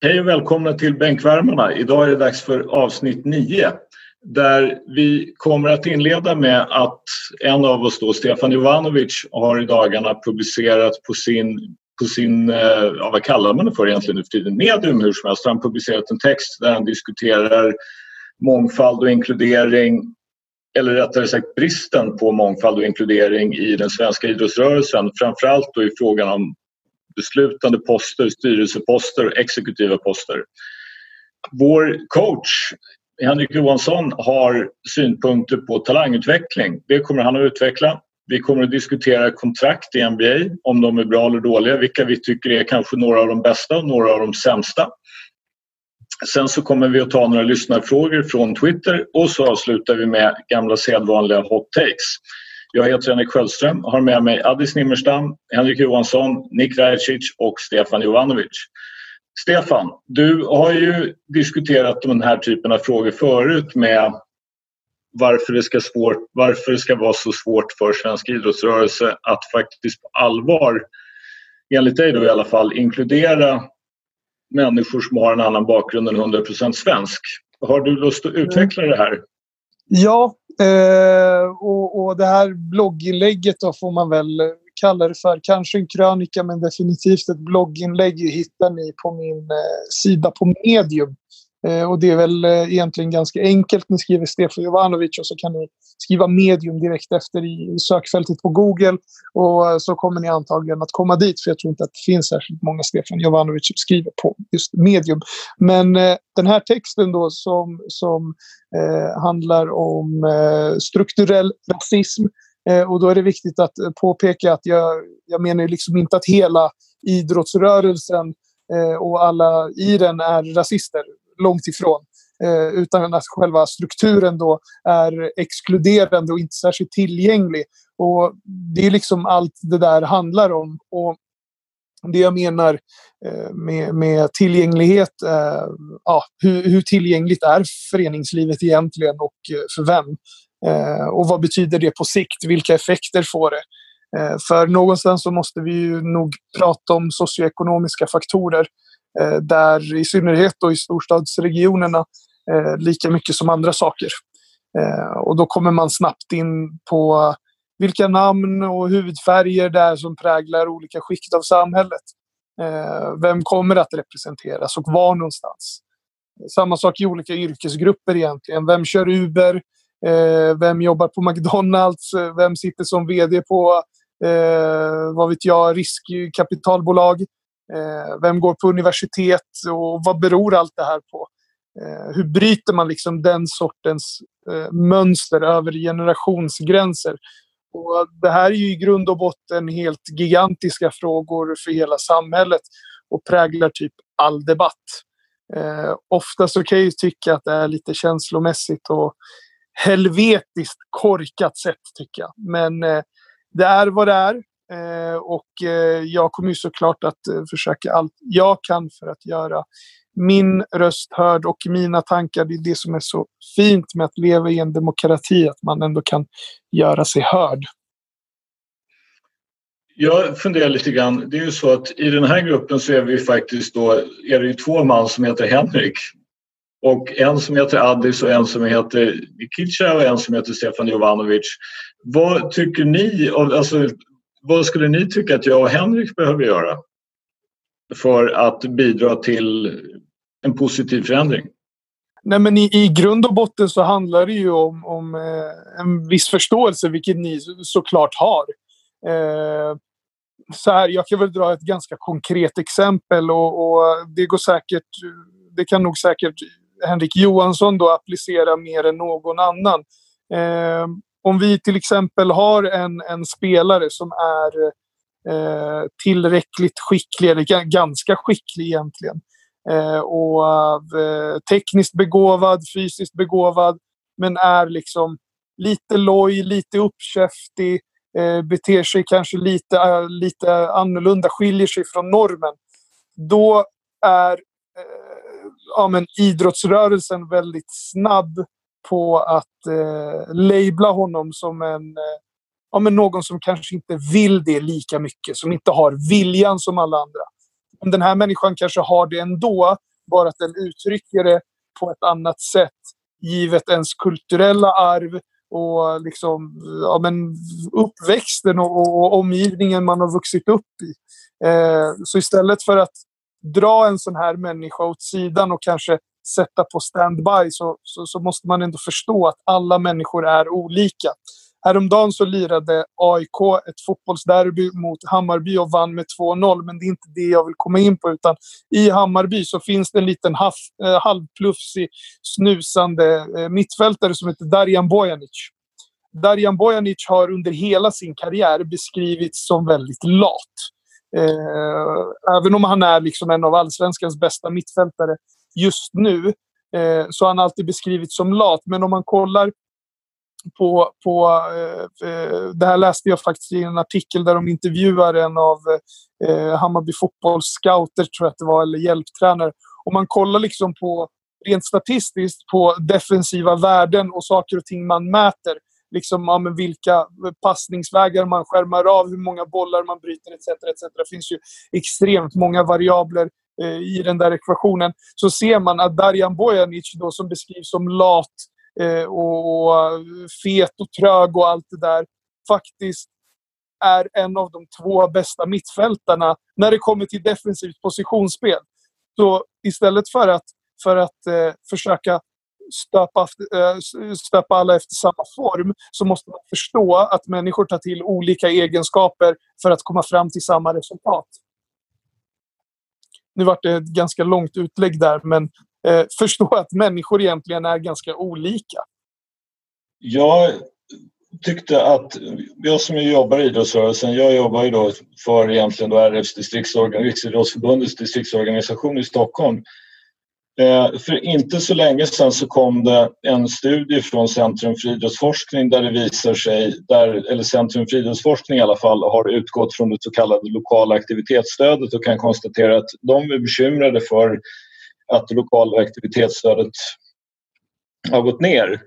Hej och välkomna till Bänkvärmarna. Idag är det dags för avsnitt 9 där vi kommer att inleda med att en av oss, då, Stefan Jovanovic, har i dagarna publicerat på sin, på sin eh, ja, vad kallar man det för egentligen nu för tiden, medium hur som helst. Han har publicerat en text där han diskuterar mångfald och inkludering eller rättare sagt bristen på mångfald och inkludering i den svenska idrottsrörelsen. Framförallt då i frågan om beslutande poster, styrelseposter och exekutiva poster. Vår coach Henrik Johansson har synpunkter på talangutveckling. Det kommer han att utveckla. Vi kommer att diskutera kontrakt i NBA, om de är bra eller dåliga, vilka vi tycker är kanske några av de bästa och några av de sämsta. Sen så kommer vi att ta några lyssnarfrågor från Twitter och så avslutar vi med gamla sedvanliga hot takes. Jag heter Henrik Sköldström och har med mig Addis Nimmerstam, Henrik Johansson, Nick Rajacic och Stefan Jovanovic. Stefan, du har ju diskuterat den här typen av frågor förut med varför det, ska svårt, varför det ska vara så svårt för svensk idrottsrörelse att faktiskt på allvar, enligt dig då i alla fall, inkludera människor som har en annan bakgrund än 100% svensk. Har du lust att utveckla det här? Ja, eh, och, och det här blogginlägget då får man väl kalla det för. Kanske en krönika men definitivt ett blogginlägg hittar ni på min eh, sida på Medium. Eh, och det är väl eh, egentligen ganska enkelt. Ni skriver Stefan Jovanovic och så kan ni skriva medium direkt efter i sökfältet på Google. Och eh, så kommer ni antagligen att komma dit för jag tror inte att det finns särskilt många Stefan Jovanovic som skriver på just medium. Men eh, den här texten då som, som eh, handlar om eh, strukturell rasism och då är det viktigt att påpeka att jag, jag menar liksom inte att hela idrottsrörelsen och alla i den är rasister långt ifrån. Eh, utan att själva strukturen då är exkluderande och inte särskilt tillgänglig. Och det är liksom allt det där handlar om. Och det jag menar eh, med, med tillgänglighet, eh, ja, hur, hur, tillgängligt är föreningslivet egentligen och eh, för vem? Eh, och vad betyder det på sikt? Vilka effekter får det? Eh, för någonstans så måste vi ju nog prata om socioekonomiska faktorer Eh, där i synnerhet då i storstadsregionerna eh, lika mycket som andra saker. Eh, och då kommer man snabbt in på vilka namn och hudfärger det är som präglar olika skikt av samhället. Eh, vem kommer att representeras och var någonstans? Samma sak i olika yrkesgrupper egentligen. Vem kör Uber? Eh, vem jobbar på McDonalds? Vem sitter som VD på, vad vet jag, riskkapitalbolag? Eh, vem går på universitet och vad beror allt det här på? Eh, hur bryter man liksom den sortens eh, mönster över generationsgränser? Och det här är ju i grund och botten helt gigantiska frågor för hela samhället och präglar typ all debatt. Eh, ofta så kan jag ju tycka att det är lite känslomässigt och helvetiskt korkat sätt tycker jag. Men eh, det är vad det är. Eh, och eh, jag kommer ju såklart att eh, försöka allt jag kan för att göra min röst hörd och mina tankar. Det är det som är så fint med att leva i en demokrati, att man ändå kan göra sig hörd. Jag funderar lite grann. Det är ju så att i den här gruppen så är vi faktiskt då, är det ju två man som heter Henrik. Och en som heter Addis och en som heter Nikitja och en som heter Stefan Jovanovic. Vad tycker ni? Alltså, vad skulle ni tycka att jag och Henrik behöver göra för att bidra till en positiv förändring? Nej, men i, I grund och botten så handlar det ju om, om eh, en viss förståelse, vilket ni såklart har. Eh, så här, jag kan väl dra ett ganska konkret exempel och, och, det går säkert, det kan nog säkert Henrik Johansson då applicera mer än någon annan. Eh, om vi till exempel har en, en spelare som är eh, tillräckligt skicklig, eller ganska skicklig egentligen, eh, och eh, tekniskt begåvad, fysiskt begåvad, men är liksom lite loj, lite uppkäftig, eh, beter sig kanske lite, eh, lite annorlunda, skiljer sig från normen. Då är eh, ja, men idrottsrörelsen väldigt snabb på att eh, labla honom som en, eh, ja, men någon som kanske inte vill det lika mycket, som inte har viljan som alla andra. Men den här människan kanske har det ändå, bara att den uttrycker det på ett annat sätt givet ens kulturella arv och liksom, ja, men uppväxten och, och, omgivningen man har vuxit upp i. Eh, så istället för att dra en sån här människa åt sidan och kanske sätta på standby så, så, så, måste man ändå förstå att alla människor är olika. Häromdagen så lirade AIK ett fotbollsderby mot Hammarby och vann med 2-0. Men det är inte det jag vill komma in på. Utan I Hammarby så finns det en liten halv, eh, halvplufsig, snusande eh, mittfältare som heter Darjan Bojanic. Darjan Bojanic har under hela sin karriär beskrivits som väldigt lat. Eh, även om han är liksom en av allsvenskans bästa mittfältare just nu eh, så har han alltid beskrivits som lat. Men om man kollar på, på eh, eh det här läste jag faktiskt i en artikel där de intervjuar en av eh, Hammarby fotbolls scouter, tror jag att det var, eller hjälptränare. Om man kollar liksom på rent statistiskt på defensiva värden och saker och ting man mäter. Liksom, ja, men vilka passningsvägar man skärmar av, hur många bollar man bryter etc. etc. Det finns ju extremt många variabler Eh, i den där ekvationen. Så ser man att Darjan Bojanic, då, som beskrivs som lat, eh, och, och eh, fet och trög och allt det där faktiskt är en av de två bästa mittfältarna när det kommer till defensivt positionsspel. Så istället för att, för att eh, försöka stöpa, eh, stöpa alla efter samma form så måste man förstå att människor tar till olika egenskaper för att komma fram till samma resultat. Nu vart det ett ganska långt utlägg där, men eh, förstå att människor egentligen är ganska olika. Jag tyckte att, jag som jobbar i idrottsrörelsen, jag jobbar ju då för egentligen då RFs distriktsorgan, Riksidrottsförbundets distriktsorganisation i Stockholm. Eh, för inte så länge sedan så kom det en studie från Centrum för idrottsforskning där det visar sig, där, eller Centrum för idrottsforskning i alla fall, har utgått från det så kallade lokala aktivitetsstödet och kan konstatera att de är bekymrade för att det lokala aktivitetsstödet har gått ner.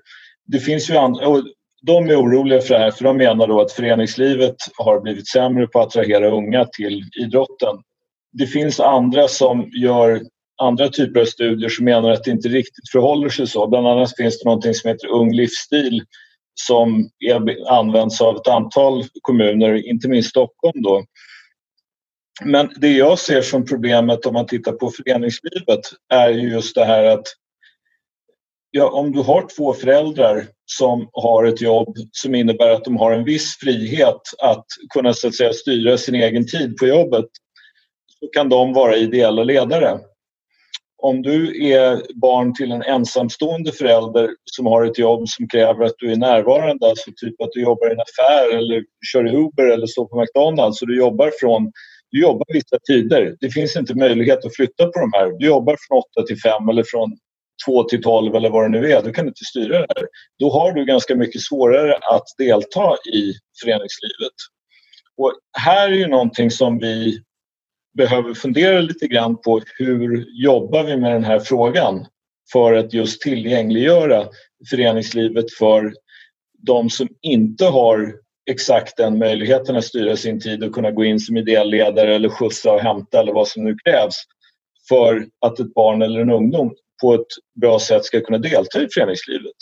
Det finns ju andra, och de är oroliga för det här för de menar då att föreningslivet har blivit sämre på att attrahera unga till idrotten. Det finns andra som gör andra typer av studier som menar att det inte riktigt förhåller sig så. Bland annat finns det något som heter Ung livsstil som är, används av ett antal kommuner, inte minst Stockholm. Då, men det jag ser som problemet om man tittar på föreningslivet är ju just det här att ja, om du har två föräldrar som har ett jobb som innebär att de har en viss frihet att kunna så att säga, styra sin egen tid på jobbet så kan de vara ideella ledare. Om du är barn till en ensamstående förälder som har ett jobb som kräver att du är närvarande, alltså typ att du jobbar i en affär eller kör Uber eller står på McDonalds och du jobbar från du jobbar vissa tider. Det finns inte möjlighet att flytta på de här. Du jobbar från 8 till 5 eller från 2 till 12 eller vad det nu är. Du kan inte styra det här. Då har du ganska mycket svårare att delta i föreningslivet. Och här är ju någonting som vi behöver fundera lite grann på. Hur jobbar vi med den här frågan för att just tillgängliggöra föreningslivet för de som inte har exakt den möjligheten att styra sin tid och kunna gå in som ideell ledare eller skjutsa och hämta eller vad som nu krävs för att ett barn eller en ungdom på ett bra sätt ska kunna delta i föreningslivet.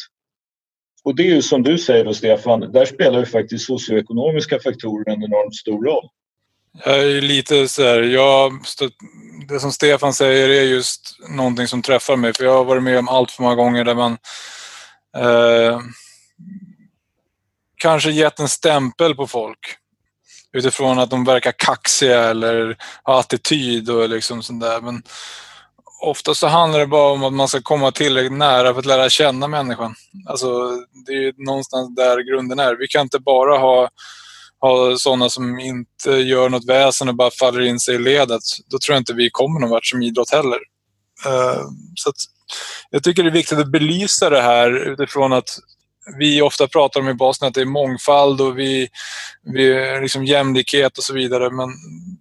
Och det är ju som du säger då Stefan, där spelar ju faktiskt socioekonomiska faktorer en enormt stor roll. Jag är lite så här, jag, det som Stefan säger är just någonting som träffar mig för jag har varit med om allt för många gånger där man eh, kanske gett en stämpel på folk utifrån att de verkar kaxiga eller har attityd och liksom sånt där. Men ofta så handlar det bara om att man ska komma tillräckligt nära för att lära känna människan. Alltså, det är någonstans där grunden är. Vi kan inte bara ha, ha sådana som inte gör något väsen och bara faller in sig i ledet. Då tror jag inte vi kommer någon vart som idrott heller. Uh, så jag tycker det är viktigt att belysa det här utifrån att vi ofta pratar om i basen att det är mångfald och vi, vi liksom jämlikhet och så vidare. Men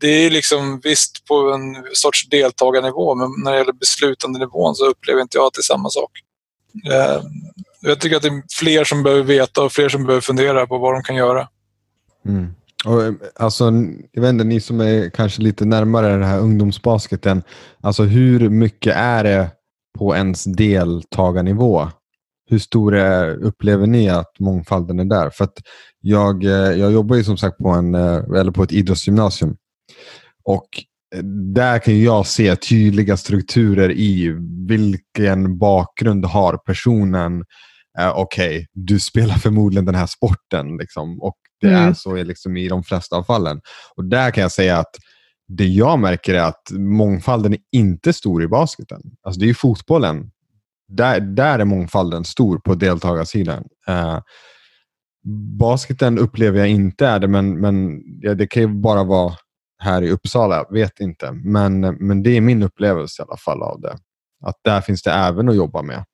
det är liksom visst på en sorts deltagarnivå, men när det gäller beslutandenivån så upplever inte jag att det är samma sak. Eh, jag tycker att det är fler som behöver veta och fler som behöver fundera på vad de kan göra. Mm. Och, eh, alltså, jag vet inte, ni som är kanske lite närmare den här ungdomsbasketen. Alltså, hur mycket är det på ens deltagarnivå? Hur stor är, upplever ni att mångfalden är där? För att jag, eh, jag jobbar ju som sagt på, en, eh, eller på ett idrottsgymnasium. Och där kan jag se tydliga strukturer i vilken bakgrund har personen. Eh, Okej, okay, du spelar förmodligen den här sporten. Liksom, och det mm. är så liksom, i de flesta av fallen. Och Där kan jag säga att det jag märker är att mångfalden är inte stor i basketen. Alltså det är ju fotbollen. Där, där är mångfalden stor på deltagarsidan. Uh, basketen upplever jag inte är det, men, men ja, det kan ju bara vara här i Uppsala. Vet inte. Men, men det är min upplevelse i alla fall av det. Att där finns det även att jobba med.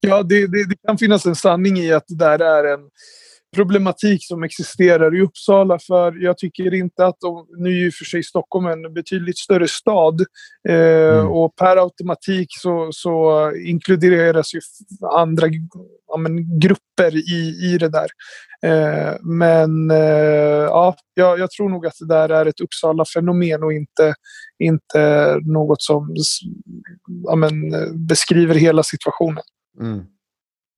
Ja, det, det, det kan finnas en sanning i att det där är en problematik som existerar i Uppsala. För jag tycker inte att, de, nu är ju för sig Stockholm en betydligt större stad. Eh, mm. Och per automatik så, så inkluderas ju andra ja, men, grupper i, i det där. Eh, men eh, ja, jag, tror nog att det där är ett Uppsala-fenomen och inte, inte något som ja, men, beskriver hela situationen. Mm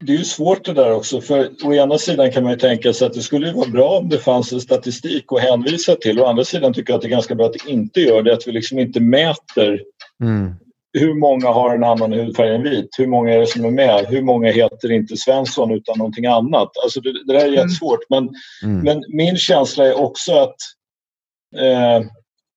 det är ju svårt det där också för å ena sidan kan man ju tänka sig att det skulle vara bra om det fanns en statistik att hänvisa till. Å andra sidan tycker jag att det är ganska bra att det inte gör det, att vi liksom inte mäter mm. hur många har en annan hudfärg än vit, hur många är det som är med, hur många heter inte Svensson utan någonting annat. Alltså det, det där är mm. jättesvårt men, mm. men min känsla är också att eh,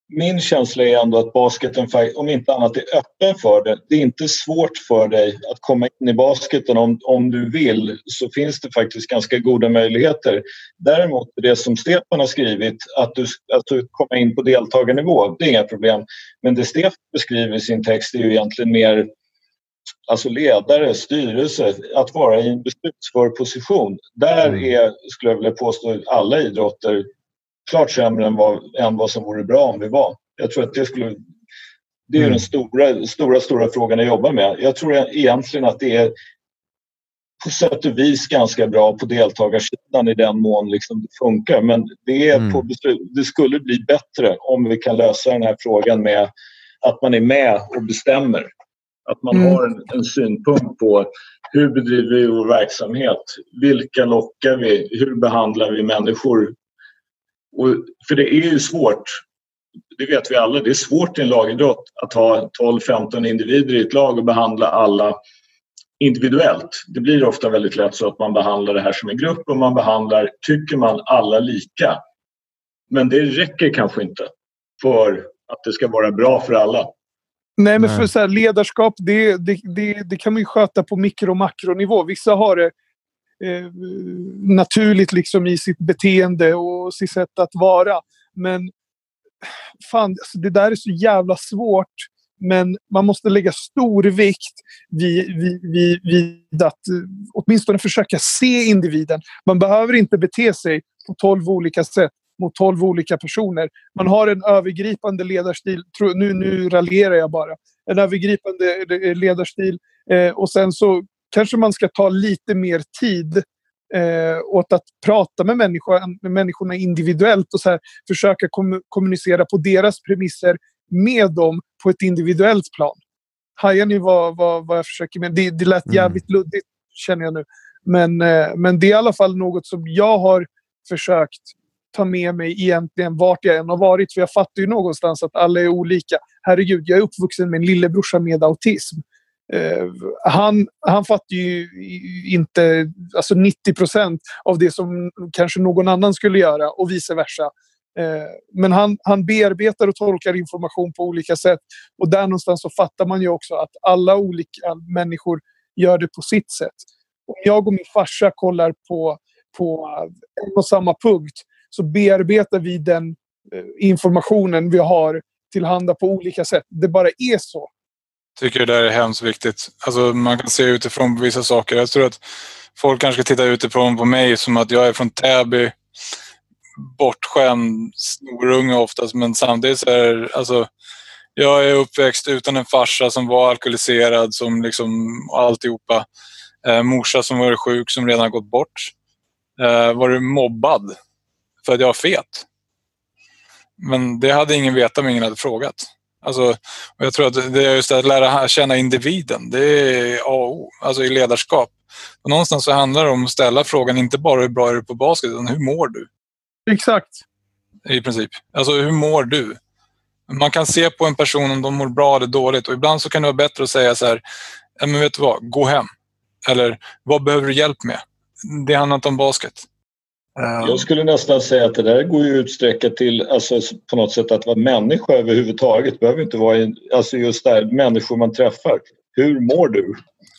min känsla är ändå att basketen, om inte annat, är öppen för det. Det är inte svårt för dig att komma in i basketen om, om du vill så finns det faktiskt ganska goda möjligheter. Däremot det som Stefan har skrivit, att du, att du kommer in på deltagarnivå, det är inga problem. Men det Stefan beskriver i sin text är ju egentligen mer alltså ledare, styrelse, att vara i en beslutsför position. Där mm. är, skulle jag vilja påstå, alla idrotter klart sämre än vad, än vad som vore bra om vi var. Jag tror att det skulle... Det är mm. den stora, stora, stora frågan jag jobbar med. Jag tror egentligen att det är på sätt och vis ganska bra på deltagarsidan i den mån liksom det funkar. Men det, är mm. på det skulle bli bättre om vi kan lösa den här frågan med att man är med och bestämmer. Att man mm. har en, en, synpunkt på hur bedriver vi vår verksamhet? Vilka lockar vi? Hur behandlar vi människor och, för det är ju svårt, det vet vi alla, det är svårt i en lagidrott att ha 12-15 individer i ett lag och behandla alla individuellt. Det blir ofta väldigt lätt så att man behandlar det här som en grupp och man behandlar, tycker man, alla lika. Men det räcker kanske inte för att det ska vara bra för alla. Nej, men för så här, ledarskap, det, det, det, det kan man ju sköta på mikro och makronivå. Vissa har det eh, naturligt liksom i sitt beteende och sitt sätt att vara. Men fan, alltså, det där är så jävla svårt. Men man måste lägga stor vikt vid, vid, vid, vid att eh, åtminstone försöka se individen. Man behöver inte bete sig på tolv olika sätt mot tolv olika personer. Man har en övergripande ledarstil. Nu, nu raljerar jag bara. En övergripande eh, ledarstil. Eh, och sen så kanske man ska ta lite mer tid eh, åt att prata med, människor, med människorna individuellt och så här, försöka kom, kommunicera på deras premisser med dem på ett individuellt plan. Hajar ni vad, vad, vad jag försöker med? Det, det lät mm. jävligt mm. luddigt känner jag nu. Men, eh, men det är i alla fall något som jag har försökt ta med mig egentligen vart jag än har varit. För jag fattar ju någonstans att alla är olika. Herregud, jag är uppvuxen med en lillebrorsa med autism. Eh, han, han fattar ju inte alltså 90 procent av det som kanske någon annan skulle göra och vice versa. Eh, men han, han bearbetar och tolkar information på olika sätt. Och där någonstans så fattar man ju också att alla olika människor gör det på sitt sätt. Om jag och min farsa kollar på, på en och samma punkt så bearbetar vi den eh, informationen vi har tillhanda på olika sätt. Det bara är så tycker det där är hemskt viktigt. Alltså man kan se utifrån på vissa saker. Jag tror att folk kanske ska titta utifrån på mig som att jag är från Täby. Bortskämd snorunge oftast men samtidigt så är alltså, jag är uppväxt utan en farsa som var alkoholiserad som liksom alltihopa. Eh, morsa som var sjuk som redan gått bort. Eh, var mobbad för att jag var fet. Men det hade ingen vetat om ingen hade frågat. Alltså, och jag tror att det är just att lära känna individen. Det är A och O, alltså i ledarskap. Och någonstans så handlar det om att ställa frågan inte bara hur bra är du på basket, utan hur mår du? Exakt. I princip. Alltså hur mår du? Man kan se på en person om de mår bra eller dåligt och ibland så kan det vara bättre att säga så här, men vet du vad, gå hem. Eller vad behöver du hjälp med? Det handlar inte om basket. Ehm. Jag skulle nästan säga att det där går ju utsträcka till alltså, på något sätt att vara människa överhuvudtaget. Behöver inte vara en, alltså just där människor man träffar. Hur mår du?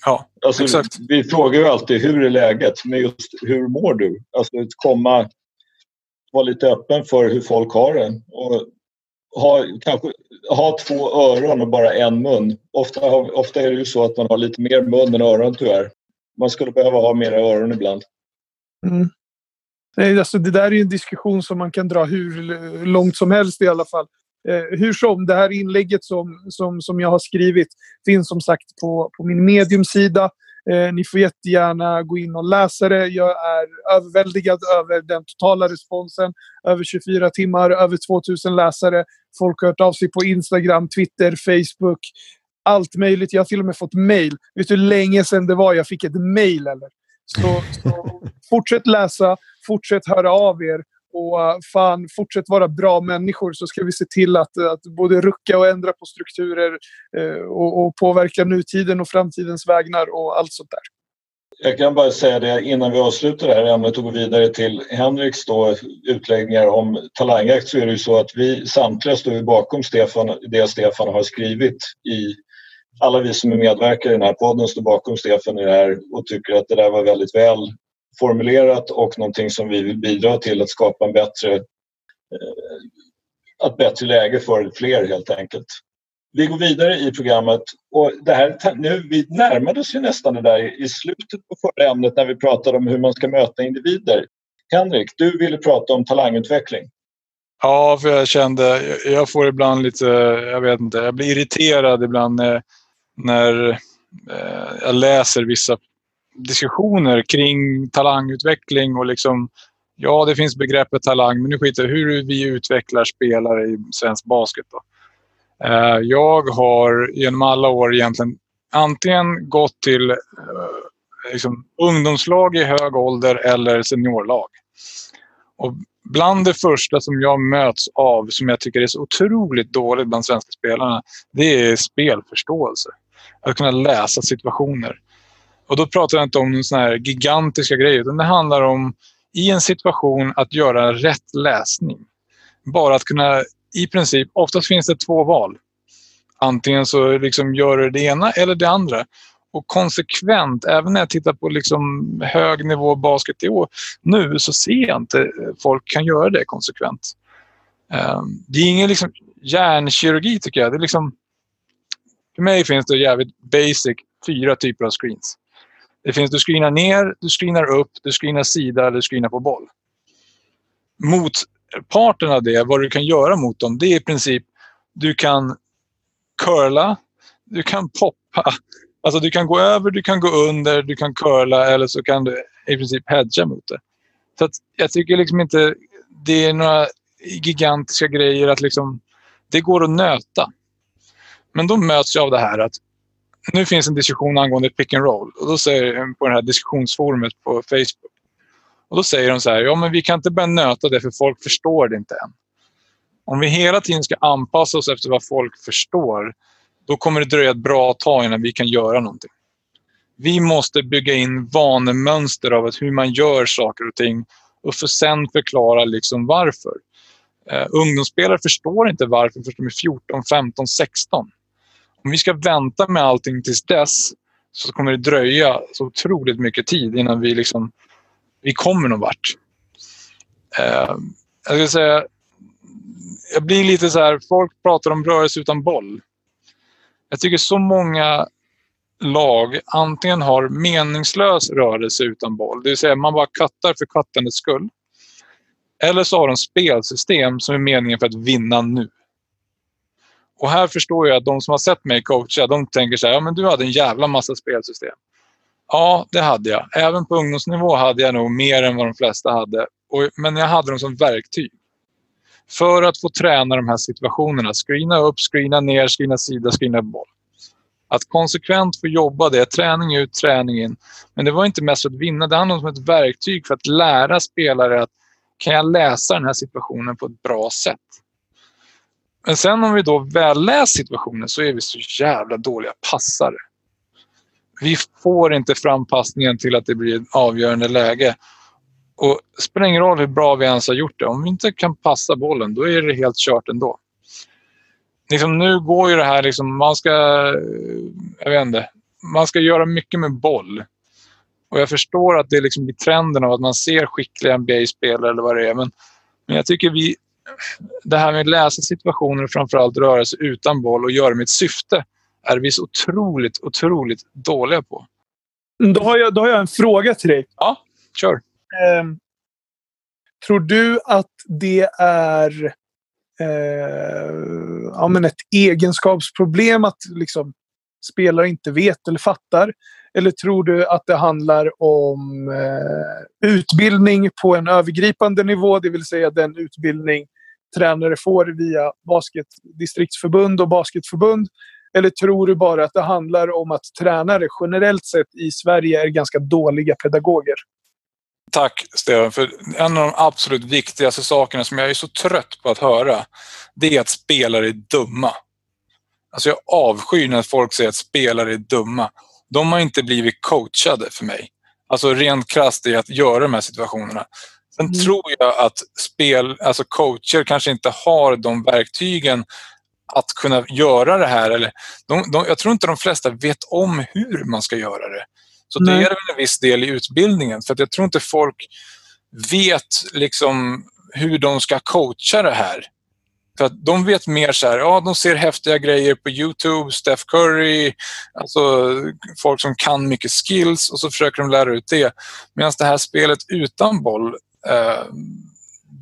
Ja, alltså, exakt. Vi frågar ju alltid hur är läget, men just hur mår du? Alltså att komma, vara lite öppen för hur folk har det. Och ha, kanske, ha två öron och bara en mun. Ofta, ofta är det ju så att man har lite mer mun än öron tyvärr. Man skulle behöva ha mer öron ibland. Mm. Nej, alltså det där är en diskussion som man kan dra hur långt som helst i alla fall. Eh, hur som, det här inlägget som, som, som jag har skrivit finns som sagt på, på min mediumsida. Eh, ni får jättegärna gå in och läsa det. Jag är överväldigad över den totala responsen. Över 24 timmar, över 2000 läsare. Folk har hört av sig på Instagram, Twitter, Facebook. Allt möjligt. Jag har till och med fått mail. Vet du hur länge sedan det var jag fick ett mail? Eller? Så, så fortsätt läsa, fortsätt höra av er och eh, fan, fortsätt vara bra människor så ska vi se till att, eh, att både rucka och ändra på strukturer eh, och, och, påverka nutiden och framtidens vägnar och allt sånt där. Jag kan bara säga det innan vi avslutar det här ämnet och går vidare till Henriks då, utläggningar om talangjakt så är det ju så att vi samtliga står bakom Stefan, det Stefan har skrivit i alla vi som är medverkare i den här podden står bakom Stefan i det här och tycker att det där var väldigt väl formulerat och någonting som vi vill bidra till att skapa en bättre, eh, ett bättre läge för fler helt enkelt. Vi går vidare i programmet och det här, nu, vi närmade oss ju nästan det där i slutet på förra ämnet när vi pratade om hur man ska möta individer. Henrik, du ville prata om talangutveckling. Ja, för jag kände, jag får ibland lite, jag vet inte, jag blir irriterad ibland när, när eh, jag läser vissa diskussioner kring talangutveckling och liksom Ja, det finns begreppet talang, men nu skiter jag hur vi utvecklar spelare i svensk basket. Då. Eh, jag har genom alla år egentligen antingen gått till eh, liksom, ungdomslag i hög ålder eller seniorlag. Och bland det första som jag möts av, som jag tycker är så otroligt dåligt bland svenska spelarna, det är spelförståelse. Att kunna läsa situationer. Och då pratar jag inte om såna här gigantiska grejer, utan det handlar om i en situation att göra rätt läsning. Bara att kunna, i princip, oftast finns det två val. Antingen så liksom gör du det ena eller det andra. Och konsekvent, även när jag tittar på liksom hög nivå basket i år, nu så ser jag inte folk kan göra det konsekvent. Ehm, det är ingen liksom hjärnkirurgi tycker jag. Det är liksom, för mig finns det jävligt basic fyra typer av screens. Det finns du screenar ner, du screenar upp, du screenar sida eller du screenar på boll. Motparten av det, vad du kan göra mot dem, det är i princip du kan curla, du kan poppa. Alltså du kan gå över, du kan gå under, du kan curla eller så kan du i princip hedga mot det. Så jag tycker liksom inte det är några gigantiska grejer att liksom, det går att nöta. Men då möts jag av det här att nu finns en diskussion angående pick and roll. Och då säger på det här diskussionsforumet på Facebook. Och Då säger de så här, ja men vi kan inte börja nöta det för folk förstår det inte än. Om vi hela tiden ska anpassa oss efter vad folk förstår, då kommer det dröja ett bra tag innan vi kan göra någonting. Vi måste bygga in vanemönster av hur man gör saker och ting och för sen förklara liksom varför. Uh, ungdomsspelare förstår inte varför förrän de är 14, 15, 16 om vi ska vänta med allting tills dess så kommer det dröja så otroligt mycket tid innan vi, liksom, vi kommer någon vart. Eh, jag ska säga, jag blir lite så här, folk pratar om rörelse utan boll. Jag tycker så många lag antingen har meningslös rörelse utan boll, det vill säga man bara kattar för kattandets skull. Eller så har de spelsystem som är meningen för att vinna nu. Och här förstår jag att de som har sett mig coacha, de tänker så här, ja men du hade en jävla massa spelsystem. Ja, det hade jag. Även på ungdomsnivå hade jag nog mer än vad de flesta hade. Och, men jag hade dem som verktyg. För att få träna de här situationerna. Screena upp, screena ner, screena sida, screena boll. Att konsekvent få jobba det, träning ut, träning in. Men det var inte mest för att vinna, det handlade om ett verktyg för att lära spelare att kan jag läsa den här situationen på ett bra sätt? Men sen om vi då väl läst situationen så är vi så jävla dåliga passare. Vi får inte fram passningen till att det blir ett avgörande läge. Och det spelar ingen roll hur bra vi ens har gjort det. Om vi inte kan passa bollen, då är det helt kört ändå. Liksom, nu går ju det här, liksom, man ska... Jag vet inte. Man ska göra mycket med boll. Och jag förstår att det liksom blir trenden av att man ser skickliga NBA-spelare eller vad det är. Men, men jag tycker vi... Det här med att läsa situationer och framförallt röra sig utan boll och göra ett syfte är vi så otroligt, otroligt dåliga på. Då har jag, då har jag en fråga till dig. Ja, kör. Eh, tror du att det är eh, ja, men ett egenskapsproblem att liksom, spelare inte vet eller fattar? Eller tror du att det handlar om eh, utbildning på en övergripande nivå, det vill säga den utbildning tränare får via basketdistriktsförbund och basketförbund? Eller tror du bara att det handlar om att tränare generellt sett i Sverige är ganska dåliga pedagoger? Tack Stefan, för en av de absolut viktigaste sakerna som jag är så trött på att höra, det är att spelare är dumma. Alltså jag avskyr när folk säger att spelare är dumma. De har inte blivit coachade för mig. Alltså rent krasst i att göra de här situationerna. Sen mm. tror jag att spel, alltså coacher kanske inte har de verktygen att kunna göra det här. Eller de, de, jag tror inte de flesta vet om hur man ska göra det. Så Nej. det är en viss del i utbildningen. För jag tror inte folk vet liksom hur de ska coacha det här. För att de vet mer så här, ja de ser häftiga grejer på Youtube, Steph Curry, alltså folk som kan mycket skills och så försöker de lära ut det. Medan det här spelet utan boll, Eh,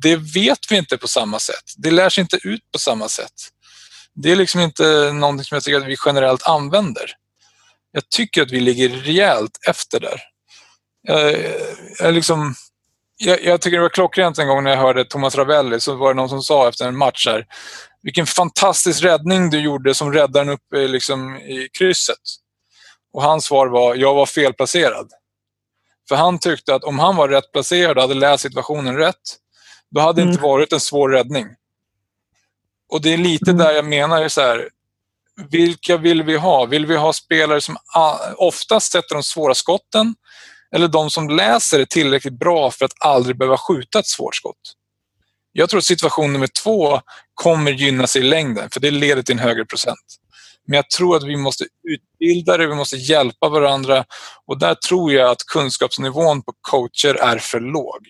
det vet vi inte på samma sätt. Det lär sig inte ut på samma sätt. Det är liksom inte någonting som jag tycker att vi generellt använder. Jag tycker att vi ligger rejält efter där. Jag, jag, liksom, jag, jag tycker det var klockrent en gång när jag hörde Thomas Ravelli, så var det någon som sa efter en match här, vilken fantastisk räddning du gjorde som räddaren uppe liksom, i krysset. Och hans svar var, jag var felplacerad. För han tyckte att om han var rätt placerad och hade läst situationen rätt, då hade det mm. inte varit en svår räddning. Och det är lite mm. där jag menar, så här, vilka vill vi ha? Vill vi ha spelare som oftast sätter de svåra skotten eller de som läser det tillräckligt bra för att aldrig behöva skjuta ett svårt skott? Jag tror att situation nummer två kommer gynna sig i längden för det leder till en högre procent. Men jag tror att vi måste utbilda det, vi måste hjälpa varandra och där tror jag att kunskapsnivån på coacher är för låg.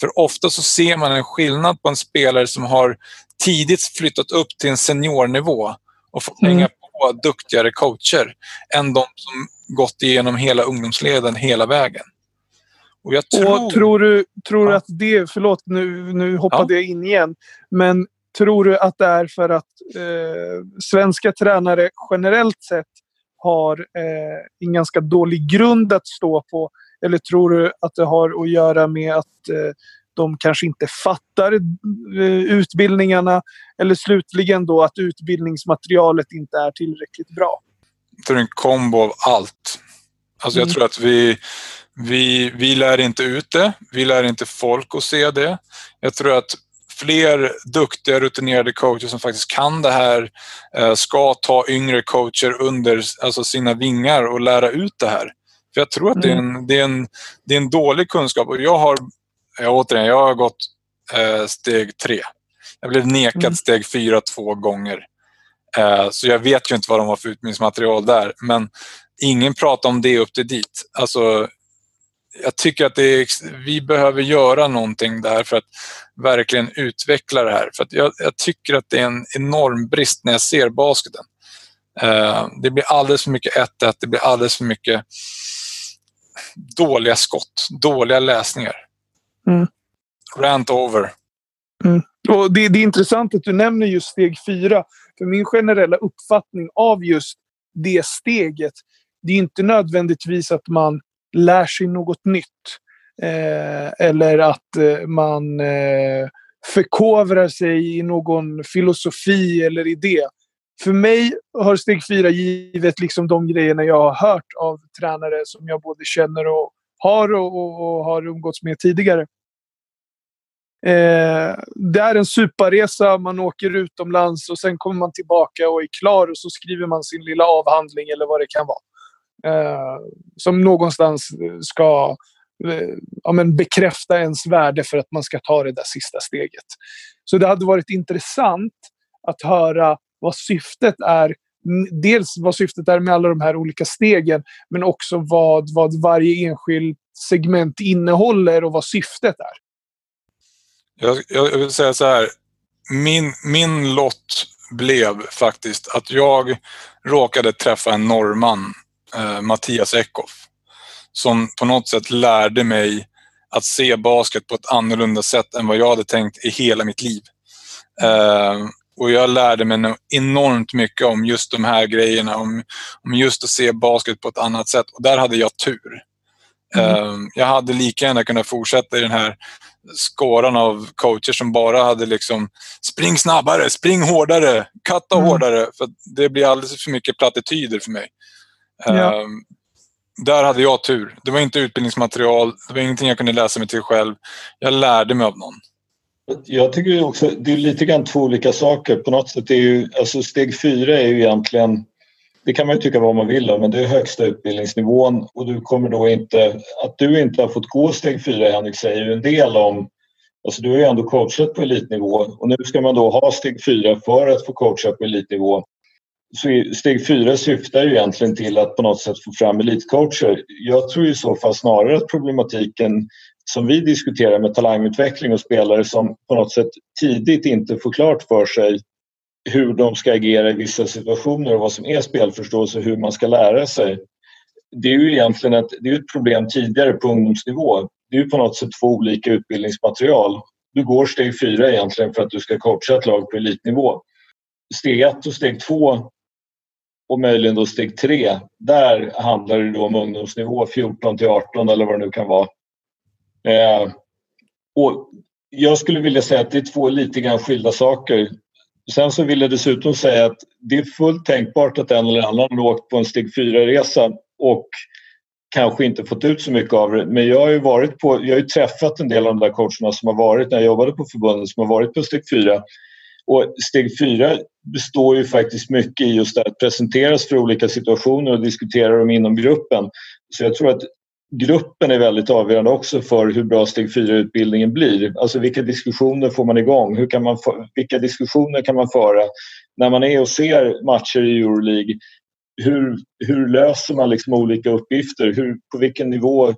För ofta så ser man en skillnad på en spelare som har tidigt flyttat upp till en seniornivå och fått hänga mm. på duktigare coacher än de som gått igenom hela ungdomsleden hela vägen. Och, tror... Och tror du, tror ja. att det, förlåt nu, nu hoppade ja. jag in igen, men tror du att det är för att eh, svenska tränare generellt sett har eh, en ganska dålig grund att stå på? Eller tror du att det har att göra med att eh, de kanske inte fattar eh, utbildningarna eller slutligen då att utbildningsmaterialet inte är tillräckligt bra. Det är en kombo av allt. Alltså jag mm. tror att vi, vi, vi lär inte ut det. Vi lär inte folk att se det. Jag tror att fler duktiga, rutinerade coacher som faktiskt kan det här eh, ska ta yngre coacher under alltså sina vingar och lära ut det här. För Jag tror att det, är mm. en, det, är en, det är en dålig kunskap och jag har jag, återigen, jag har gått eh, steg tre. Jag blev nekad mm. steg fyra två gånger. Eh, så jag vet ju inte vad de har för utbildningsmaterial där. Men ingen pratar om det upp till dit. Alltså, jag tycker att är, vi behöver göra någonting där för att verkligen utveckla det här. För jag, jag, tycker att det är en enorm brist när jag ser basketen. Eh, det blir alldeles för mycket 1-1, det blir alldeles för mycket dåliga skott, dåliga läsningar. Mm. Rant over. Mm. Och det, det är intressant att du nämner just steg fyra. För min generella uppfattning av just det steget, det är inte nödvändigtvis att man lär sig något nytt. Eh, eller att eh, man eh, förkovrar sig i någon filosofi eller idé. För mig har steg fyra givet liksom de grejerna jag har hört av tränare som jag både känner och har och, och, och har umgåtts med tidigare. Eh, det är en superresa, man åker utomlands och sen kommer man tillbaka och är klar och så skriver man sin lilla avhandling eller vad det kan vara. Eh, som någonstans eh, ska eh, ja, men bekräfta ens värde för att man ska ta det där sista steget. Så det hade varit intressant att höra vad syftet är. Dels vad syftet är med alla de här olika stegen, men också vad, vad varje enskilt segment innehåller och vad syftet är. Jag, jag vill säga så här. Min, min lott blev faktiskt att jag råkade träffa en norrman, eh, Mattias Eckhoff, som på något sätt lärde mig att se basket på ett annorlunda sätt än vad jag hade tänkt i hela mitt liv. Eh, och jag lärde mig enormt mycket om just de här grejerna, om, om just att se basket på ett annat sätt. Och där hade jag tur. Mm. Eh, jag hade lika gärna kunnat fortsätta i den här skåran av coacher som bara hade liksom spring snabbare, spring hårdare, katta mm. hårdare. För det blir alldeles för mycket plattityder för mig. Ja. Um, där hade jag tur. Det var inte utbildningsmaterial, det var ingenting jag kunde läsa mig till själv. Jag lärde mig av någon. Jag tycker också det är lite grann två olika saker. På något sätt är ju, alltså steg fyra är ju egentligen det kan man ju tycka vad man vill om, men det är högsta utbildningsnivån och du kommer då inte... Att du inte har fått gå steg fyra, Henrik, säger ju en del om... Alltså du har ju ändå coachat på elitnivå och nu ska man då ha steg fyra för att få coacha på elitnivå. Steg fyra syftar ju egentligen till att på något sätt få fram elitcoacher. Jag tror i så fall snarare att problematiken som vi diskuterar med talangutveckling och spelare som på något sätt tidigt inte får klart för sig hur de ska agera i vissa situationer och vad som är spelförståelse och hur man ska lära sig. Det är ju egentligen ett, det är ett problem tidigare på ungdomsnivå. Det är ju på något sätt två olika utbildningsmaterial. Du går steg fyra egentligen för att du ska coacha ett lag på elitnivå. Steg ett och steg två och möjligen då steg tre, där handlar det då om ungdomsnivå 14 till 18 eller vad det nu kan vara. Eh, och jag skulle vilja säga att det är två lite grann skilda saker. Sen så vill jag dessutom säga att det är fullt tänkbart att en eller annan har åkt på en steg 4-resa och kanske inte fått ut så mycket av det. Men jag har ju, varit på, jag har träffat en del av de där coacherna som har varit när jag jobbade på förbundet som har varit på steg 4. Och steg fyra består ju faktiskt mycket i just att presenteras för olika situationer och diskutera dem inom gruppen. Så jag tror att gruppen är väldigt avgörande också för hur bra steg 4-utbildningen blir. Alltså vilka diskussioner får man igång? Hur kan man, vilka diskussioner kan man föra? När man är och ser matcher i Euroleague, hur, hur löser man liksom olika uppgifter? Hur, på vilken nivå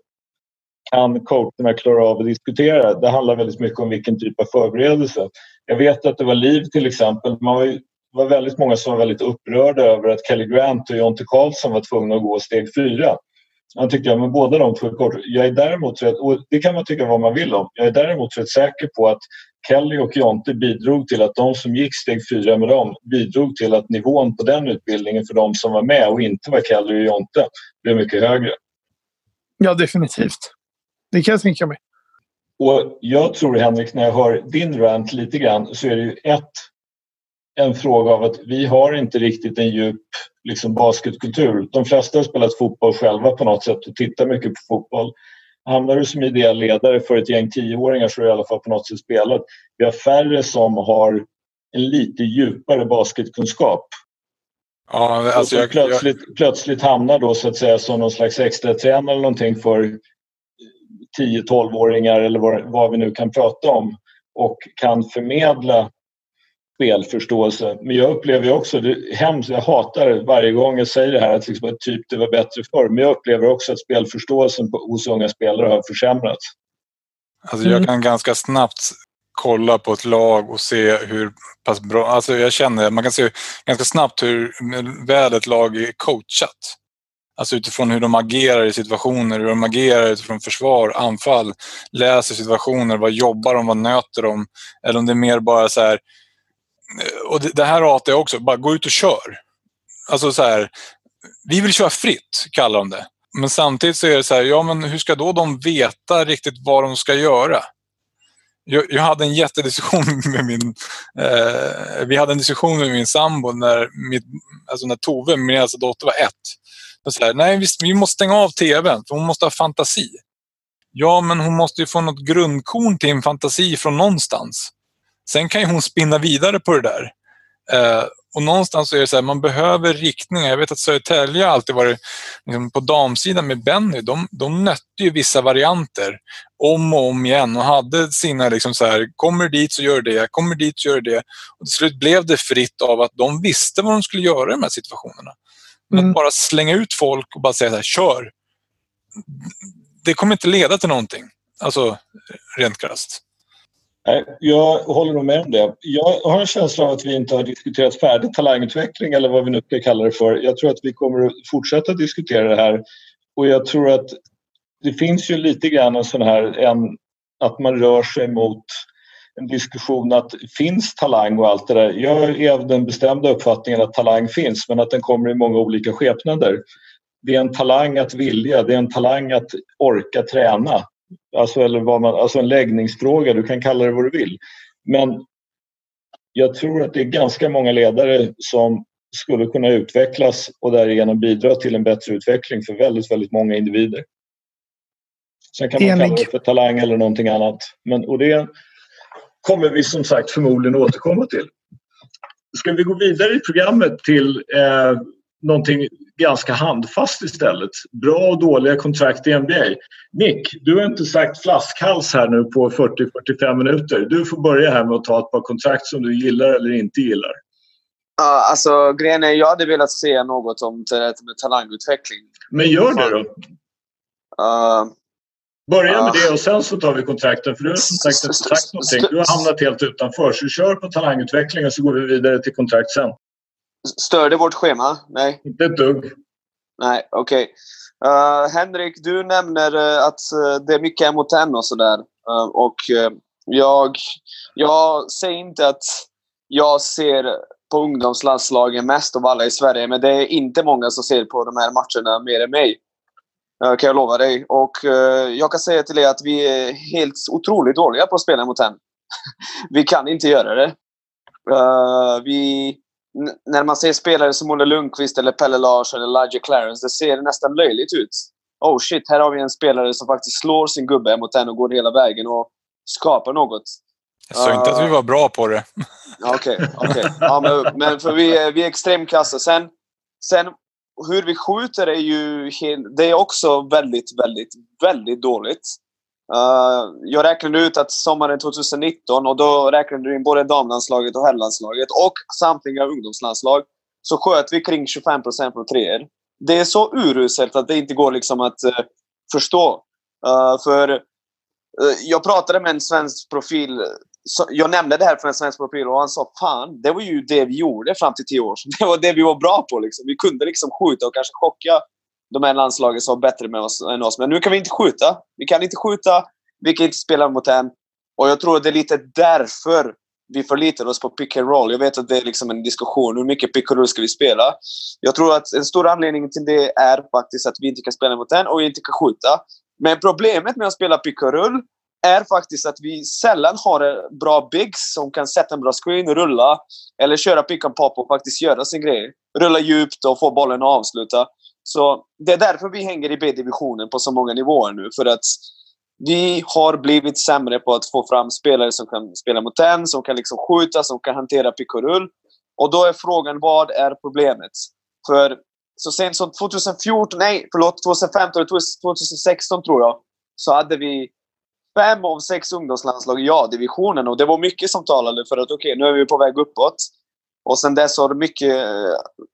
kan coacherna klara av att diskutera? Det handlar väldigt mycket om vilken typ av förberedelse. Jag vet att det var Liv till exempel. Man var, det var väldigt många som var väldigt upprörda över att Kelly Grant och Jonte Karlsson var tvungna att gå steg fyra. Han tyckte att men båda de två är kort. Jag är däremot rätt, och det kan man tycka vad man vill om. Jag är däremot rätt säker på att Kelly och Jonte bidrog till att de som gick steg fyra med dem bidrog till att nivån på den utbildningen för de som var med och inte var Kelly och Jonte blev mycket högre. Ja, definitivt. Det kan jag tänka mig. Och jag tror Henrik, när jag hör din rant lite grann så är det ju ett, en fråga av att vi har inte riktigt en djup liksom basketkultur. De flesta har spelat fotboll själva på något sätt och tittar mycket på fotboll. Hamnar du som ideell ledare för ett gäng tioåringar så har du i alla fall på något sätt spelat. Vi har färre som har en lite djupare basketkunskap. Ja, alltså jag, plötsligt, jag... plötsligt hamnar då så att säga som någon slags extra tränare eller någonting för 10-12-åringar eller vad, vad vi nu kan prata om och kan förmedla spelförståelse. Men jag upplever ju också, det hemskt, jag hatar varje gång jag säger det här att liksom, typ det var bättre förr. Men jag upplever också att spelförståelsen på, hos unga spelare har försämrats. Alltså jag kan ganska snabbt kolla på ett lag och se hur pass bra, alltså jag känner, man kan se ganska snabbt hur väl ett lag är coachat. Alltså utifrån hur de agerar i situationer, hur de agerar utifrån försvar, anfall, läser situationer, vad jobbar de, vad nöter de? Eller om det är mer bara så här, eh, och det, det här hatar jag också, bara gå ut och kör. Alltså så här, vi vill köra fritt, kallar de det. Men samtidigt så är det så här, ja men hur ska då de veta riktigt vad de ska göra? Jag, jag hade en jättediskussion med min... Eh, vi hade en diskussion med min sambo när, mitt, alltså när Tove, min äldsta dotter, var ett. Så här, Nej, vi, vi måste stänga av TVn för hon måste ha fantasi. Ja, men hon måste ju få något grundkorn till en fantasi från någonstans. Sen kan ju hon spinna vidare på det där. Eh, och någonstans så är det så här, man behöver riktningar. Jag vet att Södertälje alltid varit liksom, på damsidan med Benny. De, de nötte ju vissa varianter om och om igen och hade sina liksom så här, kommer dit så gör det, kommer dit så gör det. Och till slut blev det fritt av att de visste vad de skulle göra i de här situationerna. Men Mm. att bara slänga ut folk och bara säga så här, kör. Det kommer inte leda till någonting. Alltså, rent krasst. Nej, jag håller nog med om det. Jag har en känsla av att vi inte har diskuterat färdigt talangutveckling eller vad vi nu ska kalla det för. Jag tror att vi kommer att fortsätta diskutera det här och jag tror att det finns ju lite grann en sån här en, att man rör sig mot en diskussion att finns talang och allt det där. Jag är av den bestämda uppfattningen att talang finns men att den kommer i många olika skepnader. Det är en talang att vilja, det är en talang att orka träna. Alltså, eller vad man, alltså en läggningsfråga, du kan kalla det vad du vill. Men jag tror att det är ganska många ledare som skulle kunna utvecklas och därigenom bidra till en bättre utveckling för väldigt, väldigt många individer. Sen kan man kalla det för talang eller någonting annat. Men, och det kommer vi som sagt förmodligen återkomma till. Ska vi gå vidare i programmet till eh, någonting ganska handfast istället. Bra och dåliga kontrakt i NBA. Nick, du har inte sagt flaskhals här nu på 40-45 minuter. Du får börja här med att ta ett par kontrakt som du gillar eller inte gillar. Ja, alltså grejen är, jag hade velat se något om med talangutveckling. Men gör det då. Uh, Börja med det och sen så tar vi kontrakten för du har som sagt inte sagt någonting. Du har hamnat helt utanför. Så kör på talangutveckling och så går vi vidare till kontrakt sen. stör det vårt schema? Nej? Inte ett dugg. Nej, okej. Eh, Henrik, du nämner eh, att eh, det är mycket en mot en och sådär. Uh, och eh, jag, jag säger inte att jag ser på ungdomslandslagen mest av alla i Sverige, men det är inte många som ser på de här matcherna mer än mig. Eh, kan jag lova dig. Och eh, jag kan säga till er att vi är helt otroligt dåliga på att spela mot en. vi kan inte göra det. Eh, vi, när man ser spelare som Olle Lundqvist, eller Pelle Larsson eller Elijah Clarence, det ser nästan löjligt ut. Oh shit, här har vi en spelare som faktiskt slår sin gubbe mot en och går hela vägen och skapar något. Jag sa inte att vi var bra på det. Okej, okej. Ja, men, men för vi vi är extremt kassa. Sen, sen hur vi skjuter är ju helt, det är också väldigt, väldigt, väldigt dåligt. Uh, jag räknade ut att sommaren 2019, och då räknade du in både damlandslaget och herrlandslaget och samtliga ungdomslandslag, så sköt vi kring 25 procent från treor. Det är så uruselt att det inte går liksom att uh, förstå. Uh, för jag pratade med en svensk profil så jag nämnde det här för en svensk profil och han sa fan, det var ju det vi gjorde fram till tio år sedan. Det var det vi var bra på. Liksom. Vi kunde liksom skjuta och kanske chocka de här landslagen som var bättre med oss, än oss. Men nu kan vi inte skjuta. Vi kan inte skjuta, vi kan inte spela mot en. Och jag tror att det är lite därför vi förlitar oss på pick and roll. Jag vet att det är liksom en diskussion. Hur mycket pick and roll ska vi spela? Jag tror att en stor anledning till det är faktiskt att vi inte kan spela mot en och vi inte kan skjuta. Men problemet med att spela pick and roll är faktiskt att vi sällan har bra bigs som kan sätta en bra screen, rulla eller köra pick and pop och faktiskt göra sin grej. Rulla djupt och få bollen att avsluta. Så det är därför vi hänger i B-divisionen på så många nivåer nu. För att vi har blivit sämre på att få fram spelare som kan spela mot en, som kan liksom skjuta, som kan hantera pick och rull. Och då är frågan, vad är problemet? För så sent som 2014, nej förlåt, 2015 eller 2016 tror jag, så hade vi fem av sex ungdomslandslag i A-divisionen och det var mycket som talade för att okej, okay, nu är vi på väg uppåt. Och sen dess har mycket,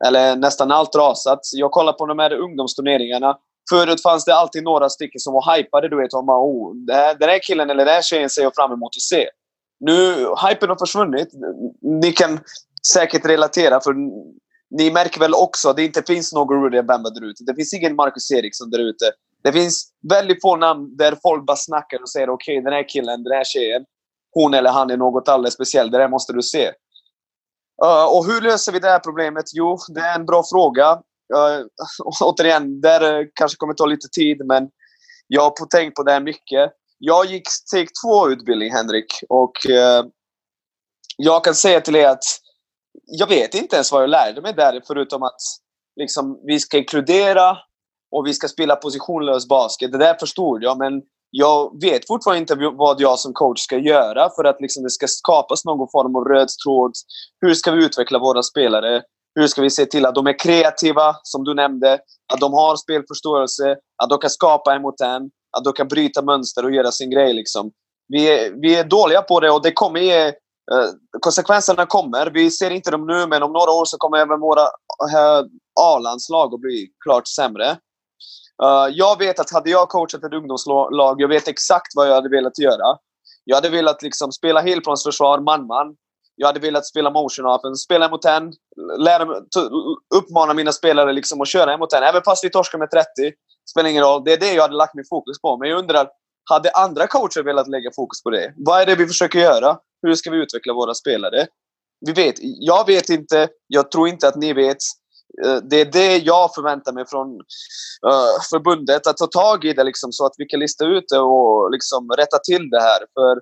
eller nästan allt rasat. Jag kollar på de här ungdomsturneringarna. Förut fanns det alltid några stycken som var hypade, du vet. Om man, oh, det här, den här killen eller den här tjejen ser jag fram emot att se. Nu, hypen har försvunnit. Ni kan säkert relatera, för ni märker väl också att det inte finns någon Rudy Bamba där ute. Det finns ingen Marcus Eriksson där ute. Det finns väldigt få namn där folk bara snackar och säger okej, okay, den här killen, den här tjejen, hon eller han är något alldeles speciellt. Det där måste du se. Uh, och hur löser vi det här problemet? Jo, det är en bra fråga. uh, återigen, där eh, kanske kommer ta lite tid, men jag har tänkt på det här mycket. Jag gick steg två utbildning, Henrik, och uh, jag kan säga till er att jag vet inte ens vad jag lärde mig där, förutom att liksom, vi ska inkludera och vi ska spela positionlös basket. Det där förstod jag, men jag vet fortfarande inte vad jag som coach ska göra för att liksom det ska skapas någon form av röd tråd. Hur ska vi utveckla våra spelare? Hur ska vi se till att de är kreativa, som du nämnde? Att de har spelförståelse, att de kan skapa en mot en, att de kan bryta mönster och göra sin grej. Liksom. Vi, är, vi är dåliga på det och det kommer ge Eh, konsekvenserna kommer. Vi ser inte dem nu, men om några år så kommer även våra eh, A-landslag att bli klart sämre. Uh, jag vet att hade jag coachat ett ungdomslag, jag vet exakt vad jag hade velat göra. Jag hade velat liksom spela helplansförsvar, man-man. Jag hade velat spela motion offense, spela mot en, lära, uppmana mina spelare liksom att köra mot en. Även fast vi torskar med 30, spelar ingen roll. Det är det jag hade lagt min fokus på. Men jag undrar, hade andra coacher velat lägga fokus på det? Vad är det vi försöker göra? Hur ska vi utveckla våra spelare? Vi vet, jag vet inte, jag tror inte att ni vet. Eh, det är det jag förväntar mig från uh, förbundet, att ta tag i det liksom, så att vi kan lista ut det och liksom, rätta till det här. För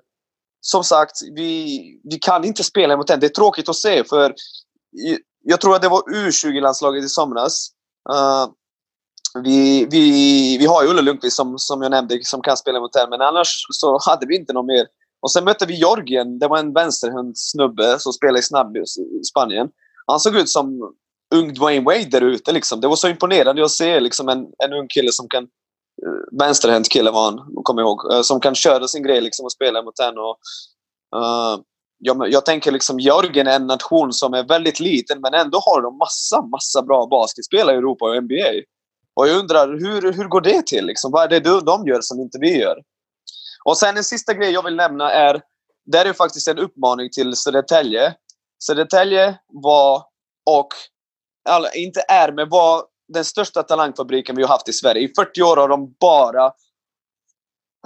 som sagt, vi, vi kan inte spela mot den. Det är tråkigt att se, för jag tror att det var U20-landslaget i somras. Uh, vi, vi, vi har ju Olle Lundqvist som, som jag nämnde som kan spela mot den, men annars så hade vi inte någon mer och sen mötte vi Georgien. Det var en vänsterhänt snubbe som spelade i snabb i Spanien. Han såg ut som ung Dwayne Wade där ute. Liksom. Det var så imponerande att se liksom, en, en ung kille som kan... Uh, vänsterhänt kille var han, kommer jag ihåg. Uh, som kan köra sin grej liksom, och spela mot henne. Och, eh, uh, jag, jag, tänker liksom Georgien är en nation som är väldigt liten men ändå har de massa, massa bra basketspelare i Europa och NBA. Och jag undrar, hur, hur går det till? Liksom? Vad är det de gör som inte vi gör? Och sen en sista grej jag vill nämna är, det är faktiskt en uppmaning till Södertälje. Södertälje var, och eller, inte är, men var den största talangfabriken vi har haft i Sverige. I 40 år har de bara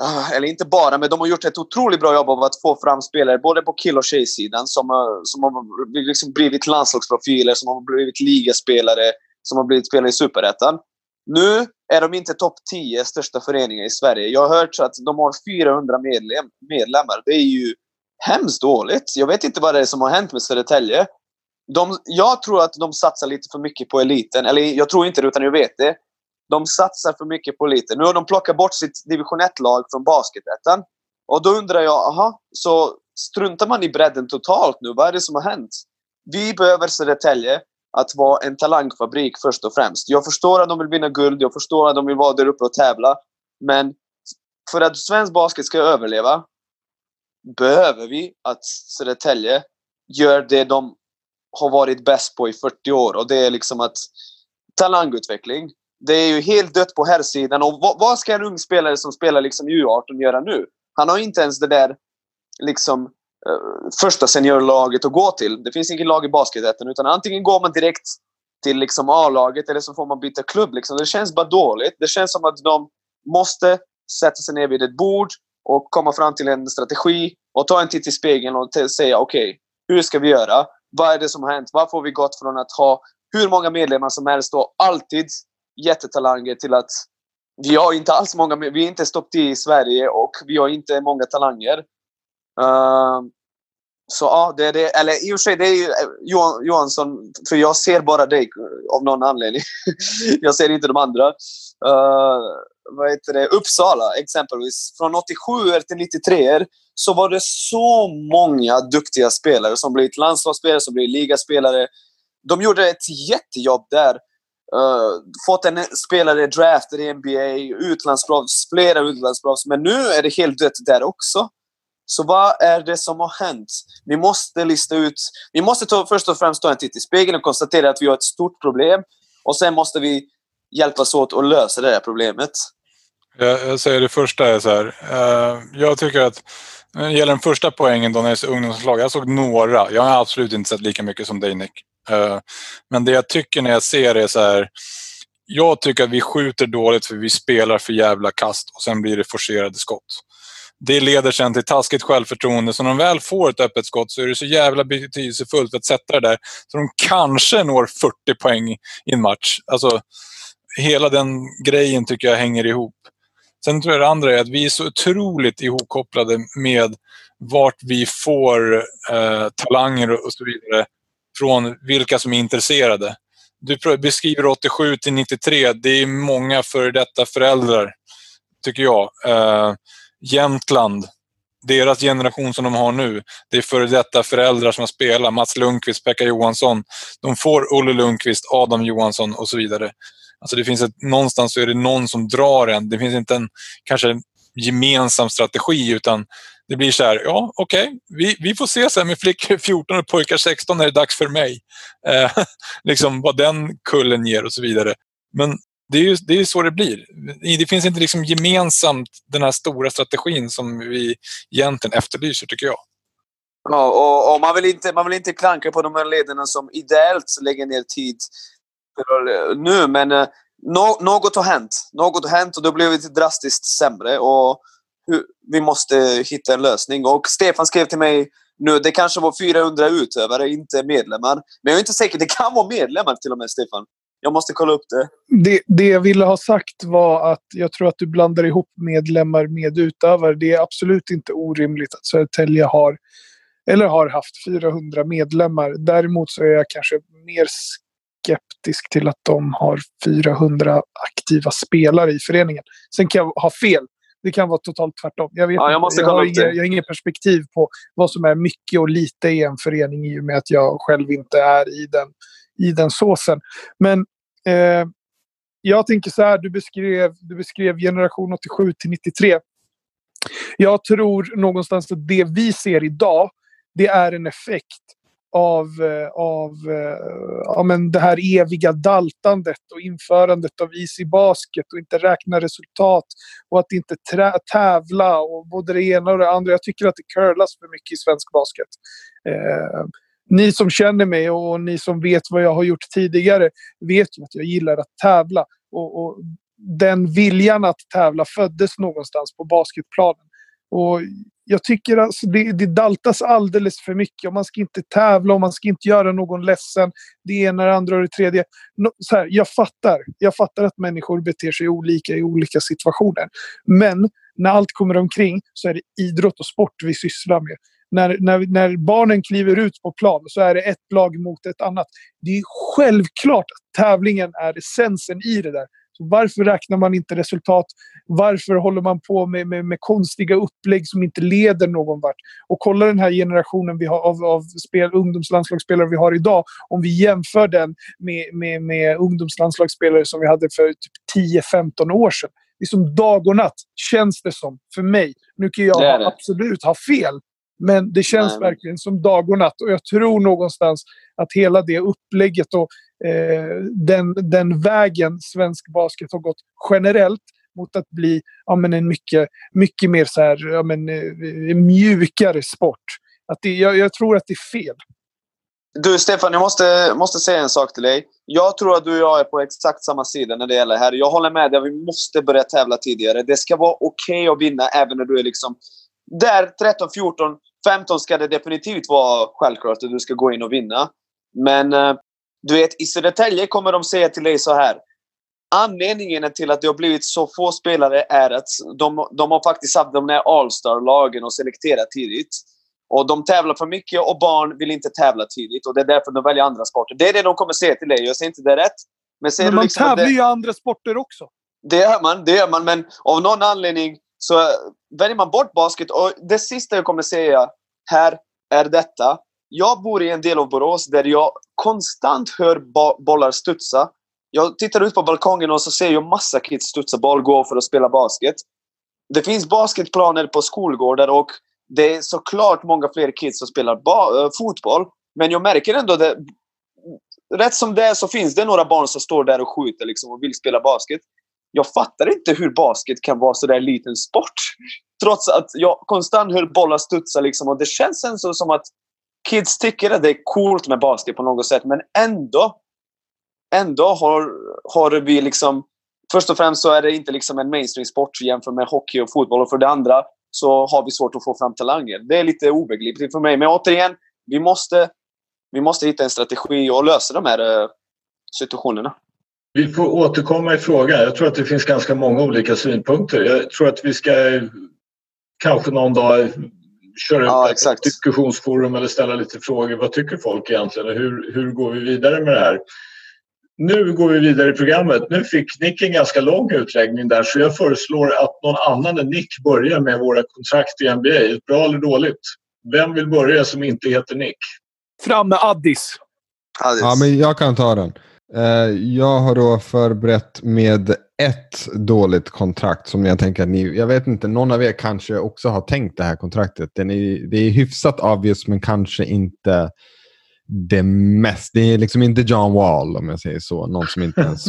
ah, eller inte bara, men de har gjort ett otroligt bra jobb av att få fram spelare både på kill och tjejsidan som, som har liksom blivit landslagsprofiler, som har blivit ligaspelare, som har blivit spelare i Superettan. Nu är de inte topp 10 största föreningar i Sverige. Jag har hört att de har 400 medlem, medlemmar. Det är ju hemskt dåligt. Jag vet inte vad det är som har hänt med Södertälje. De, jag tror att de satsar lite för mycket på eliten. Eller jag tror inte det, utan jag vet det. De satsar för mycket på eliten. Nu har de plockat bort sitt division 1-lag från basketettan. Och då undrar jag, aha, så struntar man i bredden totalt nu? Vad är det som har hänt? Vi behöver Södertälje att vara en talangfabrik först och främst. Jag förstår att de vill vinna guld, jag förstår att de vill vara där uppe och tävla. Men för att svensk basket ska överleva behöver vi att Södertälje gör det de har varit bäst på i 40 år. Och det är liksom att talangutveckling. Det är ju helt dött på här sidan. Och vad, vad ska en ung spelare som spelar liksom i U18 göra nu? Han har inte ens det där liksom eh, första seniorlaget att gå till. Det finns inget lag i basketettan utan antingen går man direkt till liksom A-laget eller så får man byta klubb. Liksom. Det känns bara dåligt. Det känns som att de måste sätta sig ner vid ett bord och komma fram till en strategi och ta en titt i spegeln och säga okej, okay, hur ska vi göra? Vad är det som har hänt? Varför har vi gått från att ha hur många medlemmar som helst och alltid jättetalanger till att vi har inte alls många, vi är inte stopp i Sverige och vi har inte många talanger. Uh, så ja, det är det. Eller i och för sig, det är ju eh, Johan, Johansson. För jag ser bara dig eh, av någon anledning. jag ser inte de andra. Uh, vad heter det? Uppsala exempelvis. Från 87 till 93 så var det så många duktiga spelare som blivit landslagsspelare, som blivit ligaspelare. De gjorde ett jättejobb där. Uh, fått en spelare draftad i NBA, utlandsproffs, flera utlandsproffs. Men nu är det helt dött där också. Så vad är det som har hänt? Vi måste lista ut... Vi måste ta, först och främst ta en titt i spegeln och konstatera att vi har ett stort problem. Och sen måste vi hjälpas åt att lösa det här problemet. Jag, jag säger det första är så här. Uh, jag tycker att när det gäller den första poängen då när det är ungdomslag. Jag såg några. Jag har absolut inte sett lika mycket som dig Nick. Uh, men det jag tycker när jag ser det är så här. Jag tycker att vi skjuter dåligt för vi spelar för jävla kast och sen blir det forcerade skott. det leder sen till taskigt självförtroende. Så när de väl får ett öppet skott så är det så jävla betydelsefullt att sätta det där. Så de kanske når 40 poäng i en match. Alltså, hela den grejen tycker jag hänger ihop. Sen tror jag det andra är att vi är så otroligt ihopkopplade med vart vi får eh, talanger och så vidare från vilka som är intresserade. Du beskriver 87 till 93. Det är många före detta föräldrar, tycker jag. Eh, Jämtland, deras generation som de har nu, det är före detta föräldrar som har spelat. Mats Lundqvist, Pekka Johansson. De får Olle Lundqvist, Adam Johansson och så vidare. Alltså det finns ett, någonstans så är det någon som drar en. Det finns inte en kanske gemensam strategi utan det blir så här, ja okej, okay, vi, vi får se sen med flickor 14 och pojkar 16 när det är dags för mig. Eh, liksom vad den kullen ger och så vidare. Men det är ju det är så det blir. Det finns inte liksom gemensamt den här stora strategin som vi egentligen efterlyser, tycker jag. Ja, och, och, man, vill inte, man vill inte klanka på de här ledarna som ideellt lägger ner tid nu, men eh, no, något har hänt. Något har hänt och då blev det drastiskt sämre. Och vi måste hitta en lösning. Och Stefan skrev till mig nu, det kanske var 400 utövare, inte medlemmar. Men jag är inte säker, det kan vara medlemmar till och med, Stefan. Jag måste kolla upp det. det. Det jag ville ha sagt var att jag tror att du blandar ihop medlemmar med utövare. Det är absolut inte orimligt att Södertälje har, eller har haft 400 medlemmar. Däremot så är jag kanske mer skeptisk till att de har 400 aktiva spelare i föreningen. Sen kan jag ha fel. Det kan vara totalt tvärtom. Jag, vet ja, jag, måste jag, har inga, jag har inget perspektiv på vad som är mycket och lite i en förening i och med att jag själv inte är i den, i den såsen. Men eh, jag tänker så här, du beskrev, du beskrev generation 87 till 93. Jag tror någonstans att det vi ser idag, det är en effekt av, eh, av eh, ja, men det här eviga daltandet och införandet av Easy Basket och inte räkna resultat och att inte tävla och både det ena och det andra. Jag tycker att det curlas för mycket i svensk basket. Eh, ni som känner mig och ni som vet vad jag har gjort tidigare vet ju att jag gillar att tävla. Och, och den viljan att tävla föddes någonstans på basketplanen. Och jag tycker alltså det, det daltas alldeles för mycket. Och man ska inte tävla och man ska inte göra någon ledsen. Det ena, det andra och det tredje. så här, jag fattar. Jag fattar att människor beter sig olika i olika situationer. Men när allt kommer omkring så är det idrott och sport vi sysslar med. När, när, när barnen kliver ut på plan så är det ett lag mot ett annat. Det är självklart att tävlingen är essensen i det där. Varför räknar man inte resultat? Varför håller man på med, med, med konstiga upplägg som inte leder någon vart? Och kolla den här generationen vi har av, av spel, ungdomslandslagsspelare vi har idag. Om vi jämför den med, med, med ungdomslandslagsspelare som vi hade för typ 10-15 år sedan. Det är som dag och natt, känns det som, för mig. Nu kan jag det det. absolut ha fel. Men det känns Nej. verkligen som dag och natt. Och jag tror någonstans att hela det upplägget och Eh, den, den vägen svensk basket har gått generellt mot att bli ja, men en mycket, mycket mer så här, ja, men, eh, mjukare sport. Att det, jag, jag tror att det är fel. Du Stefan, jag måste, måste säga en sak till dig. Jag tror att du och jag är på exakt samma sida när det gäller det här. Jag håller med dig, vi måste börja tävla tidigare. Det ska vara okej okay att vinna även när du är liksom där 13, 14, 15 ska det definitivt vara självklart att du ska gå in och vinna. Men eh, du vet, i Södertälje kommer de säga till dig så här. Anledningen till att det har blivit så få spelare är att de, de har faktiskt haft de här All-star-lagen och selekterat tidigt. Och de tävlar för mycket och barn vill inte tävla tidigt. Och det är därför de väljer andra sporter. Det är det de kommer säga till dig. Jag säger inte det rätt. Men, men man liksom tävlar ju i andra sporter också. Det gör man, det gör man. Men av någon anledning så väljer man bort basket. Och det sista jag kommer säga här är detta. Jag bor i en del av Borås där jag konstant hör bollar studsa. Jag tittar ut på balkongen och så ser jag massa kids studsa boll, gå för att spela basket. Det finns basketplaner på skolgårdar och det är såklart många fler kids som spelar eh, fotboll. Men jag märker ändå att rätt som det är så finns det några barn som står där och skjuter liksom och vill spela basket jag fattar inte hur basket kan vara så där liten sport. Trots att jag konstant hör bollar studsa liksom, och det känns ändå som att kids tycker att det är coolt med basket på något sätt. Men ändå, ändå har, har vi liksom... Först och främst så är det inte liksom en mainstream-sport jämfört med hockey och fotboll. Och för det andra, så har vi svårt att få fram talanger. Det är lite obegripligt för mig. Men återigen, vi måste, vi måste hitta en strategi och lösa de här eh, situationerna. Vi får återkomma i frågan. Jag tror att det finns ganska många olika synpunkter. Jag tror att vi ska kanske någon dag köra ja, ett diskussionsforum eller ställa lite frågor. Vad tycker folk egentligen? Hur, hur går vi vidare med det här? Nu går vi vidare i programmet. Nu fick Nick en ganska lång utläggning där så jag föreslår att någon annan än Nick börjar med våra kontrakt i NBA. Bra eller dåligt? Vem vill börja som inte heter Nick? Fram med Addis. Addis. Ja, men jag kan ta den. Eh, jag har då förberett med ett dåligt kontrakt som jag tänker att ni, jag vet inte, någon av er kanske också har tänkt det här kontraktet. Den är, det är hyfsat obvious men kanske inte det mest. Det är liksom inte John Wall om jag säger så. Någon som inte ens...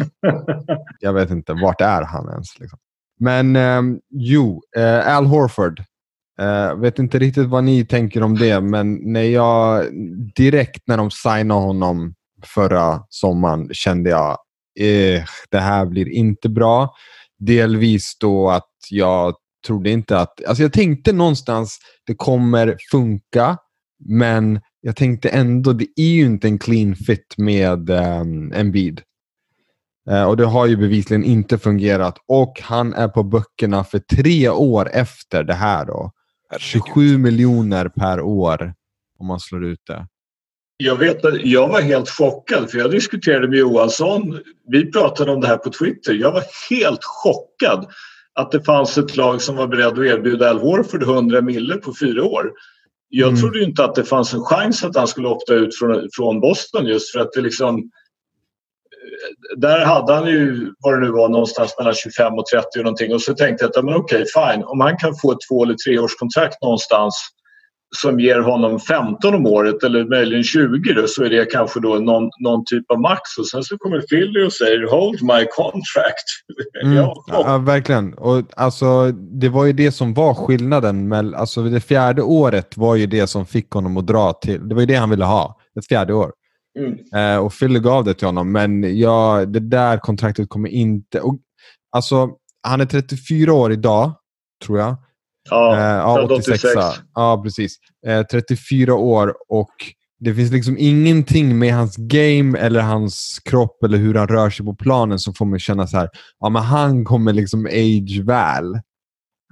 jag vet inte, vart är han ens? Liksom. Men eh, jo, eh, Al Horford. Uh, vet inte riktigt vad ni tänker om det, men när jag direkt när de signade honom förra sommaren kände jag eh, det här blir inte bra. Delvis då att jag trodde inte att... Alltså jag tänkte någonstans det kommer funka, men jag tänkte ändå det är ju inte en clean fit med um, Embiid. Uh, och det har ju bevisligen inte fungerat. Och han är på böckerna för tre år efter det här. då. 27 miljoner per år om man slår ut det. Jag vet att jag var helt chockad för jag diskuterade med Johansson. Vi pratade om det här på Twitter. Jag var helt chockad att det fanns ett lag som var beredd att erbjuda Al Horford 100 mille på fyra år. Jag mm. trodde inte att det fanns en chans att han skulle opta ut från, från Boston just för att det liksom där hade han ju vad det nu var någonstans mellan 25 och 30 och någonting och så tänkte jag att men okej fine om han kan få ett två eller treårskontrakt någonstans som ger honom 15 om året eller möjligen 20 då, så är det kanske då någon, någon typ av max. Och sen så kommer Philly och säger “Hold my contract”. Mm. ja, ja, verkligen. Och alltså, det var ju det som var skillnaden. Med, alltså, det fjärde året var ju det som fick honom att dra till. Det var ju det han ville ha. Ett fjärde år. Mm. Eh, och Philly gav det till honom. Men ja, det där kontraktet kommer inte... Och, alltså, han är 34 år idag, tror jag. Ja, eh, ja 86. 86. Ja, precis. Eh, 34 år och det finns liksom ingenting med hans game eller hans kropp eller hur han rör sig på planen som får mig känna så här, ja men han kommer liksom age väl.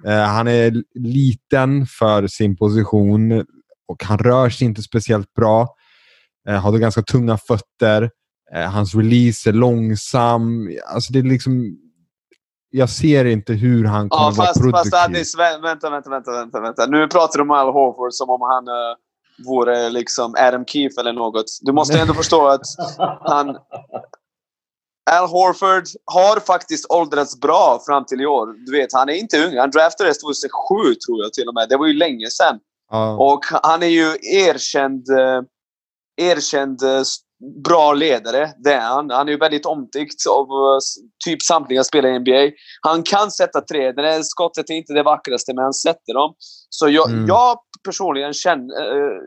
Eh, han är liten för sin position och han rör sig inte speciellt bra. Eh, har ganska tunga fötter. Eh, hans release är långsam. Alltså det är liksom jag ser inte hur han kommer ja, fast, vara produktiv. Fast Addis, vänta, vänta, vänta, vänta, vänta. Nu pratar du om Al Horford som om han uh, vore liksom Adam Keefe eller något. Du måste ändå förstå att han... Al Horford har faktiskt åldrats bra fram till i år. Du vet, han är inte ung. Han draftades 2007 tror jag till och med. Det var ju länge sedan. Uh. Och han är ju erkänd, uh, erkänd uh, bra ledare. Det är han. Han är ju väldigt omtyckt av uh, typ samtliga spelare i NBA. Han kan sätta tre. Det där skottet är inte det vackraste, men han sätter dem. Så jag, mm. jag personligen känner... Uh,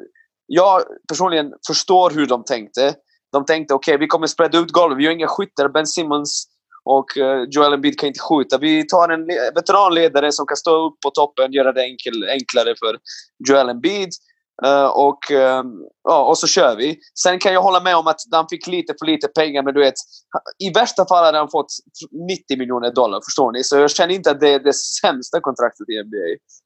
jag personligen förstår hur de tänkte. De tänkte okej, okay, vi kommer spreada ut golvet. Vi har inga skyttar. Ben Simmons och uh, Joel Embiid kan inte skjuta. Vi tar en veteranledare som kan stå upp på toppen, göra det enkel, enklare för Joel Embiid. Uh, och, uh, ja, och så kör vi. Sen kan jag hålla med om att han fick lite för lite pengar, men du vet, i värsta fall hade han fått 90 miljoner dollar, förstår ni? Så jag känner inte att det är det sämsta kontraktet i NBA.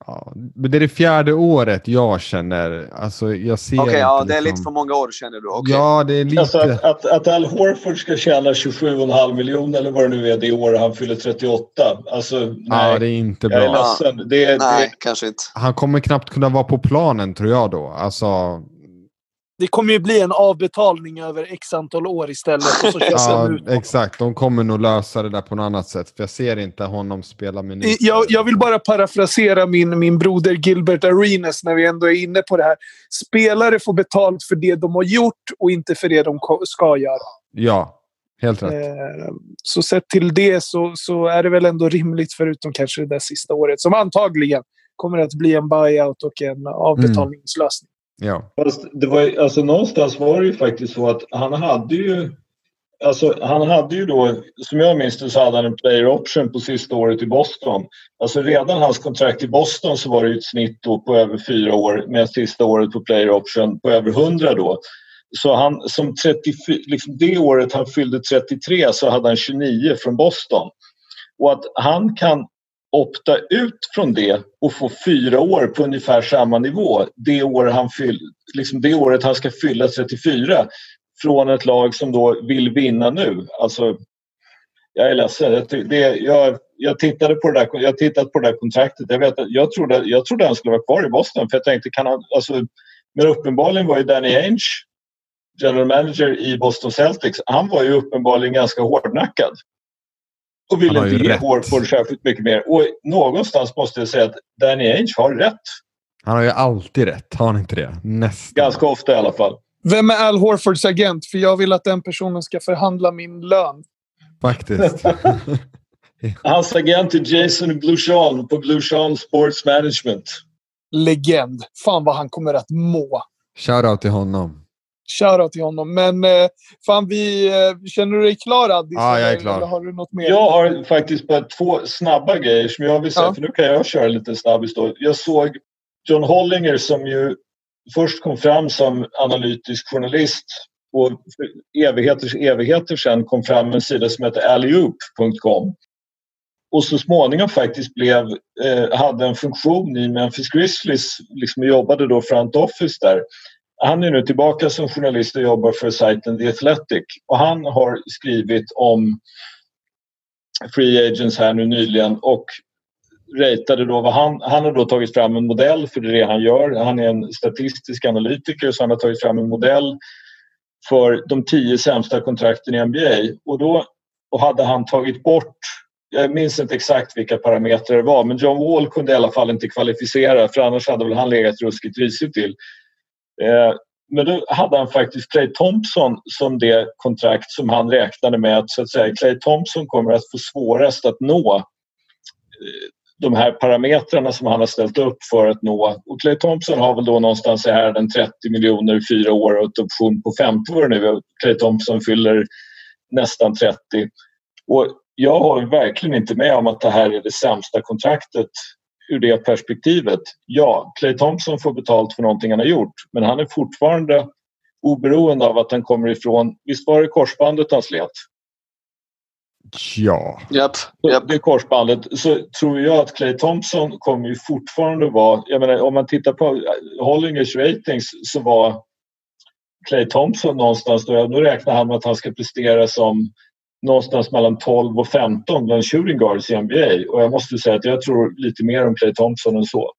Ja, men det är det fjärde året jag känner. Alltså, jag ser Okej, okay, ja, liksom... det är lite för många år känner du? Okay. Ja, det är lite... Alltså att, att, att Al Horford ska tjäna 27,5 miljoner eller vad det nu är det år han fyller 38. Alltså, nej. Ja, det är inte bra. Jag är ledsen. Det, nej, det... kanske inte. Han kommer knappt kunna vara på planen, tror jag då. Alltså, det kommer ju bli en avbetalning över x antal år istället. Och så ja, exakt. De kommer nog lösa det där på något annat sätt. För jag ser inte honom spela minuter. Jag, jag vill bara parafrasera min, min broder Gilbert Arenas när vi ändå är inne på det här. Spelare får betalt för det de har gjort och inte för det de ska göra. Ja, helt rätt. Eh, så sett till det så, så är det väl ändå rimligt, förutom kanske det där sista året, som antagligen kommer att bli en buyout och en avbetalningslösning. Mm. Ja. Fast det var, alltså, någonstans var det ju faktiskt så att han hade ju Alltså, han hade ju då, som jag minns det, så hade han en player option på sista året i Boston. Alltså redan hans kontrakt i Boston så var det ju ett snitt då på över fyra år med sista året på player option på över 100 då. Så han som 34, liksom det året han fyllde 33 så hade han 29 från Boston. Och att han kan opta ut från det och få fyra år på ungefär samma nivå det, år han fyll, liksom det året han ska fylla 34 från ett lag som då vill vinna nu. Alltså, jag är ledsen. Jag, det, jag, jag, tittade på det där, jag tittat på det där kontraktet. Jag, vet, jag, trodde, jag trodde han skulle vara kvar i Boston för jag tänkte kan han... Alltså, men uppenbarligen var ju Danny Ainge general manager i Boston Celtics. Han var ju uppenbarligen ganska hårdnackad. Och ville inte ge Horford särskilt mycket mer. Och någonstans måste jag säga att Danny Ainge har rätt. Han har ju alltid rätt, har han inte det? Nästan. Ganska ofta i alla fall. Vem är Al Horfords agent? För jag vill att den personen ska förhandla min lön. Faktiskt. Hans agent är Jason Bluchon på Bluchon Sports Management. Legend. Fan vad han kommer att må. Shoutout till honom. Shoutout till honom. Men eh, fan, vi, eh, känner du dig klar Addis? Ja, jag är klar. Eller har du något mer? Jag har faktiskt bara två snabba grejer som jag vill säga. Ja. För nu kan jag köra lite snabbis då. Jag såg John Hollinger som ju först kom fram som analytisk journalist och för evigheters evigheter sedan kom fram en sida som heter alleyoop.com och så småningom faktiskt blev, eh, hade en funktion i Memphis Grizzlies, liksom jobbade då front office där. Han är nu tillbaka som journalist och jobbar för sajten The Athletic och han har skrivit om Free Agents här nu nyligen och ratade då vad han, han har då tagit fram en modell för det han gör. Han är en statistisk analytiker så han har tagit fram en modell för de tio sämsta kontrakten i NBA och då och hade han tagit bort jag minns inte exakt vilka parametrar det var men John Wall kunde i alla fall inte kvalificera för annars hade väl han legat ruskigt risigt till. Eh, men då hade han faktiskt Clay Thompson som det kontrakt som han räknade med att, så att säga, Clay Thompson kommer att få svårast att nå eh, de här parametrarna som han har ställt upp för att nå. Och Clay Thompson har väl då någonstans här den 30 miljoner fyra år och ett option på 50 år nu. Clay Thompson fyller nästan 30. Och jag håller verkligen inte med om att det här är det sämsta kontraktet ur det perspektivet. Ja, Clay Thompson får betalt för någonting han har gjort men han är fortfarande oberoende av att han kommer ifrån... Visst var det korsbandet han slet? Ja. Yep, yep. Det korsbandet. Så tror jag att Clay Thompson kommer ju fortfarande vara... Jag menar, om man tittar på Hollingers ratings så var Clay Thompson någonstans... Då, då räknar han med att han ska prestera som någonstans mellan 12 och 15 bland shooting guards i NBA. Och jag måste säga att jag tror lite mer om Clay Thompson än så.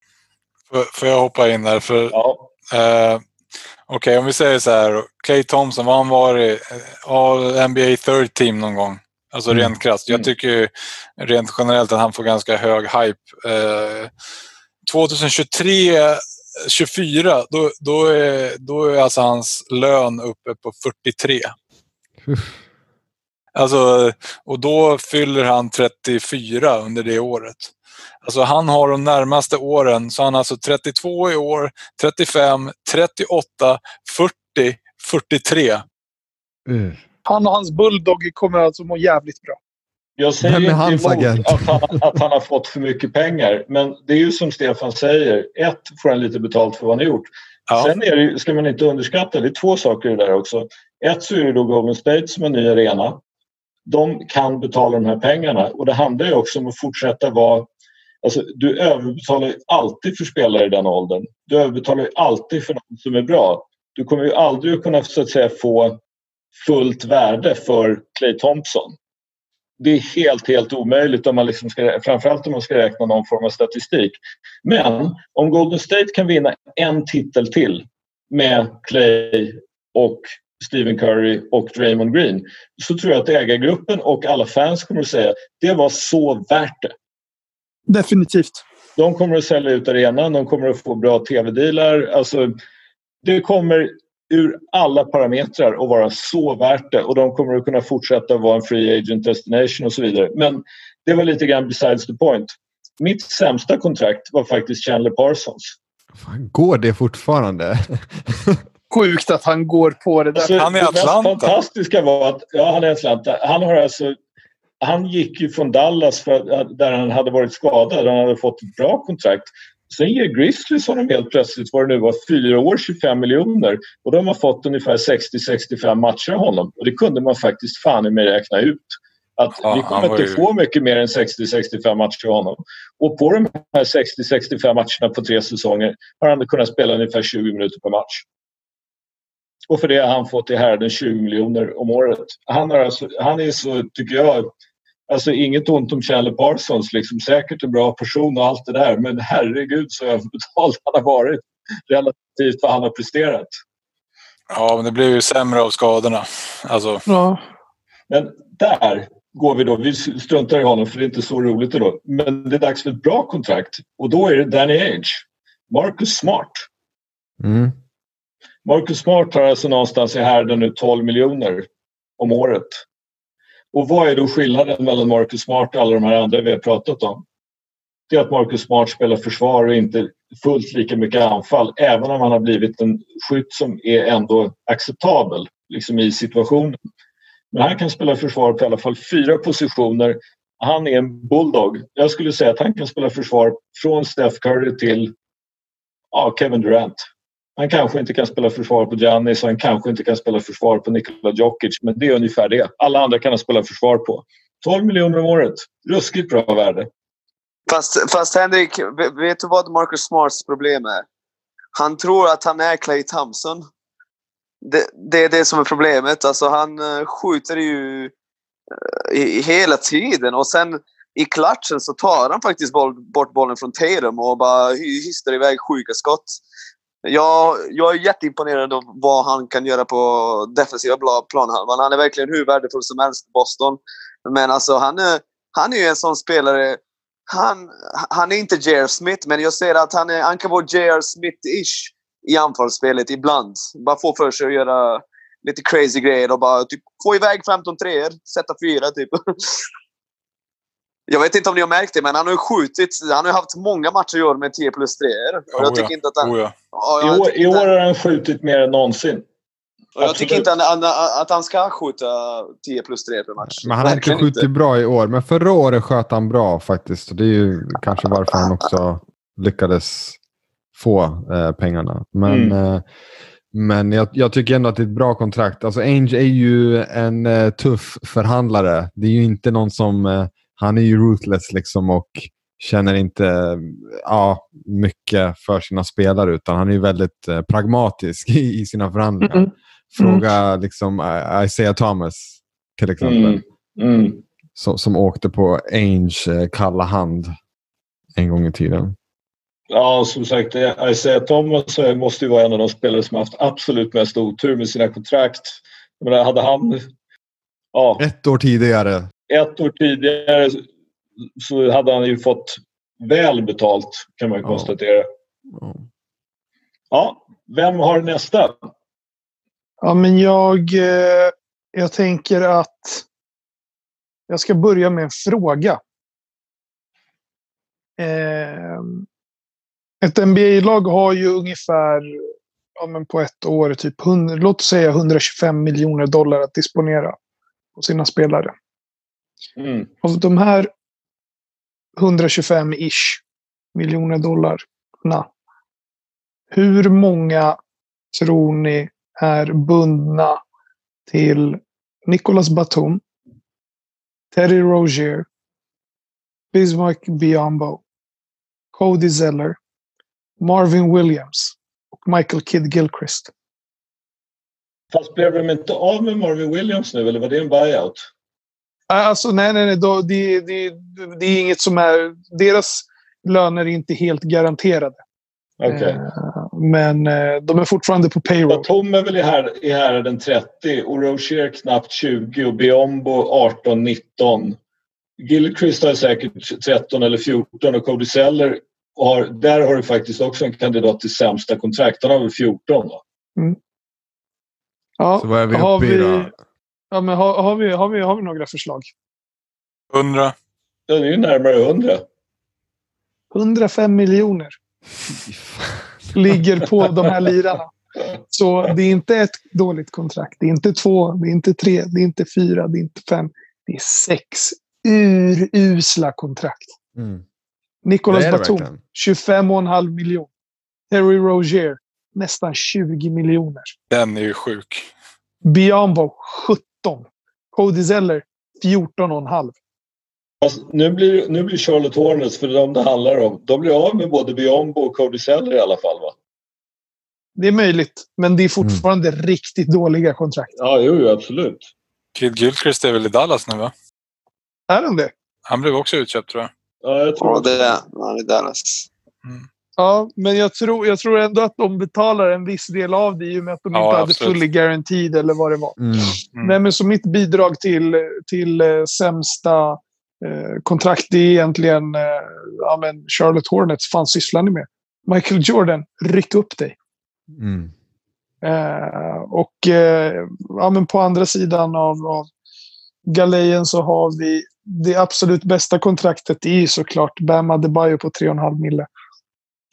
Får jag hoppa in där? För, ja. eh, Okej, okay, om vi säger så här. Clay Thompson, vad han varit? All NBA third team någon gång? Alltså mm. rent krasst. Jag mm. tycker rent generellt att han får ganska hög hype. Eh, 2023 24, då, då, är, då är alltså hans lön uppe på 43. Alltså, och då fyller han 34 under det året. Alltså han har de närmaste åren, så han har alltså 32 i år, 35, 38, 40, 43. Mm. Han och hans bulldog kommer alltså må jävligt bra. Jag säger inte emot att han, att han har fått för mycket pengar. Men det är ju som Stefan säger. Ett, får han lite betalt för vad han har gjort. Ja. Sen är det, ska man inte underskatta, det är två saker där också. Ett så är det då Golden State som en ny arena de kan betala de här pengarna och det handlar ju också om att fortsätta vara Alltså, du överbetalar ju alltid för spelare i den åldern. Du överbetalar ju alltid för någon som är bra. Du kommer ju aldrig att kunna så att säga, få fullt värde för Clay Thompson. Det är helt, helt omöjligt om man liksom ska, framförallt om man ska räkna någon form av statistik. Men om Golden State kan vinna en titel till med Clay och Stephen Curry och Draymond Green så tror jag att ägargruppen och alla fans kommer att säga det var så värt det. Definitivt. De kommer att sälja ut arenan, de kommer att få bra tv-dealar. Alltså, det kommer ur alla parametrar att vara så värt det och de kommer att kunna fortsätta vara en free agent destination och så vidare. Men det var lite grann besides the point. Mitt sämsta kontrakt var faktiskt Chandler Parsons. Fan, går det fortfarande? sjukt att han går på det där. Alltså, Han är det mest Atlanta. fantastiska var att, ja han är Atlanta. Han har alltså, han gick ju från Dallas för, att- där han hade varit skadad. Han hade fått ett bra kontrakt. Sen ger Grizzlies honom helt plötsligt, vad det nu var, fyra år 25 miljoner. Och då har man fått ungefär 60-65 matcher av honom. Och det kunde man faktiskt fan i mig räkna ut. Att Ja, vi kommer inte ju- få mycket mer än 60-65 matcher av honom. Och på de här 60-65 matcherna på tre säsonger har han kunnat spela ungefär 20 minuter per match. Och för det har han fått i härden 20 miljoner om året. Han, har alltså, han är så, tycker jag, alltså inget ont om Chandler Parsons, liksom, säkert en bra person och allt det där. Men herregud så överbetald han har varit relativt vad han har presterat. Ja, men det blev ju sämre av skadorna. Alltså, Ja. Men där går vi då. Vi struntar i honom för det är inte så roligt då. Men det är dags för ett bra kontrakt. Och då är det Danny Age. Marcus Smart. Mm. Marcus Smart har alltså någonstans i härden nu 12 miljoner om året. Och vad är då skillnaden mellan Marcus Smart och alla de här andra vi har pratat om? Det är att Marcus Smart spelar försvar och inte fullt lika mycket anfall. Även om han har blivit en skytt som är ändå acceptabel liksom i situationen. Men han kan spela försvar på i alla fall fyra positioner. Han är en bulldog. Jag skulle säga att han kan spela försvar från Steph Curry till ja, Kevin Durant. Han kanske inte kan spela försvar på Giannis och han kanske inte kan spela försvar på Nikola Djokic. Men det är ungefär det. Alla andra kan han spela försvar på. 12 miljoner om året. Ruskigt bra värde. Fast, fast Henrik, vet du vad Marcus Smarts problem är? Han tror att han är Clay Thompson. Det, det är det som är problemet. Alltså han eh, skjuter ju eh, i, i hela tiden och sen i klatschen så tar han faktiskt boll, bort bollen från Tatum och bara hy- hystar iväg sjuka skott. Jag, jag är jätteimponerad av vad han kan göra på defensiva planhalvan. Han är verkligen hur värdefull som helst i Boston. Men alltså han är, han är ju en sån spelare han, han är inte J.R. Smith, men jag ser att han, är, han kan vara J.R. Smith-ish i anfallsspelet ibland. Bara få för sig att göra lite crazy grejer och bara typ, få iväg 15 treor, sätta fyra typ. Jag vet inte om ni har märkt det, men han har ju skjutit. Han har ju haft många matcher i år med 10 plus 3 Och jag Oh ja. tycker inte att han... oh ja. Ja, I år, tycker I inte- år har han skjutit mer än någonsin. och jag tycker inte han, han, att han ska skjuta 10 plus 3 per match. Men han har inte skjutit bra i år. Men förra året sköt han bra faktiskt. Och det är ju kanske varför han också lyckades få eh, pengarna. Men, Mm. eh, men jag, jag tycker ändå att det är ett bra kontrakt. Alltså Ainge är ju en eh, tuff förhandlare. Det är ju inte någon som... Han är ju ruthless liksom och känner inte ja, mycket för sina spelare utan han är väldigt eh, pragmatisk i, i sina förhandlingar. Mm. Fråga liksom eh, Isaiah Thomas till exempel. Mm. Mm. Som, som åkte på Ainge eh, kalla hand en gång i tiden. Ja, som sagt, Isaiah Thomas eh, måste ju vara en av de spelare som haft absolut mest otur med sina kontrakt. Menar, hade han ja, Ett år tidigare. Ett år tidigare så hade han ju fått väl betalt kan man ju Ja. konstatera. Ja. Ja, vem har nästa? Ja, men jag, eh, jag tänker att jag ska börja med en fråga. Eh, ett NBA-lag har ju ungefär ja, men på ett år typ 100, låt säga 125 miljoner dollar att disponera på sina spelare. Mm. Av de här 125-ish miljoner dollarna. Hur många tror ni är bundna till Nicolas Batum, Terry Rozier, Bismarck Biombo, Cody Zeller, Marvin Williams och Michael Kidd Gilchrist. Fast blev de inte av med Marvin Williams nu eller var det en buyout? Alltså, nej, nej, nej. Då, det, det, det är inget som är... Deras löner är inte helt garanterade. Okej. Eh, men eh, de är fortfarande på payroll. Batum är väl i, här, i härden 30 och Rozier knappt 20 och Biombo 18-19. Gilchrist har säkert 13 eller 14 och Cody Zeller har, där har du faktiskt också en kandidat till sämsta kontrakt. Han har väl 14 va? Ja, Så vad är vi uppe i då? Ja, men har, har, vi, har, vi, har vi några förslag? 100. Ja, det är ju närmare 100. 105 miljoner ligger på de här lirarna. Så det är inte ett dåligt kontrakt. Det är inte två, det är inte tre, det är inte fyra, det är inte fem. Det är sex urusla kontrakt. Mm. Nicolas Batum, verkligen. 25,5 miljoner. Terry Rozier, nästan 20 miljoner. Den är ju sjuk. Biombo, 17. Cody Zeller, 14,5. Fast nu, blir, nu blir Charlotte Hornets, för de det handlar om, de blir av med både Biombo och Cody Zeller i alla fall va? Det är möjligt, men det är fortfarande riktigt dåliga kontrakt. Ja, jo, absolut. Kid Gilchrist är väl i Dallas nu va? Är de det? Han blev också utköpt tror jag. Ja, jag tror Ja, det är han i Dallas. Ja, men jag tror, jag tror ändå att de betalar en viss del av det i och med att de Ja, inte hade fully guaranteed eller vad det var. Mm. Mm. Nej, men så mitt bidrag till, till eh, sämsta eh, kontrakt är egentligen eh, ja, men Charlotte Hornets. fan sysslar ni med? Michael Jordan, ryck upp dig. Mm. Eh, och eh, ja, men på andra sidan av, av galejen så har vi det absolut bästa kontraktet. Är såklart Bam Adebayo på 3,5 mille.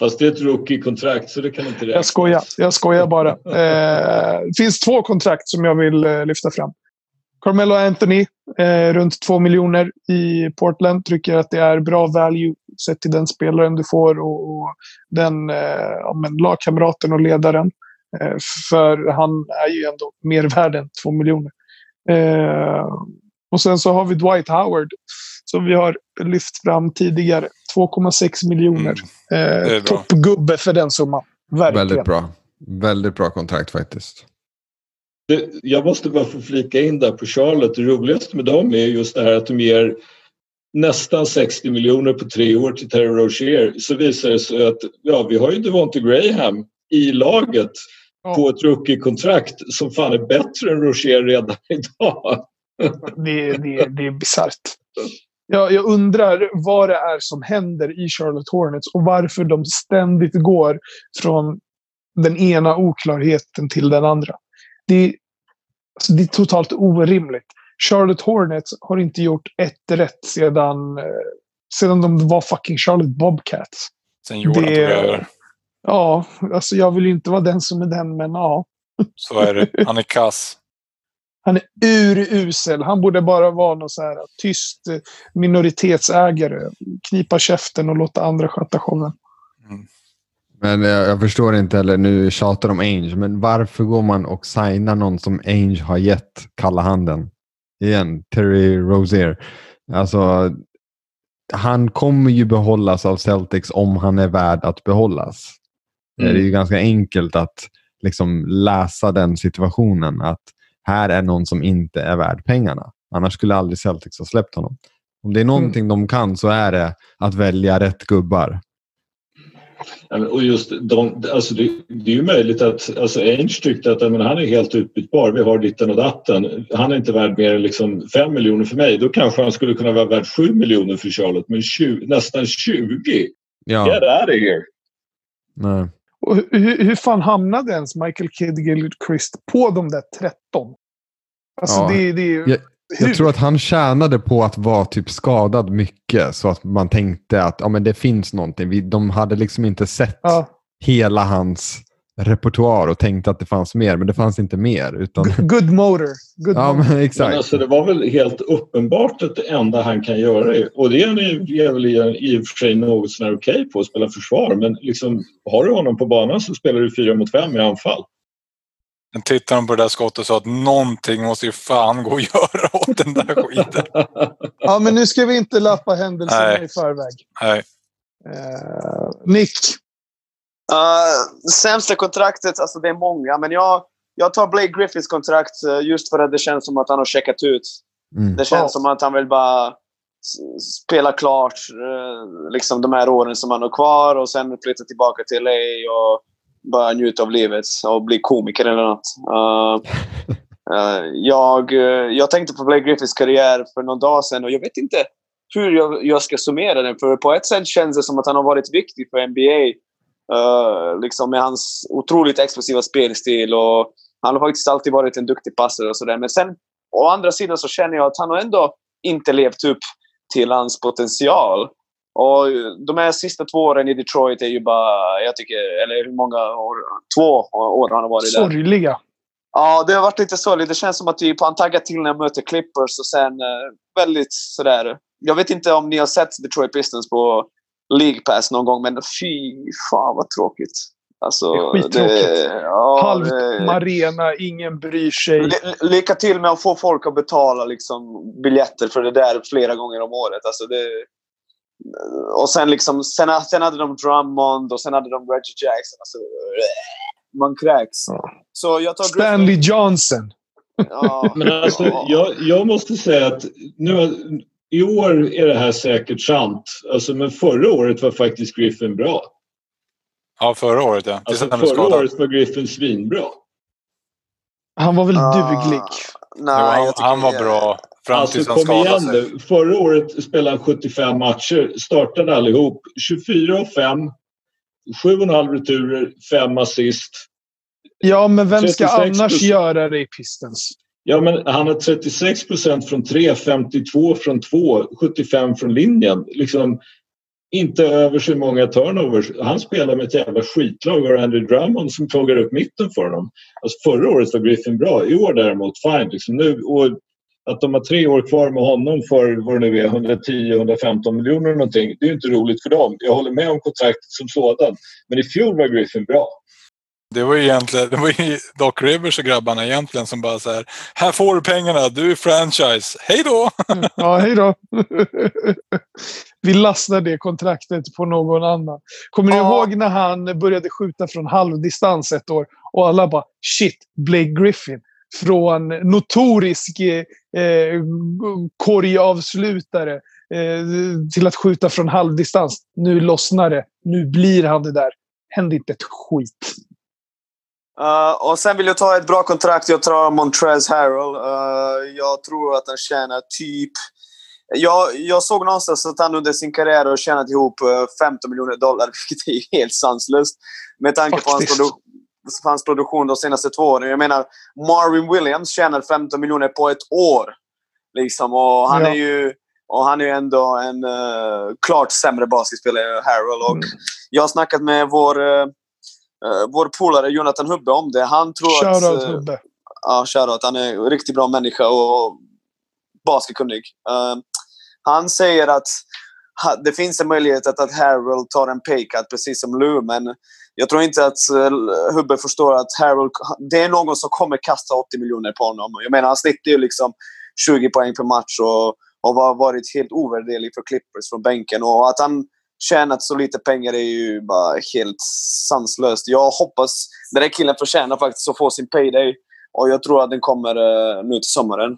Fast det är ett rookie-kontrakt så det kan inte räknas. Jag skojar. Jag skojar bara. Eh, det finns två kontrakt som jag vill eh, lyfta fram. Carmelo Anthony, eh, runt 2 miljoner i Portland. Tycker att det är bra value sett till den spelaren du får och, och den eh, ja, men lagkamraten och ledaren. Eh, för han är ju ändå mer värd än 2 miljoner. Eh, och sen så har vi Dwight Howard som vi har lyft fram tidigare. 2,6 miljoner. är Eh, toppgubbe för den summan. Verkligen. Väldigt bra. Väldigt bra kontrakt faktiskt. Det, jag måste bara få flika in där på Charlotte. Det roligaste med dem är just det här att de ger nästan 60 miljoner på tre år till Terry Rozier. Så visar det sig att ja, vi har ju Devonte Graham i laget Ja. på ett rookie-kontrakt som fan är bättre än Rozier redan idag. Det, det, det är bisarrt. Jag, jag undrar vad det är som händer i Charlotte Hornets och varför de ständigt går från den ena oklarheten till den andra. Det, är- alltså det är totalt orimligt. Charlotte Hornets har inte gjort ett rätt sedan, eh, sedan de var fucking Charlotte Bobcats. Sen Jordan tog över. Ja, alltså jag vill ju inte vara den som är den, men ja. Så är det. Han är kass. Han är urusel. Han borde bara vara någon så här tyst minoritetsägare. Knipa käften och låta andra sköta showen. Men jag, jag förstår inte heller, nu tjatar de Ainge, men varför går man och signar någon som Ainge har gett kalla handen? Igen, Terry Rozier. Alltså, han kommer ju behållas av Celtics om han är värd att behållas. Mm. Det är ju ganska enkelt att liksom läsa den situationen. Att här är någon som inte är värd pengarna. Annars skulle aldrig Celtics ha släppt honom. Om det är någonting de kan så är det att välja rätt gubbar. Och just de, alltså det, det är ju möjligt att alltså Ainge tyckte att men han är helt utbytbar. Vi har ditten och datten. Han är inte värd mer än liksom 5 miljoner för mig. Då kanske han skulle kunna vara värd 7 miljoner för Charlotte. Men 20, nästan 20? Ja, Get out of here! nej. Och hur, hur, fan hamnade ens Michael Kidd Gilchrist på de där 13? Alltså Ja, det, det jag-? Jag tror att han tjänade på att vara typ skadad mycket så att man tänkte att ja, men det finns någonting. Vi, de hade liksom inte sett Ja, hela hans repertoar och tänkte att det fanns mer, men det fanns inte mer. Utan, good motor. Good ja, motor. men Men exakt. alltså, det var väl helt uppenbart att det enda han kan göra är, och det är han väl i, och för sig något sånär okej på att spela försvar men liksom, har du honom på banan så spelar du fyra mot fem i anfall. Sen tittade de på det där skottet och sa att någonting måste ju fan gå att göra åt den där skiten. Ja, men nu ska vi inte lappa händelserna Nej. i förväg. Nej. Eh, Nick, Uh, sämsta kontraktet, alltså det är många, men jag, jag tar Blake Griffiths kontrakt eh, just för att det känns som att han har checkat ut. Mm. Det känns Ja. som att han vill bara spela klart eh, liksom de här åren som han har kvar och sen flytta tillbaka till LA och bara njuta av livet och bli komiker eller något. Uh, eh, jag, eh, jag tänkte på Blake Griffiths karriär för någon dag sedan och jag vet inte hur jag, jag ska summera den. För på ett sätt känns det som att han har varit viktig för NBA. Eh, liksom med hans otroligt explosiva spelstil och han har faktiskt alltid varit en duktig passare och sådär. Men sen å andra sidan så känner jag att han har ändå inte levt upp till hans potential. Och de här sista två åren i Detroit är ju bara, jag tycker, eller hur många år? Två år han har varit där. Sorgliga. Ja, det har varit lite sorgligt. Det känns som att typ, han taggar till när han möter Clippers och sen eh, väldigt sådär. Jag vet inte om ni har sett Detroit Pistons på League Pass någon gång, men fy fan vad tråkigt. Alltså, Det är skittråkigt. ja, Halvt det- arena, ingen bryr sig. Ly- Lycka till med att få folk att betala liksom, biljetter för det där flera gånger om året. Alltså det, och sen, liksom, sen, sen hade de Drummond och sen hade de Reggie Jackson. Alltså, man kräks. Ja. Så jag tar Stanley Johnson. Ja, Men alltså, ja. jag, jag måste säga att nu, i år är det här säkert sant. Alltså, men förra året var faktiskt Griffin bra. Ja, förra året ja. Tills Alltså, förra skadad. året var Griffin svinbra. Han var väl Ah, duglig. Jo, Nej, han, han var bra fram Alltså tills han kom skadade igen sig. nu. Förra året spelade han 75 matcher. Startade allihop. 24 och 5. 7,5 returer, 5 assist. Ja, men vem ska 36 annars göra det i Pistons? Ja, men han har 36 procent från 3, 52 från 2, 75 från linjen. Liksom inte över så många turnovers. Han spelar med ett jävla skitlag och Andrew Drummond som tågar upp mitten för honom. Alltså förra året var Griffin bra. I år däremot, fine. Liksom nu, och att de har tre år kvar med honom för vad det nu är, 110-115 miljoner någonting. Det är ju inte roligt för dem. Jag håller med om kontraktet som sådant. Men i fjol var Griffin bra. Det var ju egentligen det var ju Doc Rivers och grabbarna egentligen som bara så här. Här får du pengarna, du är franchise. Hej då! Ja, hej då. Vi lastar det kontraktet på någon annan. Kommer ni Ja. ihåg när han började skjuta från halvdistans ett år och alla bara shit, Blake Griffin. Från notorisk eh, korgavslutare eh, till att skjuta från halvdistans. Nu lossnar det. Nu blir han det där. Hände inte ett skit. Uh, och sen vill jag ta ett bra kontrakt. Jag tar Montrez Harrell. Uh, jag tror att han tjänar typ... Jag, jag såg någonstans att han under sin karriär har tjänat ihop eh, 15 miljoner dollar, vilket är helt sanslöst. Med tanke på hans, produ hans produktion de senaste två åren. Jag menar, Marvin Williams tjänar 15 miljoner på ett år. Liksom, och han Ja. är ju... Och han är ju ändå en eh, klart sämre basketspelare än Harrell. Och Mm. Jag har snackat med vår, eh, eh, vår polare Jonathan Hubbe om det. Han tror att... Shoutout eh, Hubbe. Ja, shoutout. Han är en riktigt bra människa och basketkunnig. Uh, han säger att det finns en möjlighet att, att Harold tar en paycut precis som Lou, men jag tror inte att uh, Hubbe förstår att Harold, det är någon som kommer kasta 80 miljoner på honom. Jag menar, han snittar ju liksom 20 poäng per match och, och har varit helt ovärderlig för Clippers från bänken. Och att han tjänat så lite pengar är ju bara helt sanslöst. Jag hoppas den där killen förtjänar faktiskt att få sin payday. Och jag tror att den kommer uh, nu till sommaren.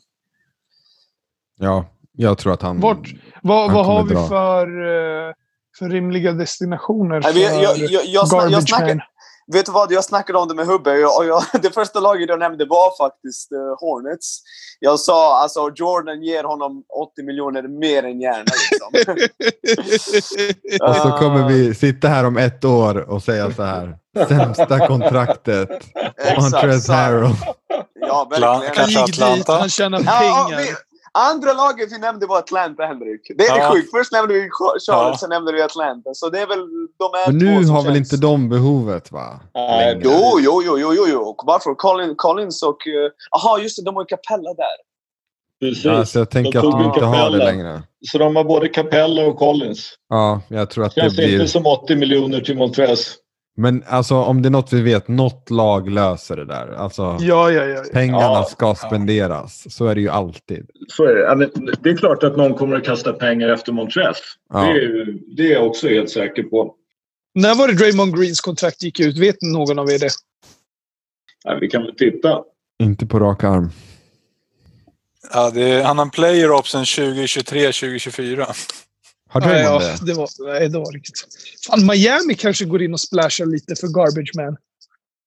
Ja, jag tror att han... Vart- Vad, Han vad har vi dra. för, eh, för rimliga destinationer för Nej, vi- jag, jag, jag, jag, jag Garbage snackade? Vet du vad? Jag snackade om det med Hubbe och, jag, det första laget jag nämnde var faktiskt eh, Hornets. Jag sa alltså Jordan ger honom 80 miljoner mer än gärna. Liksom. Och så kommer Ah, vi sitta här om ett år och säga så här. Sämsta kontraktet. Montrez så- Harrell. Ja, verkligen. kanske League dit, Atlanta? han tjänar Ja, ja, pengar. vi, andra laget vi nämnde var Atlanta, Henrik. Det är Ja. det sjukt. Först nämnde vi Charlotte, Ja. sen nämnde vi Atlanta. Så det är väl de är Men två nu som har väl känns- inte de behovet va? Längre. Jo, jo, jo, jo, jo, jo. Varför? Colin, Collins och... Jaha, just det. De har ju Capella där. Precis. Alltså, jag tänker De att de inte har det Capella. längre. Så de har både Capella och Collins. Ja, jag tror att det Känns blir... inte som 80 miljoner till Montrez. Men alltså om det är något vi vet, något lag löser det där. Alltså Ja, ja, ja. pengarna Ja. ska spenderas. Så är det ju alltid. Så är det. Det är klart att någon kommer att kasta pengar efter Montrez. Ja. Det, är, det är jag också helt säker på. När var det Draymond Greens kontrakt gick ut? Vet någon av er det? Ja, vi kan väl titta. Inte på rak arm. Ja, det är, han har en player option 2023-2024. Har Nej, Draymond ja, det? det var, nej, det var riktigt. Fan, Miami kanske går in och splashar lite för Garbage Man.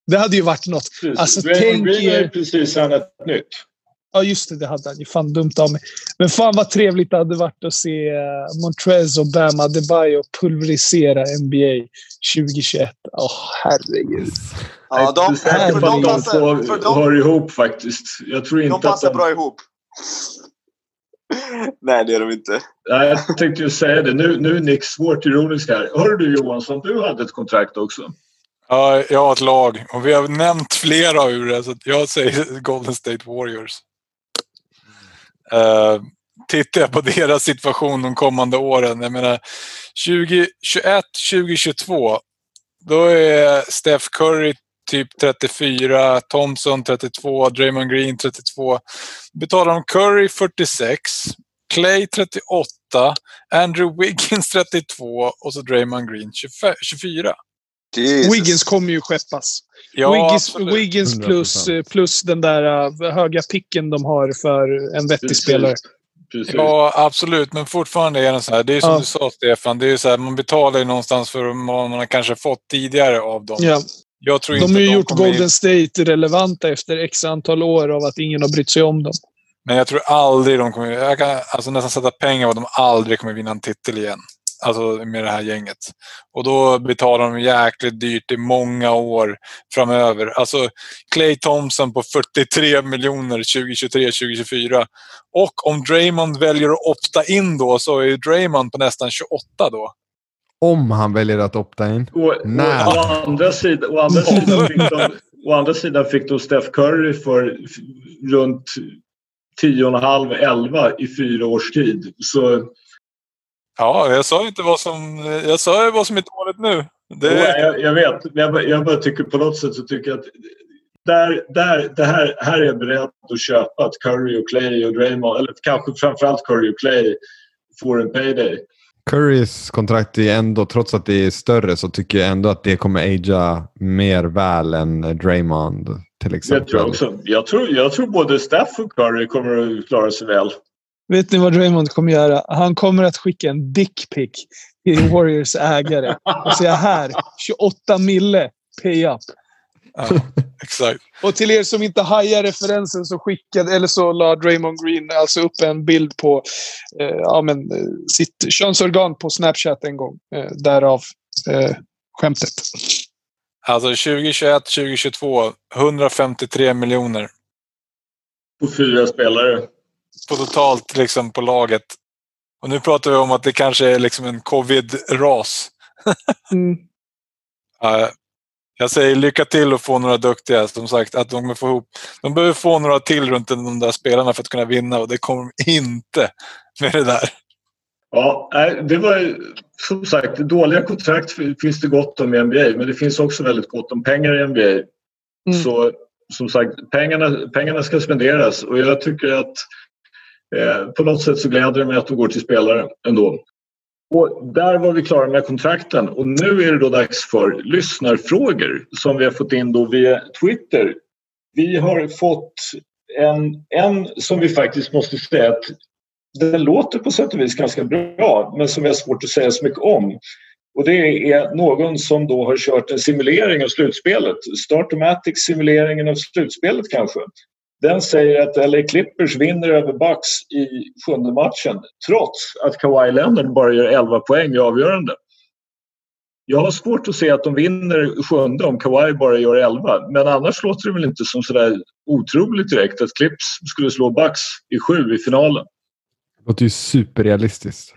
Det hade ju varit något. Precis. Alltså, Draymond tänk Green har ju er- precis signat nytt. Ja, just det. Det hade han ju. Fan dumt av mig. Men fan vad trevligt det hade varit att se uh, Montrez och Bam Adebayo pulverisera NBA 2021. Åh, herregud. Ja, Jag är de, här på för att de, de passar, för de, hör ihop faktiskt. Jag tror de inte att passar de... bra ihop. Nej, det är de inte. Nej, jag tänkte ju säga det. Nu, nu är Nick svårt ironisk här. Hör du Johansson, du hade ett kontrakt också. Ja, jag har ett lag och vi har nämnt flera ur det. Så jag säger Golden State Warriors. Uh, tittar jag på deras situation de kommande åren. Jag menar 2021, 2022. Då är Steph Curry typ 34, Thompson 32, Draymond Green 32. Betalar de Curry 46, Clay 38, Andrew Wiggins 32 och så Draymond Green 24. Jesus. Wiggins kommer ju skeppas. Ja, Wiggins, absolut. Wiggins plus, 100%. plus den där uh, höga picken de har för en vettig Precis. spelare. Precis. Ja, absolut. Men fortfarande är det så här. Det är som Ja. du sa, Stefan. Det är så här, man betalar ju någonstans för vad man har kanske fått tidigare av dem. Ja. Jag tror De inte har ju gjort kommer in- Golden State relevanta efter x antal år av att ingen har brytt sig om dem. Men jag tror aldrig de kommer... Jag kan alltså nästan sätta pengar på att de aldrig kommer vinna en titel igen. Alltså med det här gänget. Och då betalar de jäkligt dyrt i många år framöver. Alltså Clay Thompson på 43 miljoner 2023-2024. Och om Draymond väljer att opta in då så är Draymond på nästan 28 då. Om han väljer att opta in. Och, och, Nej. å, andra sidan, å, andra sidan fick de, å andra sidan fick de Steph Curry för runt 10,5-11 i fyra års tid. Så Ja, jag sa inte vad som... Jag sa ju vad som är dåligt nu. Det, Ja, jag, jag vet, men jag, bara- jag bara tycker på något sätt så tycker jag att där, där, det här, här är jag beredd att köpa att Curry och Clay och Draymond, eller kanske framförallt Curry och Clay, får en payday. Currys kontrakt är ändå, trots att det är större, så tycker jag ändå att det kommer agea mer väl än Draymond till exempel. Det tror jag också. Jag tror, jag tror både Steph och Curry kommer att klara sig väl. Vet ni vad Draymond kommer göra? Han kommer att skicka en dickpic till Warriors ägare och säga här, 28 mille, pay up. Ja, exakt. Och till er som inte hajar referensen så skickade, eller så la Draymond Green alltså upp en bild på eh, ja, men, eh, sitt könsorgan på Snapchat en gång. Eh, därav eh, skämtet. Alltså 2021, 2022, 153 miljoner. På fyra spelare. på totalt liksom på laget. Och nu pratar vi om att det kanske är liksom en covid-ras. Mm. Ja, jag säger lycka till att få några duktiga. Som sagt, att de, får ihop, de behöver få några till runt de där spelarna för att kunna vinna och det kommer de inte med det där. Ja, det var ju, som sagt, dåliga kontrakt finns det gott om i NBA, men det finns också väldigt gott om pengar i NBA. Mm. Så som sagt, pengarna, pengarna ska spenderas och jag tycker att eh, på något sätt så gläder det mig att de går till spelare ändå. Och där var vi klara med kontrakten och nu är det då dags för lyssnarfrågor som vi har fått in då via Twitter. Vi har fått en, en som vi faktiskt måste säga att den låter på sätt och vis ganska bra men som vi har svårt att säga så mycket om. Och det är någon som då har kört en simulering av slutspelet. Startomatic simuleringen av slutspelet kanske. Den säger att LA Clippers vinner över Bucks i sjunde matchen trots att Kawhi Leonard bara gör 11 poäng i avgörande. Jag har svårt att se att de vinner sjunde om Kawhi bara gör 11 men annars låter det väl inte som sådär otroligt direkt att Clips skulle slå Bucks i sju i finalen. Det låter ju superrealistiskt.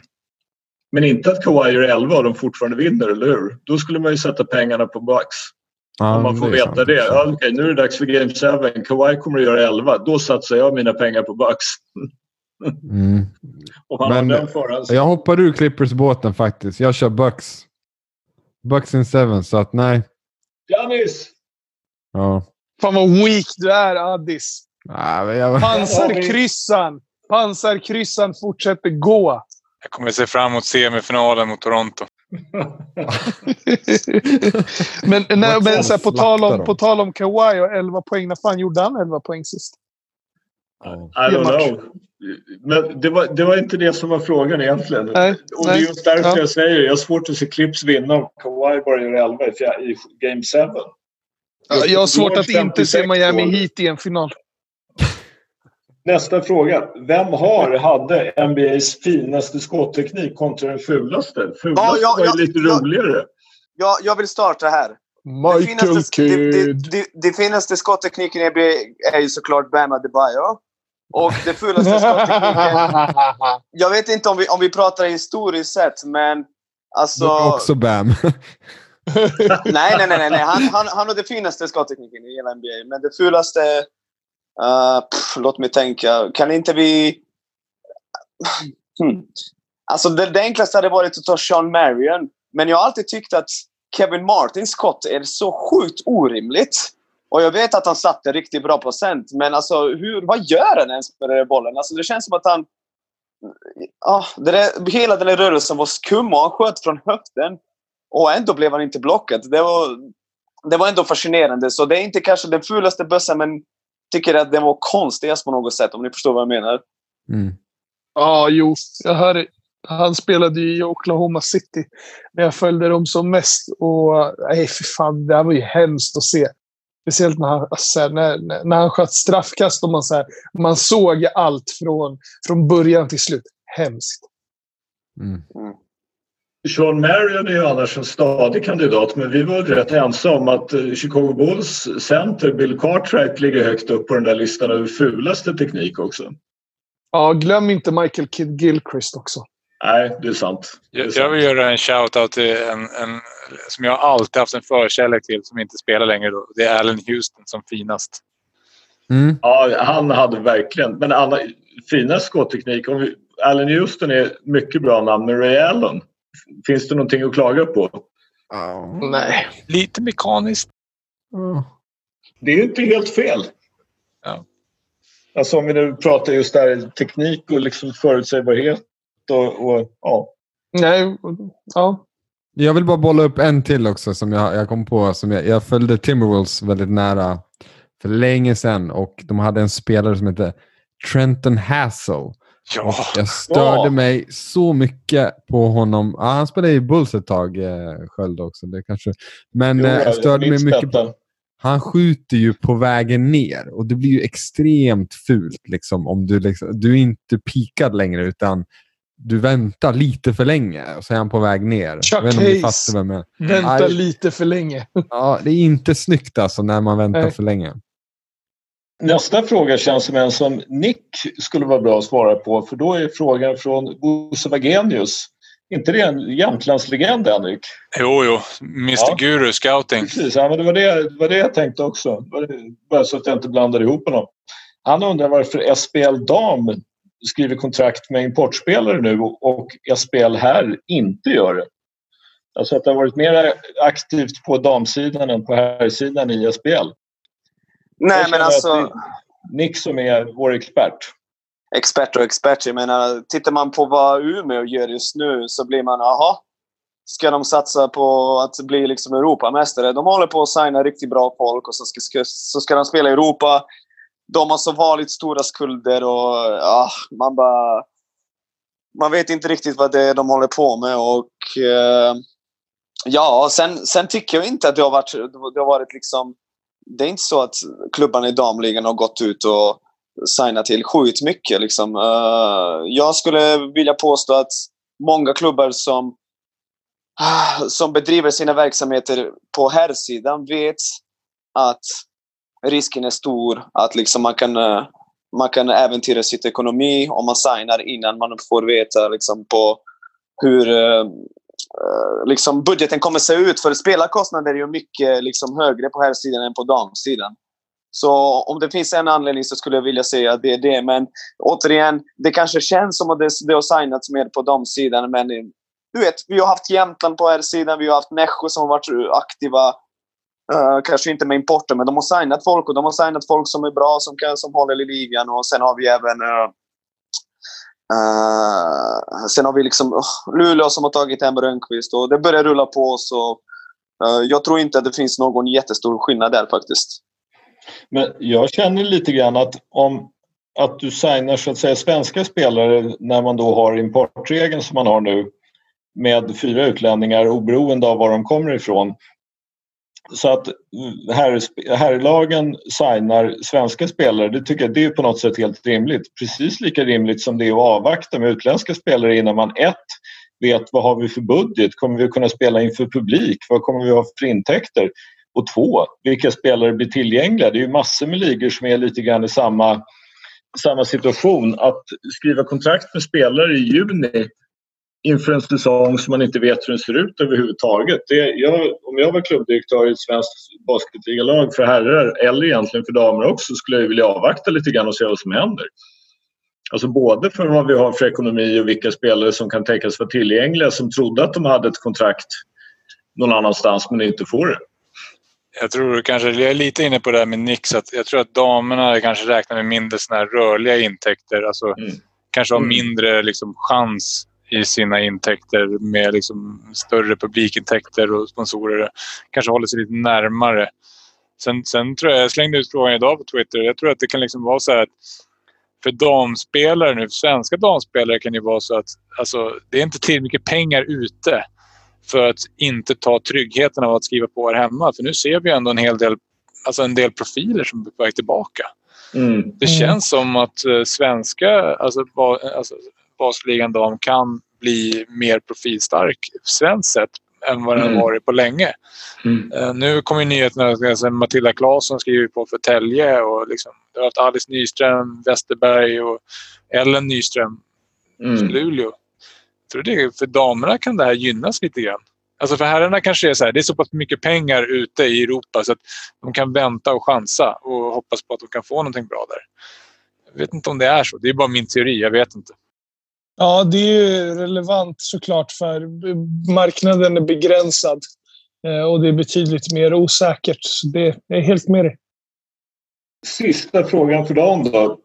Men inte att Kawhi gör 11 och de fortfarande vinner, eller hur? Då skulle man ju sätta pengarna på Bucks. Ja, om man får veta sant. det. Ja, okej, nu är det dags för Game 7. Kawhi kommer att göra 11. Då satsar jag mina pengar på Bucks. Mm. Men-. Jag hoppar ur Clippers-båten faktiskt. Jag kör Bucks. Bucks in seven, så att nej. Janis! Ja. Fan vad weak du är, Addis. Men jag... Pansarkryssan! Pansarkryssan fortsätter gå. Jag kommer se fram emot semifinalen mot Toronto. men när, Vad men så här, på, tal om, på tal om Kawhi och 11 poäng. När fan gjorde han 11 poäng sist? I don't know. Men det var, det var inte det som var frågan egentligen. Nej, och det är nej. just därför Ja. jag säger jag har svårt att se Clips vinna om Kawhi bara gör 11 i, Game 7. Ja, Jag har svårt att inte se 56 Miami år. Heat i en final. Nästa fråga. Vem har, hade NBAs finaste skottteknik kontra den fulaste? Fulaste Ja, ja, var ju ja, lite ja. roligare. Jag, jag vill starta här. Det Michael finaste, det, det, Kidd. det, det finaste skotttekniken i NBA är ju såklart Bam Adebayo. Och det fulaste skotttekniken... Jag vet inte om vi, om vi pratar historiskt sett, men alltså... Det är också Bam. nej, nej, nej. nej. Han, han, han har det finaste skotttekniken i hela NBA. Men det fulaste... Uh, pff, låt mig tänka. Kan inte vi... Hmm. Alltså det, det enklaste hade varit att ta Sean Marion. Men jag har alltid tyckt att Kevin Martins skott är så sjukt orimligt. Och jag vet att han satte riktigt bra procent, men alltså, hur, vad gör han ens med den där bollen? Alltså, det känns som att han... Ah, det där, hela den där rörelsen var skum och han sköt från höften. Och ändå blev han inte blockad. Det var, det var ändå fascinerande. Så det är inte kanske den fulaste bössan, men tycker att den var konstigast på något sätt, om ni förstår vad jag menar. Mm. Ja, jo. Jag hör, han spelade ju i Oklahoma City när jag följde dem som mest. Och nej, för fan, det här var ju hemskt att se. Speciellt när han, alltså, när, när han sköt straffkast och man, så här, man såg allt från, från början till slut. Hemskt. Mm. Sean Marion är ju annars en stadig kandidat men vi var rätt ensamma om att eh, Chicago Bulls center Bill Cartwright ligger högt upp på den där listan över fulaste teknik också. Ja, glöm inte Michael Kidd Gilchrist också. Nej, det är sant. Det är Jag, sant. jag vill göra en shout-out till en, en som jag alltid haft en förkärlek till som inte spelar längre. Då. Det är Allen Houston som finast. Mm. Ja, han hade verkligen... Men Anna, fina skotteknik. Allen Houston är mycket bra namn, men Ray Allen. Finns det någonting att klaga på? Nej. Lite mekaniskt. Det är inte helt fel. Ja. Alltså om vi nu pratar just där teknik och liksom förutsägbarhet och, och ja. Nej. Ja. Jag vill bara bolla upp en till också som jag, jag kom på. Som jag, jag följde Timberwolves väldigt nära för länge sedan och de hade en spelare som hette Trenton Hassel. Ja. Jag störde Ja. mig så mycket på honom. Ja, han spelade i Bulls ett tag, eh, Sköld också. Det kanske. Men Jo, eh, jag störde mig mycket på han skjuter ju på vägen ner och det blir ju extremt fult liksom, om du, liksom, du är inte pikad längre utan du väntar lite för länge och så är han på väg ner. Chuck Hayes. fattar vad jag menar. Vänta Aj. lite för länge. Ja, det är inte snyggt alltså när man väntar Nej. för länge. Nästa fråga känns som en som Nick skulle vara bra att svara på för då är frågan från Bosse Wagenius. inte det en Jämtlandslegend, Henrik? Jo, jo. Mr Ja. Guru Scouting. Precis, ja, men det, var det, det var det jag tänkte också. Bara så att jag inte blandar ihop honom. Han undrar varför SPL Dam skriver kontrakt med importspelare nu och SPL här inte gör det. Alltså att det har varit mer aktivt på damsidan än på herrsidan i SPL. Nej, men alltså... Nick som är vår expert. expert och expert. Jag menar, tittar man på vad Umeå gör just nu så blir man, aha. Ska de satsa på att bli liksom Europamästare? De håller på att signa riktigt bra folk och så ska, så ska de spela i Europa. De har så vanligt stora skulder och ja, man bara... Man vet inte riktigt vad det är de håller på med och... Eh, ja, sen, sen tycker jag inte att det har varit, det har varit liksom... Det är inte så att klubbarna i damligan har gått ut och signat till sjukt mycket. Liksom. Eh, jag skulle vilja påstå att många klubbar som, ah, som bedriver sina verksamheter på herrsidan vet att risken är stor att liksom man, kan, eh, man kan äventyra sitt ekonomi om man signar innan man får veta liksom, på hur eh, Eh, liksom budgeten kommer se ut. För spelarkostnader är ju mycket liksom, högre på herrsidan än på damsidan. Så om det finns en anledning så skulle jag vilja säga att det är det. Men återigen, det kanske känns som att det, det har signats mer på damsidan. Men eh, du vet, vi har haft Jämtland på här sidan. Vi har haft Nässjö som har varit eh, aktiva. Uh, kanske inte med importen, men de har signat folk och de har signat folk som är bra, som, kan, som håller i ligan. Och sen har vi även uh, Eh, sen har vi liksom oh, Luleå som har tagit hem Rönnqvist och det börjar rulla på. Så uh, jag tror inte att det finns någon jättestor skillnad där faktiskt. Men jag känner lite grann att om att du signar så att säga svenska spelare när man då har importregeln som man har nu med fyra utlänningar oberoende av var de kommer ifrån. Så att mm, herrlagen herrlagen signar svenska spelare, det tycker jag det är på något sätt helt rimligt. Precis lika rimligt som det är att avvakta med utländska spelare innan man ett vet vad har vi för budget, kommer vi kunna spela inför publik, vad kommer vi ha för intäkter? Och två, vilka spelare blir tillgängliga? Det är ju massor med ligor som är lite grann i samma samma situation. Att skriva kontrakt med spelare i juni inför en säsong som man inte vet hur den ser ut överhuvudtaget. Det, jag, om jag var klubbdirektör i ett svenskt basketligalag för herrar eller egentligen för damer också skulle jag vilja avvakta lite grann och se vad som händer. Alltså både för vad vi har för ekonomi och vilka spelare som kan tänkas vara tillgängliga som trodde att de hade ett kontrakt någon annanstans men inte får det. Jag tror kanske, jag är lite inne på det här med Nix, att jag tror att damerna kanske räknar med mindre såna rörliga intäkter. Alltså mm. kanske har mm. mindre liksom, chans i sina intäkter med liksom, större publikintäkter och sponsorer. Kanske håller sig lite närmare. Sen, sen tror jag, jag slängde ut frågan idag på Twitter. Jag tror att det kan liksom vara så att för damspelare nu, för svenska damspelare kan det vara så att alltså, det är inte tillräckligt mycket pengar ute för att inte ta tryggheten av att skriva på här hemma. För nu ser vi ändå en hel del, alltså en del profiler som är på väg tillbaka. Mm. Det känns som att uh, svenska, alltså, alltså basligan dam kan bli mer profilstark svenskt sett än vad den mm. varit på länge. Mm. Uh, nu kommer nyheterna att Matilda Claesson skriver på för Tälje och liksom, det har haft Alice Nyström, Westerberg och Ellen Nyström mm. Luleå tror det, för damerna kan det här gynnas lite grann. Alltså för herrarna kanske är så här, det är så pass mycket pengar ute i Europa så att de kan vänta och chansa och hoppas på att de kan få någonting bra där. Jag vet inte om det är så. Det är bara min teori. Jag vet inte. Ja, det är relevant såklart för marknaden är begränsad eh, och det är betydligt mer osäkert. Så det är helt med dig. Sista frågan för dagen då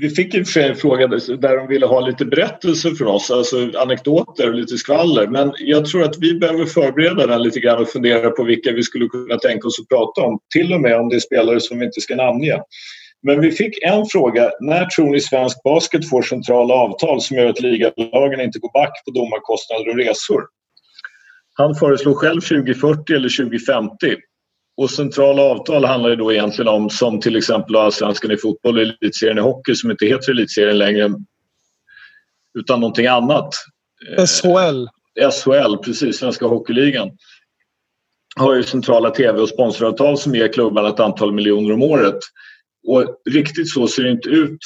vi fick i och för sig en fråga där de ville ha lite berättelser från oss, alltså anekdoter och lite skvaller. Men jag tror att vi behöver förbereda den lite grann och fundera på vilka vi skulle kunna tänka oss att prata om. Till och med om det är spelare som vi inte ska namnge. Men vi fick en fråga. När tror ni svensk basket får centrala avtal som gör att ligalagen inte går back på domarkostnader och resor? Han föreslår själv 2040 eller 2050. Och centrala avtal handlar ju då egentligen om som till exempel allsvenskan i fotboll och elitserien i hockey som inte heter elitserien längre utan någonting annat. SHL. Eh, SHL, precis. Svenska Hockeyligan. Har ju centrala tv och sponsoravtal som ger klubbarna ett antal miljoner om året. Och riktigt så ser det inte ut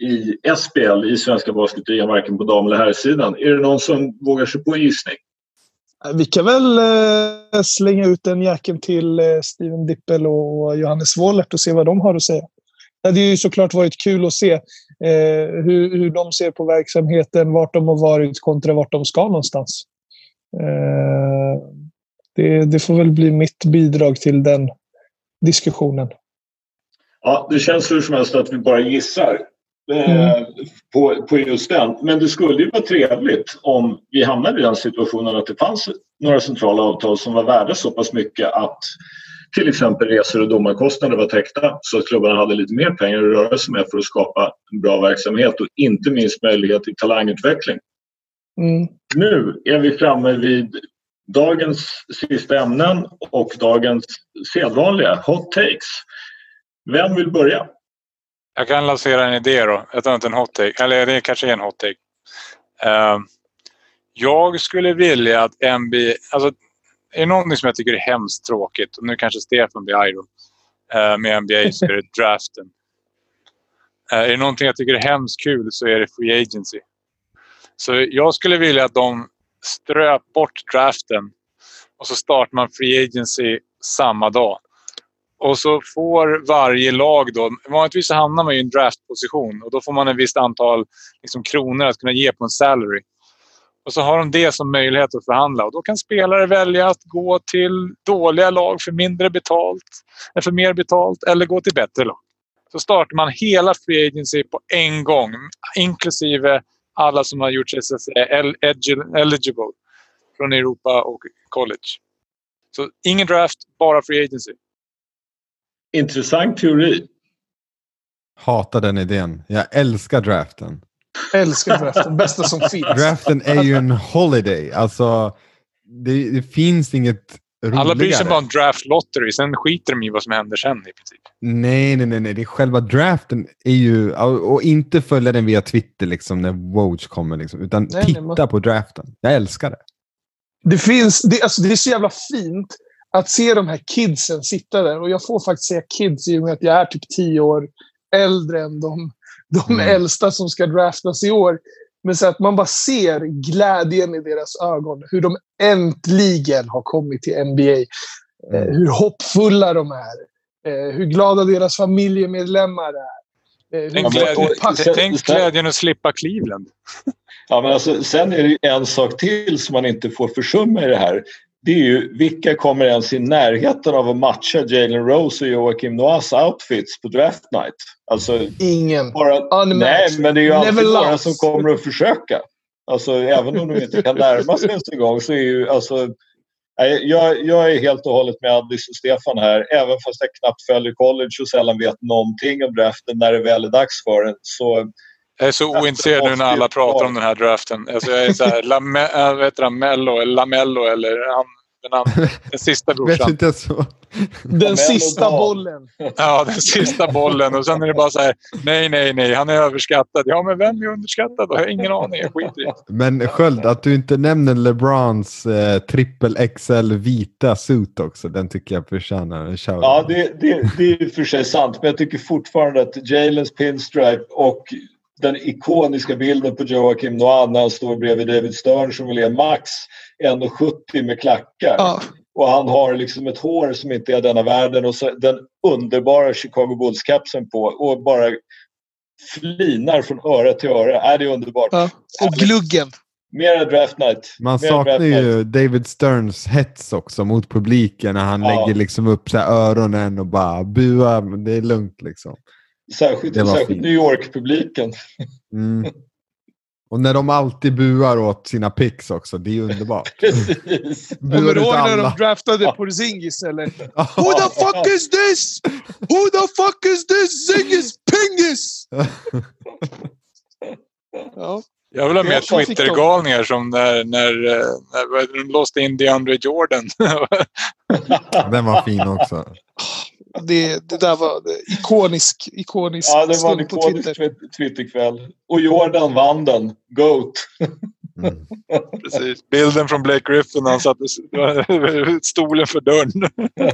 i SBL, i Svenska Basketligan, varken på dam eller herrsidan. Är det någon som vågar sig på en gissning? Vi kan väl eh, slänga ut den jäkeln till eh, Steven Dippel och Johannes Wollert och se vad de har att säga. Det hade ju såklart varit kul att se eh, hur, hur de ser på verksamheten, vart de har varit kontra vart de ska någonstans. Eh, det, det, får väl bli mitt bidrag till den diskussionen. Ja, det känns hur som helst att vi bara gissar. Eh, mm. på, på just den. Men det skulle ju vara trevligt om vi hamnade i den situationen att det fanns några centrala avtal som var värda så pass mycket att till exempel resor och domarkostnader var täckta så att klubbarna hade lite mer pengar att röra sig med för att skapa en bra verksamhet och inte minst möjlighet till talangutveckling. Mm. Nu är vi framme vid dagens sista ämnen och dagens sedvanliga hot takes. Vem vill börja? Jag kan lansera en idé då. Jag tar inte en hot take. Eller det kanske är en hot take. Uh, jag skulle vilja att NBA... Alltså, är det någonting som jag tycker är hemskt tråkigt, och nu kanske Stefan blir arg uh, med NBA, så är det draften. Uh, är det någonting jag tycker är hemskt kul så är det free agency. Så jag skulle vilja att de ströp bort draften och så startar man free agency samma dag. Och så får varje lag då... Vanligtvis så hamnar man i en draftposition och då får man ett visst antal liksom, kronor att kunna ge på en salary. Och så har de det som möjlighet att förhandla. Och då kan spelare välja att gå till dåliga lag för mindre betalt, eller för mer betalt, eller gå till bättre lag. Så startar man hela Free Agency på en gång, inklusive alla som har gjort sig så att säga, eligible från Europa och college. Så ingen draft, bara Free Agency. Intressant teori. Hatar den idén. Jag älskar draften. Älskar draften. Bästa som finns. Draften är ju en holiday. Alltså, det, det finns inget roligare. Alla bryr sig bara om draft lottery. Sen skiter de i vad som händer sen i princip. Nej, nej, nej. nej. Det är själva draften är ju... Och inte följa den via Twitter liksom när Woj kommer. Liksom, utan nej, titta nej, man... på draften. Jag älskar det. Det finns... Det, alltså, det är så jävla fint att se de här kidsen sitta där. Och jag får faktiskt säga kids i och med att jag är typ tio år äldre än de de Mm. äldsta som ska draftas i år. Men så att man bara ser glädjen i deras ögon. Hur de äntligen har kommit till NBA. Eh, Mm. hur hoppfulla de är. Eh, hur glada deras familjemedlemmar är. Eh, Tänk, sen- tänk glädjen att slippa Cleveland. Ja, men alltså, sen är det en sak till som man inte får försumma i det här. Det är ju vilka kommer ens i närheten av att matcha Jalen Rose och Joakim Noahs outfits på draft night? Alltså, Ingen. bara, nej, men det är ju alltid några som kommer att försöka. Alltså, även om de inte kan närma sig ens en gång så är ju alltså... Jag, jag är helt och hållet med Addis och Stefan här. Även fast jag knappt följer college och sällan vet någonting om draften när det väl är dags för den. Så Jag är så ointresserad nu när alla pratar om den här draften. Alltså jag är så här, Lame, äh, vad heter han, Mello, eller Lamello eller han, den, andra, den sista Vet brorsan. inte så. Den sista bollen. Ja, den sista bollen. Och sen är det bara så här, nej, nej, nej, han är överskattad. Ja, men vem är underskattad? Jag har ingen aning. Jag skiter i. Men Sköld, att du inte nämner LeBrons eh, trippel XL vita suit också, den tycker jag förtjänar en shout. Ja, det, det, det är i och för sig sant. Men jag tycker fortfarande att Jalens pinstripe och den ikoniska bilden på Joakim Noah när han står bredvid David Stern som vill är max 1,70 med klackar. Ja. Och han har liksom ett hår som inte är denna världen och så den underbara Chicago Bulls-kapsen på och bara flinar från öra till öra. Är det är underbart. Ja. Och gluggen. Mera draft night. Man Mera saknar draft night. ju David Sterns hets också mot publiken när han Ja. lägger liksom upp så här öronen och bara buar. Men det är lugnt liksom. Särskilt, särskilt. New York-publiken. Mm. Och när de alltid buar åt sina picks också, det är underbart. Precis. Kommer du ihåg när de draftade Porzingis eller? Who the fuck is this? Who the fuck is this Zingis Pingis? Ja. Jag vill ha mer. Twitter-galningar som när, när, eh, när de låste in DeAndre Jordan. Den var fin också. Det, det där var ikonisk, ikonisk Ja, det var en stund på ikonisk Twitter. Twitter- Twitterkväll. Och Jordan vann den. Goat. Mm. Precis. Bilden från Blake Griffin när han satte stolen för dörren.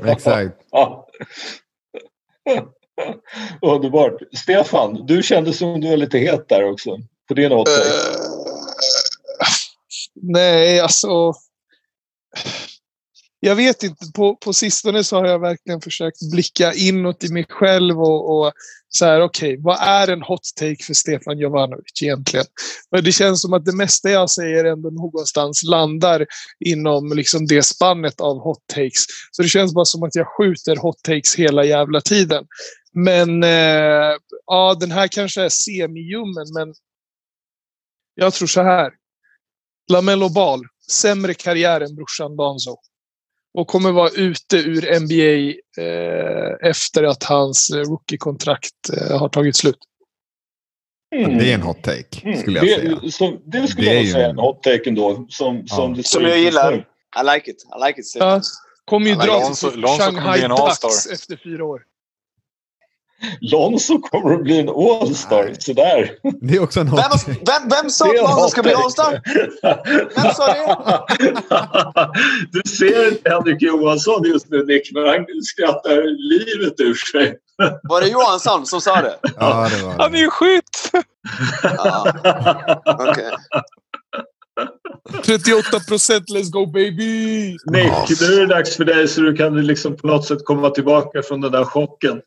Exakt. Ja. Underbart. Stefan, du kände som du var lite het där också. På din take. Eh, nej, alltså. Jag vet inte. På, på sistone så har jag verkligen försökt blicka inåt i mig själv och, och så här, okej, vad är en hot take för Stefan Jovanovic egentligen? Men det känns som att det mesta jag säger ändå någonstans landar inom liksom det spannet av hot takes. Så det känns bara som att jag skjuter hot takes hela jävla tiden. Men eh, ja, den här kanske är semi-ljummen, men jag tror så här. Lamello Ball, sämre karriär än brorsan Danzo. Och kommer vara ute ur NBA eh, efter att hans eh, rookie-kontrakt eh, har tagit slut. Mm. Det är en hot take, Mm. skulle jag säga. det, som, det skulle Det är jag ju säga en- en hot take ändå. Som, som, Ja. det Som jag gillar. I like it. I like it. Ja, kommer ju Alla dra till Shanghai bli en all-star. Ducks efter fyra år. Lonzo kommer att bli en all-star. Sådär. Det är också en Vem, vem, vem sa Det att Lonzo ska bli. All-star? Vem sa det? Du ser inte Henrik Johansson just nu Nick, men han skrattar livet ur sig. Var det Johansson som sa det? Ja, det var Han är det. ju skytt! Ja, okej. 38 procent, let's go baby! Nick, nu är det dags för dig så du kan liksom på något sätt komma tillbaka från den där chocken.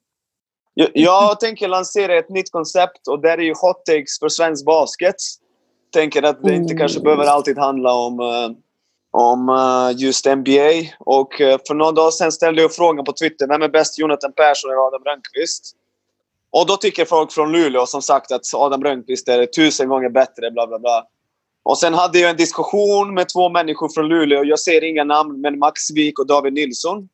Jag, jag tänker lansera ett nytt koncept och det är ju hot takes för svensk basket. Tänker att det inte kanske behöver alltid handla om, eh, om eh, just NBA. Och eh, för några dagar sedan ställde jag frågan på Twitter. Vem är bäst, Jonathan Persson eller Adam Rönnqvist? Och då tycker folk från Luleå som sagt att Adam Rönnqvist är tusen gånger bättre, bla bla bla. Och sen hade jag en diskussion med två människor från Luleå. Jag ser inga namn, men Max Wik och David Nilsson.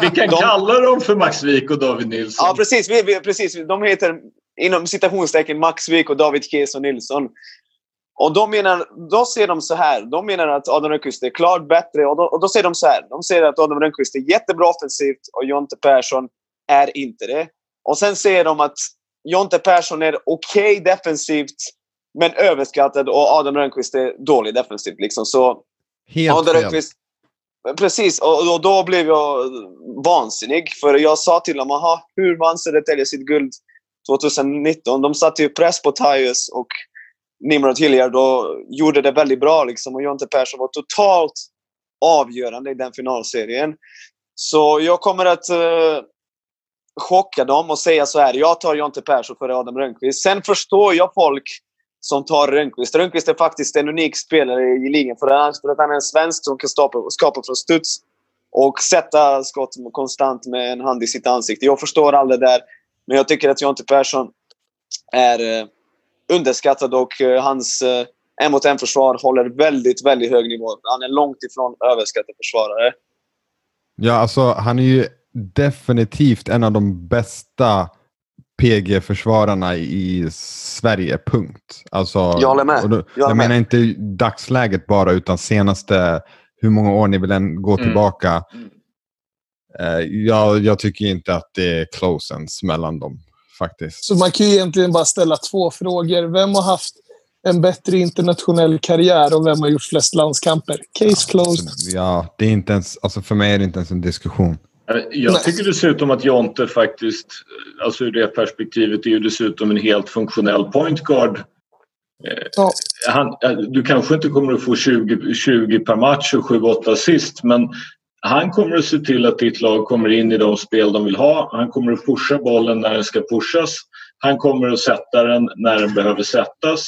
Vi kan De- kalla dem för Max Wik och David Nilsson. Ja, precis. Vi, vi, precis. De heter inom citationstecken Max Wik och David Keso Nilsson. Och de menar, då ser de så här. De menar att Adam Rönnqvist är klart bättre. Och då, och då säger de så här. De säger att Adam Rönnqvist är jättebra offensivt och Jonte Persson är inte det. Och sen säger de att Jonte Persson är okej defensivt men överskattad och Adam Rönnqvist är dålig defensivt. Liksom. Så Helt Adam fel. Rönnqvist... Precis, och, och då blev jag vansinnig. För jag sa till dem aha, hur vann Södertälje sitt guld 2019. De satte ju press på Tyus och Nimrod Hilliard och gjorde det väldigt bra. Liksom. Och Jonte Persson var totalt avgörande i den finalserien. Så jag kommer att uh, chocka dem och säga så här. Jag tar Jonte Persson före Adam Rönnqvist. Sen förstår jag folk som tar Rönnqvist. Rönnqvist är faktiskt en unik spelare i ligan för, att han är en svensk som kan skapa, skapa från studs och sätta skott konstant med en hand i sitt ansikte. Jag förstår allt det där. Men jag tycker att Jonte Persson är eh, underskattad och eh, hans eh, en mot en försvar håller väldigt, väldigt hög nivå. Han är långt ifrån överskattad försvarare. Ja, alltså han är ju definitivt en av de bästa PG-försvararna i Sverige, punkt. Alltså, jag håller med. Då, jag, jag med. menar inte dagsläget bara, utan senaste, hur många år ni vill än gå Mm. tillbaka. Mm. Eh, jag, jag tycker inte att det är close ens mellan dem, faktiskt. Så man kan ju egentligen bara ställa två frågor. Vem har haft en bättre internationell karriär och vem har gjort flest landskamper? Case closed. Ja, det är inte ens, alltså för mig är det inte ens en diskussion. Jag Nej. tycker dessutom att Jonte faktiskt, alltså ur det perspektivet, är ju dessutom en helt funktionell point guard. Eh, Ja. Han, eh, du kanske inte kommer att få 20, 20 per match och 7-8 assist men han kommer att se till att ditt lag kommer in i de spel de vill ha. Han kommer att pusha bollen när den ska pushas. Han kommer att sätta den när den behöver sättas.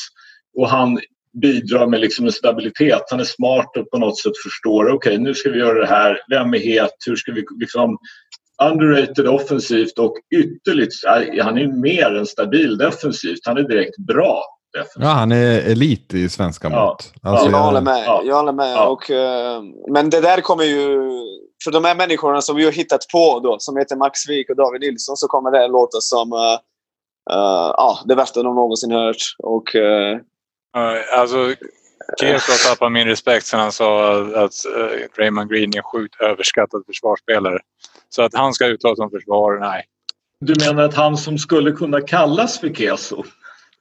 Och han bidrar med liksom en stabilitet. Han är smart och på något sätt förstår okej nu ska vi göra det här. Vem är het? Hur ska vi liksom underrated offensivt och ytterligt, han är mer än stabil defensivt. Han är direkt bra defensivt. Ja, han är elit i svenska Ja. mått. Alltså, jag håller med. ja. Jag håller med. Ja. Och, eh, men det där kommer ju... För de här människorna som vi har hittat på då, som heter Max Wik och David Nilsson, så kommer det låta som eh, ja, det värsta de någonsin hört. Och, Ja, Alltså, Keso har tappat min respekt sen han sa att uh, Raymond Green är en sjukt överskattad försvarsspelare. Så att han ska uttala sig om försvar, nej. Du menar att han som skulle kunna kallas för Keso?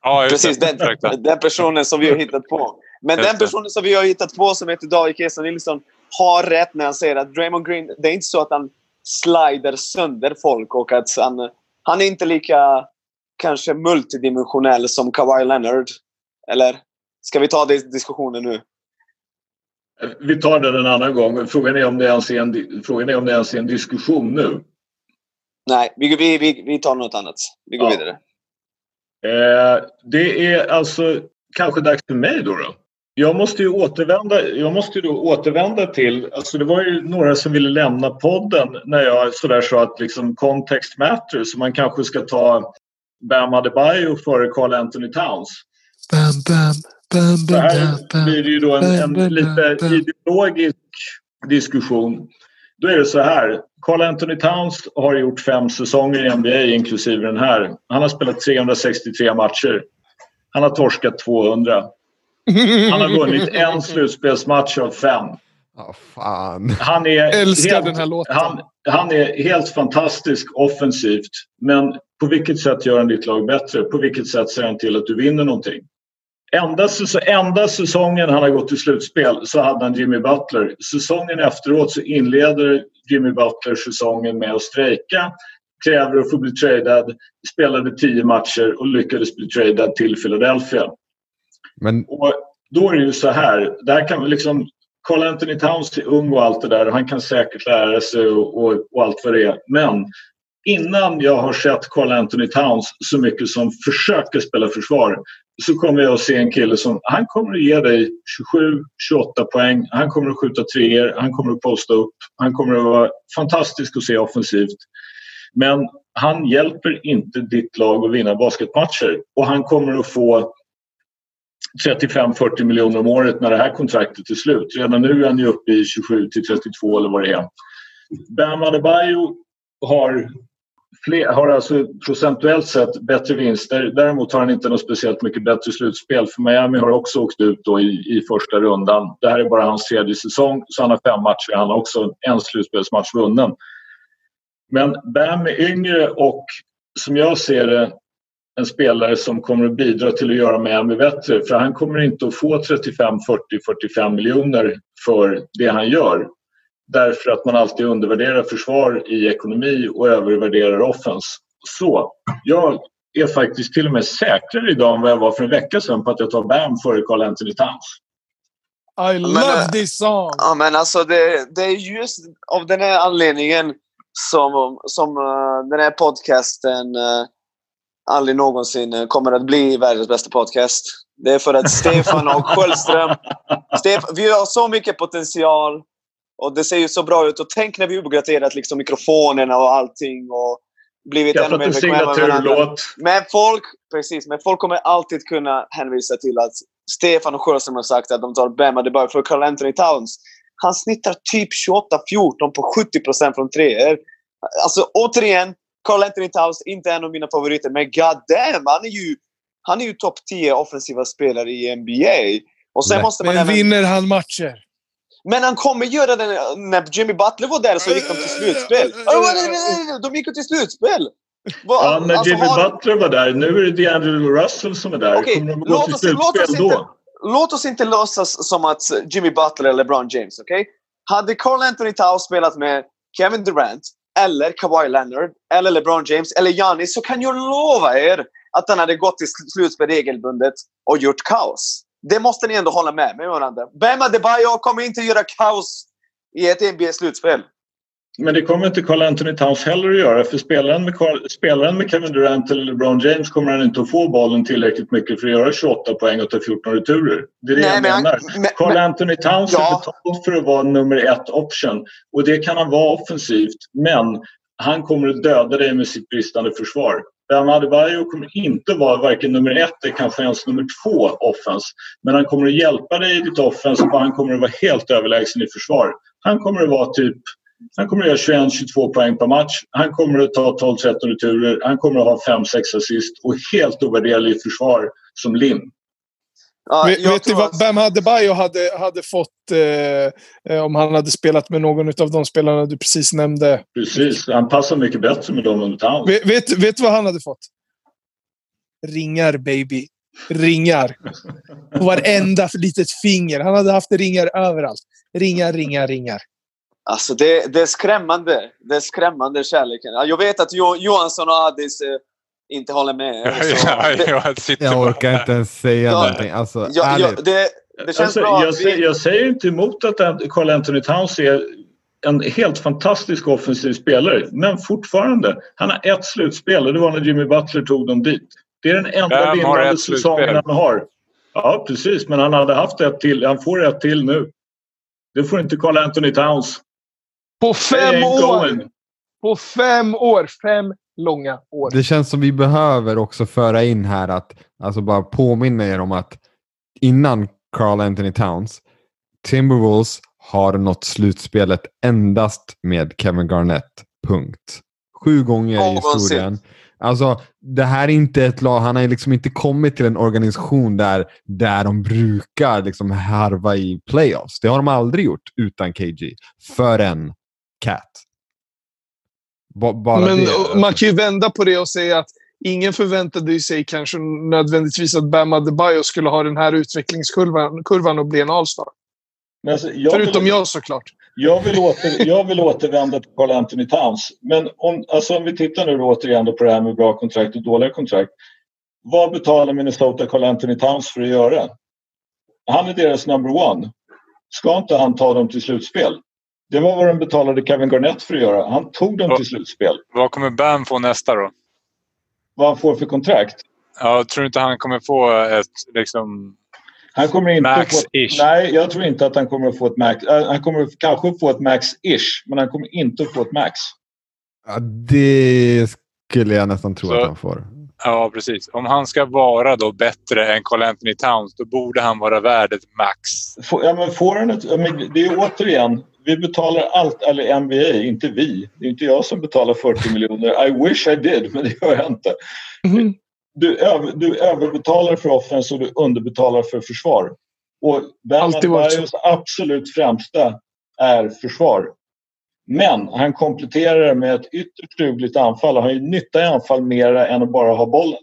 Ja, precis, den, den personen som vi har hittat på. Men Just den det. personen som vi har hittat på, som heter David Keso Nilsson, har rätt när han säger att Draymond Green, det är inte så att han slider sönder folk och att han, han är inte lika kanske multidimensionell som Kawhi Leonard. Eller? Ska vi ta den diskussionen nu? Vi tar den en annan gång. Frågan är om det ens är en, frågan är om det ens är en diskussion nu. Nej, vi, vi, vi, vi tar något annat. Vi går Ja. vidare. Eh, det är alltså kanske dags för mig då. då. Jag måste ju återvända, jag måste då återvända till, alltså det var ju några som ville lämna podden när jag sådär sa att liksom context matters, så man kanske ska ta Bam Adebayo före Carl Anthony Towns. Bam, bam, bam, Så bam, här blir det ju då en, en lite ideologisk diskussion. Då är det så här. Carl Anthony Towns har gjort fem säsonger i NBA inklusive den här. Han har spelat 363 matcher. Han har torskat 200. Han har vunnit en slutspelsmatch av fem. Ja, fan. Han är, Älskar helt, den här låten. han, han är helt fantastisk offensivt. Men på vilket sätt gör han ditt lag bättre? På vilket sätt ser han till att du vinner någonting? Enda, säs- enda säsongen han har gått till slutspel så hade han Jimmy Butler. Säsongen efteråt så inleder Jimmy Butler säsongen med att strejka, kräver att få bli tradad, spelade tio matcher och lyckades bli tradad till Philadelphia. Men Och då är det ju så här, där kan vi liksom Carl Anthony Towns är ung och allt det där och han kan säkert lära sig och, och, och allt vad det är. Men innan jag har sett Carl Anthony Towns så mycket som försöker spela försvar så kommer jag att se en kille som han kommer att ge dig 27-28 poäng. Han kommer att skjuta treor, han kommer att posta upp, han kommer att vara fantastisk att se offensivt. Men han hjälper inte ditt lag att vinna basketmatcher och han kommer att få 35-40 miljoner om året när det här kontraktet är slut. Redan nu är han ju uppe i 27 till 32 eller vad det är. Bam Adebayo har, fler, har alltså procentuellt sett bättre vinster. Däremot har han inte något speciellt mycket bättre slutspel. För Miami har också åkt ut då i, i första rundan. Det här är bara hans tredje säsong så han har fem matcher. Han har också en slutspelsmatch vunnen. Men Bam är yngre och som jag ser det en spelare som kommer att bidra till att göra Miami bättre. För han kommer inte att få 35, 40, 45 miljoner för det han gör. Därför att man alltid undervärderar försvar i ekonomi och övervärderar offens. Så jag är faktiskt till och med säkrare idag än vad jag var för en vecka sedan på att jag tar Bam före Carl Anthony Towns. I love this song! Ja, men alltså det, det är just av den här anledningen som, som uh, den här podcasten uh, aldrig någonsin kommer att bli världens bästa podcast. Det är för att Stefan och Sköldström... Stefan, vi har så mycket potential och det ser ju så bra ut. Och tänk när vi uppgraderat liksom mikrofonerna och allting och blivit Skaffat ännu mer en bekväma med varandra. signaturlåt. Men folk, precis, men folk kommer alltid kunna hänvisa till att Stefan och Sjöström har sagt att de tar Bam Adebayo för Carl Anthony Towns. Han snittar typ 28-14 på 70% från treor. Alltså återigen, Carl Anthony Towns inte en av mina favoriter, men god damn, han är ju, han är ju topp 10 offensiva spelare i NBA. Och sen Nej. måste man Men även... vinner han matcher? Men han kommer göra det när Jimmy Butler var där så gick de till slutspel. De gick ju till slutspel! Vad- Ja, när alltså, Jimmy har- Butler var där. Nu är det DeAngelo Russell som är där. Okej, Kommer de gå låt till oss- låt slutspel inte- då? låt oss inte låtsas som att Jimmy Butler eller LeBron James, okej? Hade Carl Anthony Towns spelat med Kevin Durant, eller Kawhi Leonard, eller LeBron James, eller Giannis så kan jag lova er att han hade gått till slutspel regelbundet och gjort kaos. Det måste ni ändå hålla med mig om. Bam Adebayo kommer inte göra kaos i ett NBA-slutspel. Men det kommer inte Carl Anthony Towns heller att göra för spelaren med, Carl, spelaren med Kevin Durant eller LeBron James kommer han inte att få bollen tillräckligt mycket för att göra 28 poäng och ta 14 returer. Det är det jag men han- menar. men- Carl men- Anthony Towns Ja. är betald för att vara nummer ett option och det kan han vara offensivt men han kommer att döda dig med sitt bristande försvar. Bam Adebayo kommer inte vara varken nummer ett eller kanske ens nummer två offens. Men han kommer att hjälpa dig i ditt offens och han kommer att vara helt överlägsen i försvar. Han kommer att vara typ han kommer att göra 21-22 poäng per match. Han kommer att ta 12-13 returer. Han kommer att ha 5-6 assist och helt ovärderlig i försvar som lim. Ja, vet jag vet tror vad att- Bam Adebayo hade, hade fått eh, eh, om han hade spelat med någon av de spelarna du precis nämnde? Precis. Han passar mycket bättre med dem än Towns. Vet, vet, vet du vad han hade fått? Ringar, baby. Ringar. På varenda litet finger. Han hade haft ringar överallt. Ringar, ringar, ringar. Alltså det, det är skrämmande. Det är skrämmande kärleken. Ja, Jag vet att jo, Johansson och Adis eh, inte håller med. Så jag Jag orkar inte ens säga Ja. någonting. Alltså, ja, ja, ärligt. det, det känns Alltså, bra jag, säger, vi... jag säger inte emot att Carl Anthony Towns är en helt fantastisk offensiv spelare. Men fortfarande, han har ett slutspel och det var när Jimmy Butler tog dem dit. Det är den enda vinnande säsongen han har. Ja, precis. Men han hade haft ett till. Han får ett till nu. Det får inte Carl Anthony Towns. På fem år! going. På fem år! Fem långa år. Det känns som vi behöver också föra in här att, alltså bara påminna er om att innan Carl Anthony Towns, Timberwolves har nått slutspelet endast med Kevin Garnett. Punkt. Sju gånger i Någonsin. historien. Alltså, det här är inte ett lag, han har liksom inte kommit till en organisation där, där de brukar liksom harva i playoffs. Det har de aldrig gjort utan KG. Förrän Cat. Ba- Bara Men det. man kan ju vända på det och säga att ingen förväntade ju sig kanske nödvändigtvis att Bam Adebayo skulle ha den här utvecklingskurvan kurvan och bli en All-star. Alltså, jag Förutom vill, jag såklart. jag, vill åter, jag vill återvända till Carl Anthony Towns. Men om, alltså om vi tittar nu då återigen då på det här med bra kontrakt och dåliga kontrakt. Vad betalar Minnesota Carl Anthony Towns för att göra? Han är deras number one. Ska inte han ta dem till slutspel? Det var vad de betalade Kevin Garnett för att göra. Han tog dem till slutspel. Vad kommer Bam få nästa då? Vad han får för kontrakt? Ja, tror du inte han kommer få ett liksom... Han kommer inte Max få... ish. Nej, jag tror inte att han kommer att få ett max. Äh, Han kommer kanske få ett max-ish, men han kommer inte att få ett max. Ja, det skulle jag nästan tro Så- att han får. Ja, precis. Om han ska vara då bättre än Carl Anthony Towns, då borde han vara värd ett max. Får, ja, men får han ett, det är återigen, vi betalar allt, eller NBA, inte vi. Det är inte jag som betalar 40 miljoner. I wish I did, men det gör jag inte. Mhm. Du, över, du överbetalar för offense och du underbetalar för försvar. Och så. Adebayos absolut främsta är försvar. Men han kompletterar det med ett ytterst dugligt anfall. Han har ju nytta i anfall mera än att bara ha bollen.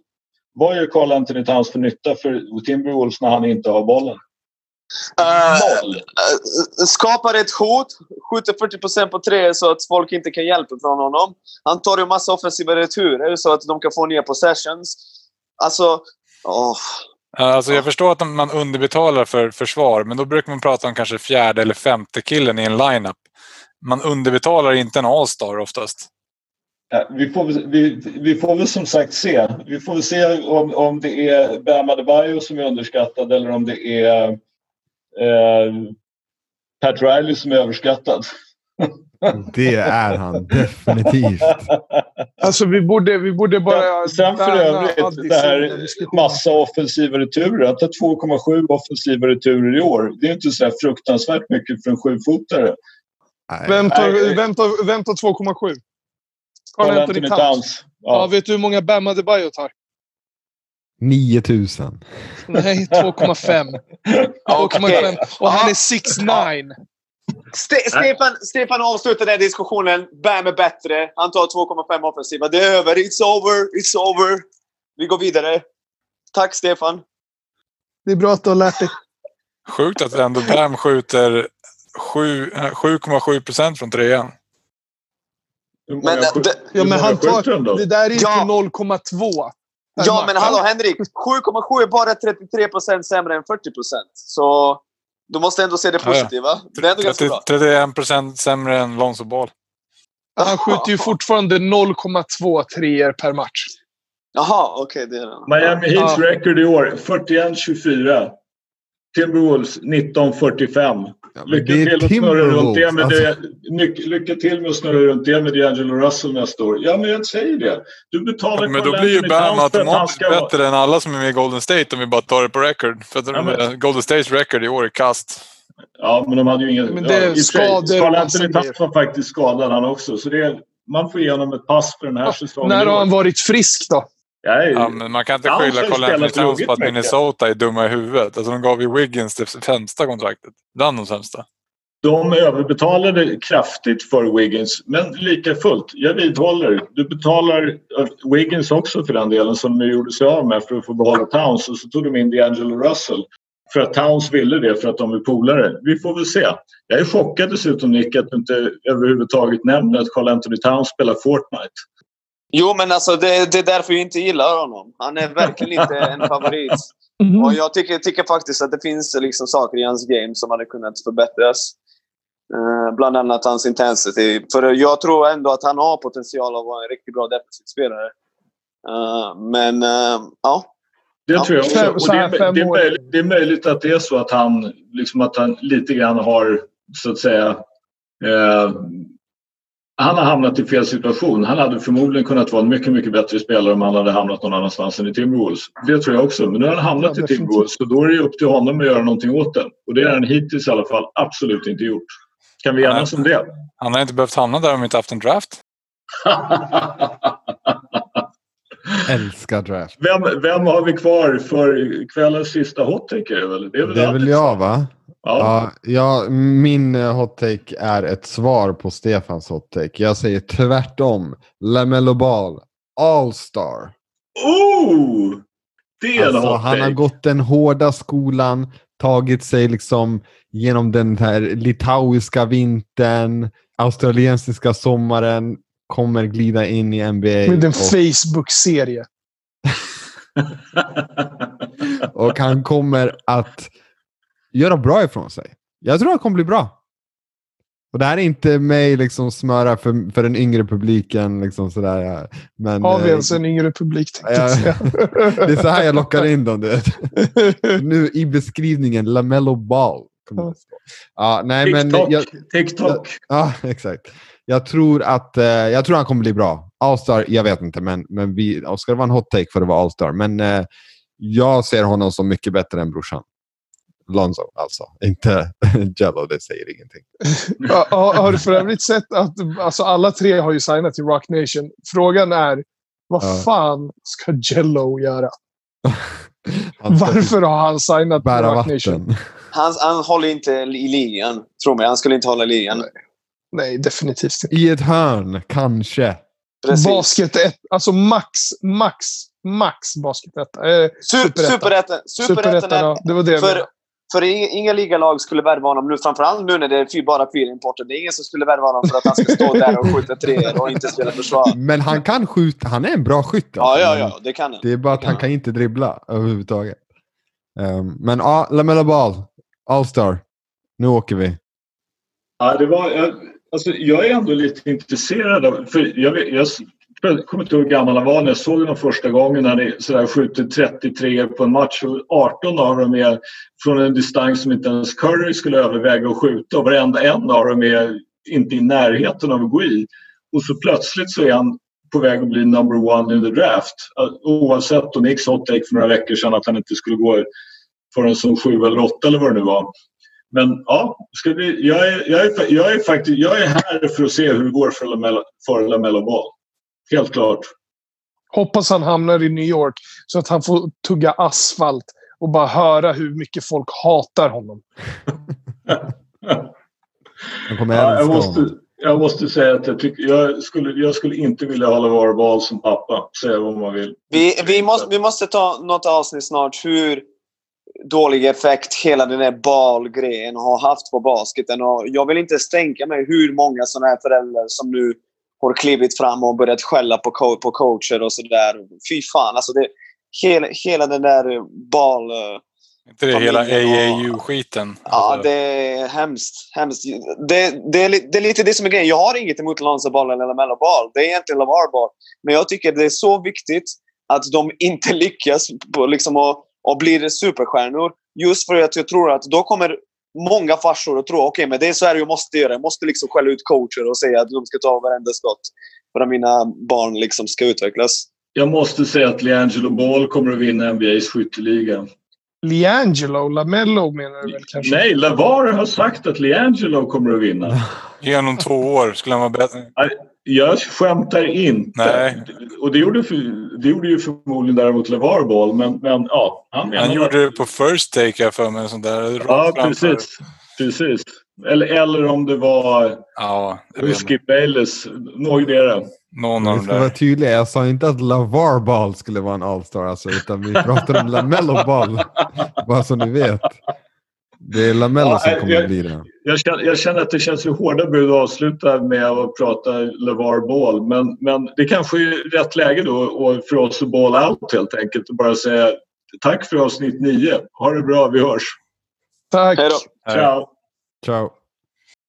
Vad gör Carl Anthony Towns för nytta för Timberwolves när han inte har bollen? Eh, skapar ett hot, skjuter 40 på tre så att folk inte kan hjälpa från honom. Han tar ju massa offensiva returer så att de kan få nya possessions. Alltså... åh. Alltså jag förstår att man underbetalar för försvar, men då brukar man prata om kanske fjärde eller femte killen i en lineup. Man underbetalar inte en all-star oftast. Ja, vi, får, väl- vi, vi får väl som sagt se. Vi får väl se om, om det är Bam Adebayo som är underskattad eller om det är eh, Pat Riley som är överskattad. Det är han definitivt. Alltså vi borde, vi borde bara... Sen för övrigt, det här massa offensiva returer. Att ha 2,7 offensiva returer i år, det är inte så här fruktansvärt mycket för en sjufotare. Vem tar, vem tar, vem tar 2,7? Carl Anthony Towns. Ja. Ja. vet du hur många Bam Adebayo tar? 9000. Nej, 2,5. 2,5. Och han är 6'9. Ste- Stefan, Stefan avslutar den diskussionen. Bam är bättre. Han tar 2,5 offensiva. Det är över. It's over. It's over. Vi går vidare. Tack Stefan. Det är bra att du har lärt dig. Sjukt att ändå Bam skjuter 7,7 procent från trean. Men, skjut- det- Ja, men han tar, det där är inte Ja. 0,2. per Ja, men hallå Henrik. 7,7 är bara 33 procent sämre än 40 procent. Så du måste ändå se det Ja, ja. positiva. Det är ändå ganska 30, bra. 31 procent sämre än Lonzo Ball. Han skjuter ju fortfarande 0,2 treor per match. Jaha, okej. det är det. Miami Heats Ja. record i år 41-24. Timberwolves 19-45. Ja, Lycka till, att snurra runt det med det, lyck- lycka till med att snurra runt det med D'Angelo Russell nästa år. Ja, men jag säger det. Du betalar Men då blir ju Bam automatiskt ska bättre än alla som är med i Golden State om vi bara tar det på record. För Ja, men- Golden States record i år är kast. Ja, men de hade ju ingen... Men det är ja, skador Carl Anthony. Towns var faktiskt skadad han också. Så det är, man får ge honom ett pass för den här säsongen. När har han varit frisk då? Är, Ja, men man kan inte skylla Carl Anthony Towns på att. Minnesota är dumma i huvudet. Alltså de gav ju Wiggins det sämsta kontraktet. Bland de sämsta. De överbetalade kraftigt för Wiggins, men lika fullt. Jag vidhåller. Du betalar eh, Wiggins också för den delen som de gjorde sig av med för att få behålla Towns och så tog de in D'Angelo Russell. För att Towns ville det för att de är polare. Vi får väl se. Jag är chockad dessutom Nick att du inte överhuvudtaget nämner att Carl Anthony Towns spelar Fortnite. Jo, men alltså det, det är därför jag inte gillar honom. Han är verkligen inte en favorit. Och jag tycker, tycker faktiskt att det finns liksom saker i hans game som hade kunnat förbättras. Eh, bland annat hans intensity. För jag tror ändå att han har potential att vara en riktigt bra defensiv spelare. Eh, men eh, ja. Det Ja, tror jag också. Och det, är, det, är möjligt, det är möjligt att det är så att han, liksom att han lite grann har, så att säga, eh, han har hamnat i fel situation. Han hade förmodligen kunnat vara en mycket, mycket bättre spelare om han hade hamnat någon annanstans än i Timberwolves. Det tror jag också. Men nu har han hamnat Ja, i. Timberwolves så då är det upp till honom att göra någonting åt det. Och det har han hittills i alla fall absolut inte gjort. Kan vi enas om det? Han har inte behövt hamna där om vi inte haft en draft. Älskar draft. vem, vem har vi kvar för kvällens sista hot take? är det väl? Det är väl, Det är väl jag va? Ja. Ja, min eh, hot take är ett svar på Stefans hot take. Jag säger tvärtom. LaMelo Ball, All-star. Oh! Det är Alltså, han har gått den hårda skolan, tagit sig liksom genom den här litauiska vintern, australiensiska sommaren, kommer glida in i NBA. Med en och, Facebook-serie. och han kommer att göra bra ifrån sig. Jag tror han kommer bli bra. Och det här är inte mig liksom smöra för, för den yngre publiken. Liksom sådär, ja. men, Har vi eh, ens en yngre publik? tänkte jag Ja. säga. Det är så här jag lockar in dem. Du. Nu i beskrivningen, LaMelo Ball. Ja, nej, men TikTok. jag, TikTok. ja, exakt. Jag tror att eh, jag tror han kommer bli bra. Allstar, jag vet inte, men, men vi, ska det vara en hot take för att vara Allstar. Men eh, jag ser honom som mycket bättre än brorsan. Lonzo alltså, inte Jello, det säger ingenting. Ja, har, har du för övrigt sett att alltså, alla tre har ju signat till Rock Nation? Frågan är, vad Ja. fan ska Jello göra? Varför har han signat till Rock Nation? Han, han håller inte i ligan. Tro mig, han skulle inte hålla i ligan. Nej, definitivt inte. I ett hörn, kanske. Precis. Basket 1, alltså max, max, max basket 1. Eh, Su- Superettan. Superettan. Superettan Superettan, är... ja, det var det jag För, menade. För ing- inga ligalag skulle värva honom nu, framförallt nu när det är bara fyra importer. Det är ingen som skulle värva honom för att han ska stå där och skjuta treor och inte spela försvar. Men han kan skjuta. Han är en bra skytt. Ja, alltså. ja, Men ja. Det kan han. Det är bara att han kan inte dribbla överhuvudtaget. Um, men ja, Lamella Ball. All-star. Nu åker vi. Ja, det var, jag, alltså, jag är ändå lite intresserad av... För jag, jag, jag kommer inte ihåg hur gammal han var när jag såg honom första gången när han sådär skjuter 33 på en match och 18 av dem är från en distans som inte ens Curry skulle överväga att skjuta och varenda en av dem är inte i närheten av att gå i. Och så plötsligt så är han på väg att bli number one in the draft. Oavsett om Nick Hot take för några veckor sedan att han inte skulle gå förrän som sju eller åtta eller vad det nu var. Men ja, ska vi, jag, är, jag, är, jag, är faktiskt, jag är här för att se hur det går för LaMelo Ball. Helt klart. Hoppas han hamnar i New York så att han får tugga asfalt och bara höra hur mycket folk hatar honom. Han kommer Ja, jag, måste, jag måste säga att jag, tycker, jag, skulle, jag skulle inte vilja ha LeVar Ball som pappa. Säga vad man vill. Vi, vi, måste, vi måste ta något avsnitt snart hur dålig effekt hela den här balgrejen har haft på basketen. Och jag vill inte ens tänka mig hur många sådana här föräldrar som nu har klivit fram och börjat skälla på, co- på coacher och sådär. Fy fan, alltså det, hela, hela den där bal... Inte det hela AAU-skiten? Ja, Alltså, det är hemskt. hemskt. Det, det, är, det är lite det som är grejen. Jag har inget emot Lonzo Ball eller Lamello Ball. Det är egentligen Lamar Ball. Men jag tycker det är så viktigt att de inte lyckas på, liksom, och, och blir superstjärnor. Just för att jag tror att då kommer många farsor att tro okej, men det är så här jag måste göra. Jag måste liksom skälla ut coacher och säga att de ska ta varenda skott för att mina barn liksom ska utvecklas. Jag måste säga att LeAngelo Ball kommer att vinna NBAs skytteliga. Liangelo, Lamello menar du väl kanske? Nej, LeVar har sagt att LeAngelo kommer att vinna. Ge honom två år skulle han vara bättre. Jag skämtar inte. Nej. Och det gjorde, det gjorde ju förmodligen däremot LeVar Ball. Men, men ja, han Han gjorde det på first take här för mig. Där. Ja, precis. precis. Eller, eller om det var Ja, jag. Skip Bayless. Någondera. Någon av Vi de ska vara där. tydliga. Jag sa inte att LaVar Ball skulle vara en All-star. Alltså, utan vi pratar om LaMelo Ball. Bara så ni vet. Det är LaMelo Ja, som jag- kommer att bli det. Jag känner, jag känner att det känns ju hårda bud att avsluta med att prata LeVar Ball. Men, men det kanske är rätt läge då för oss att ball out helt enkelt och bara säga tack för avsnitt 9. Ha det bra, vi hörs. Tack. Hej då! Ciao! Ciao.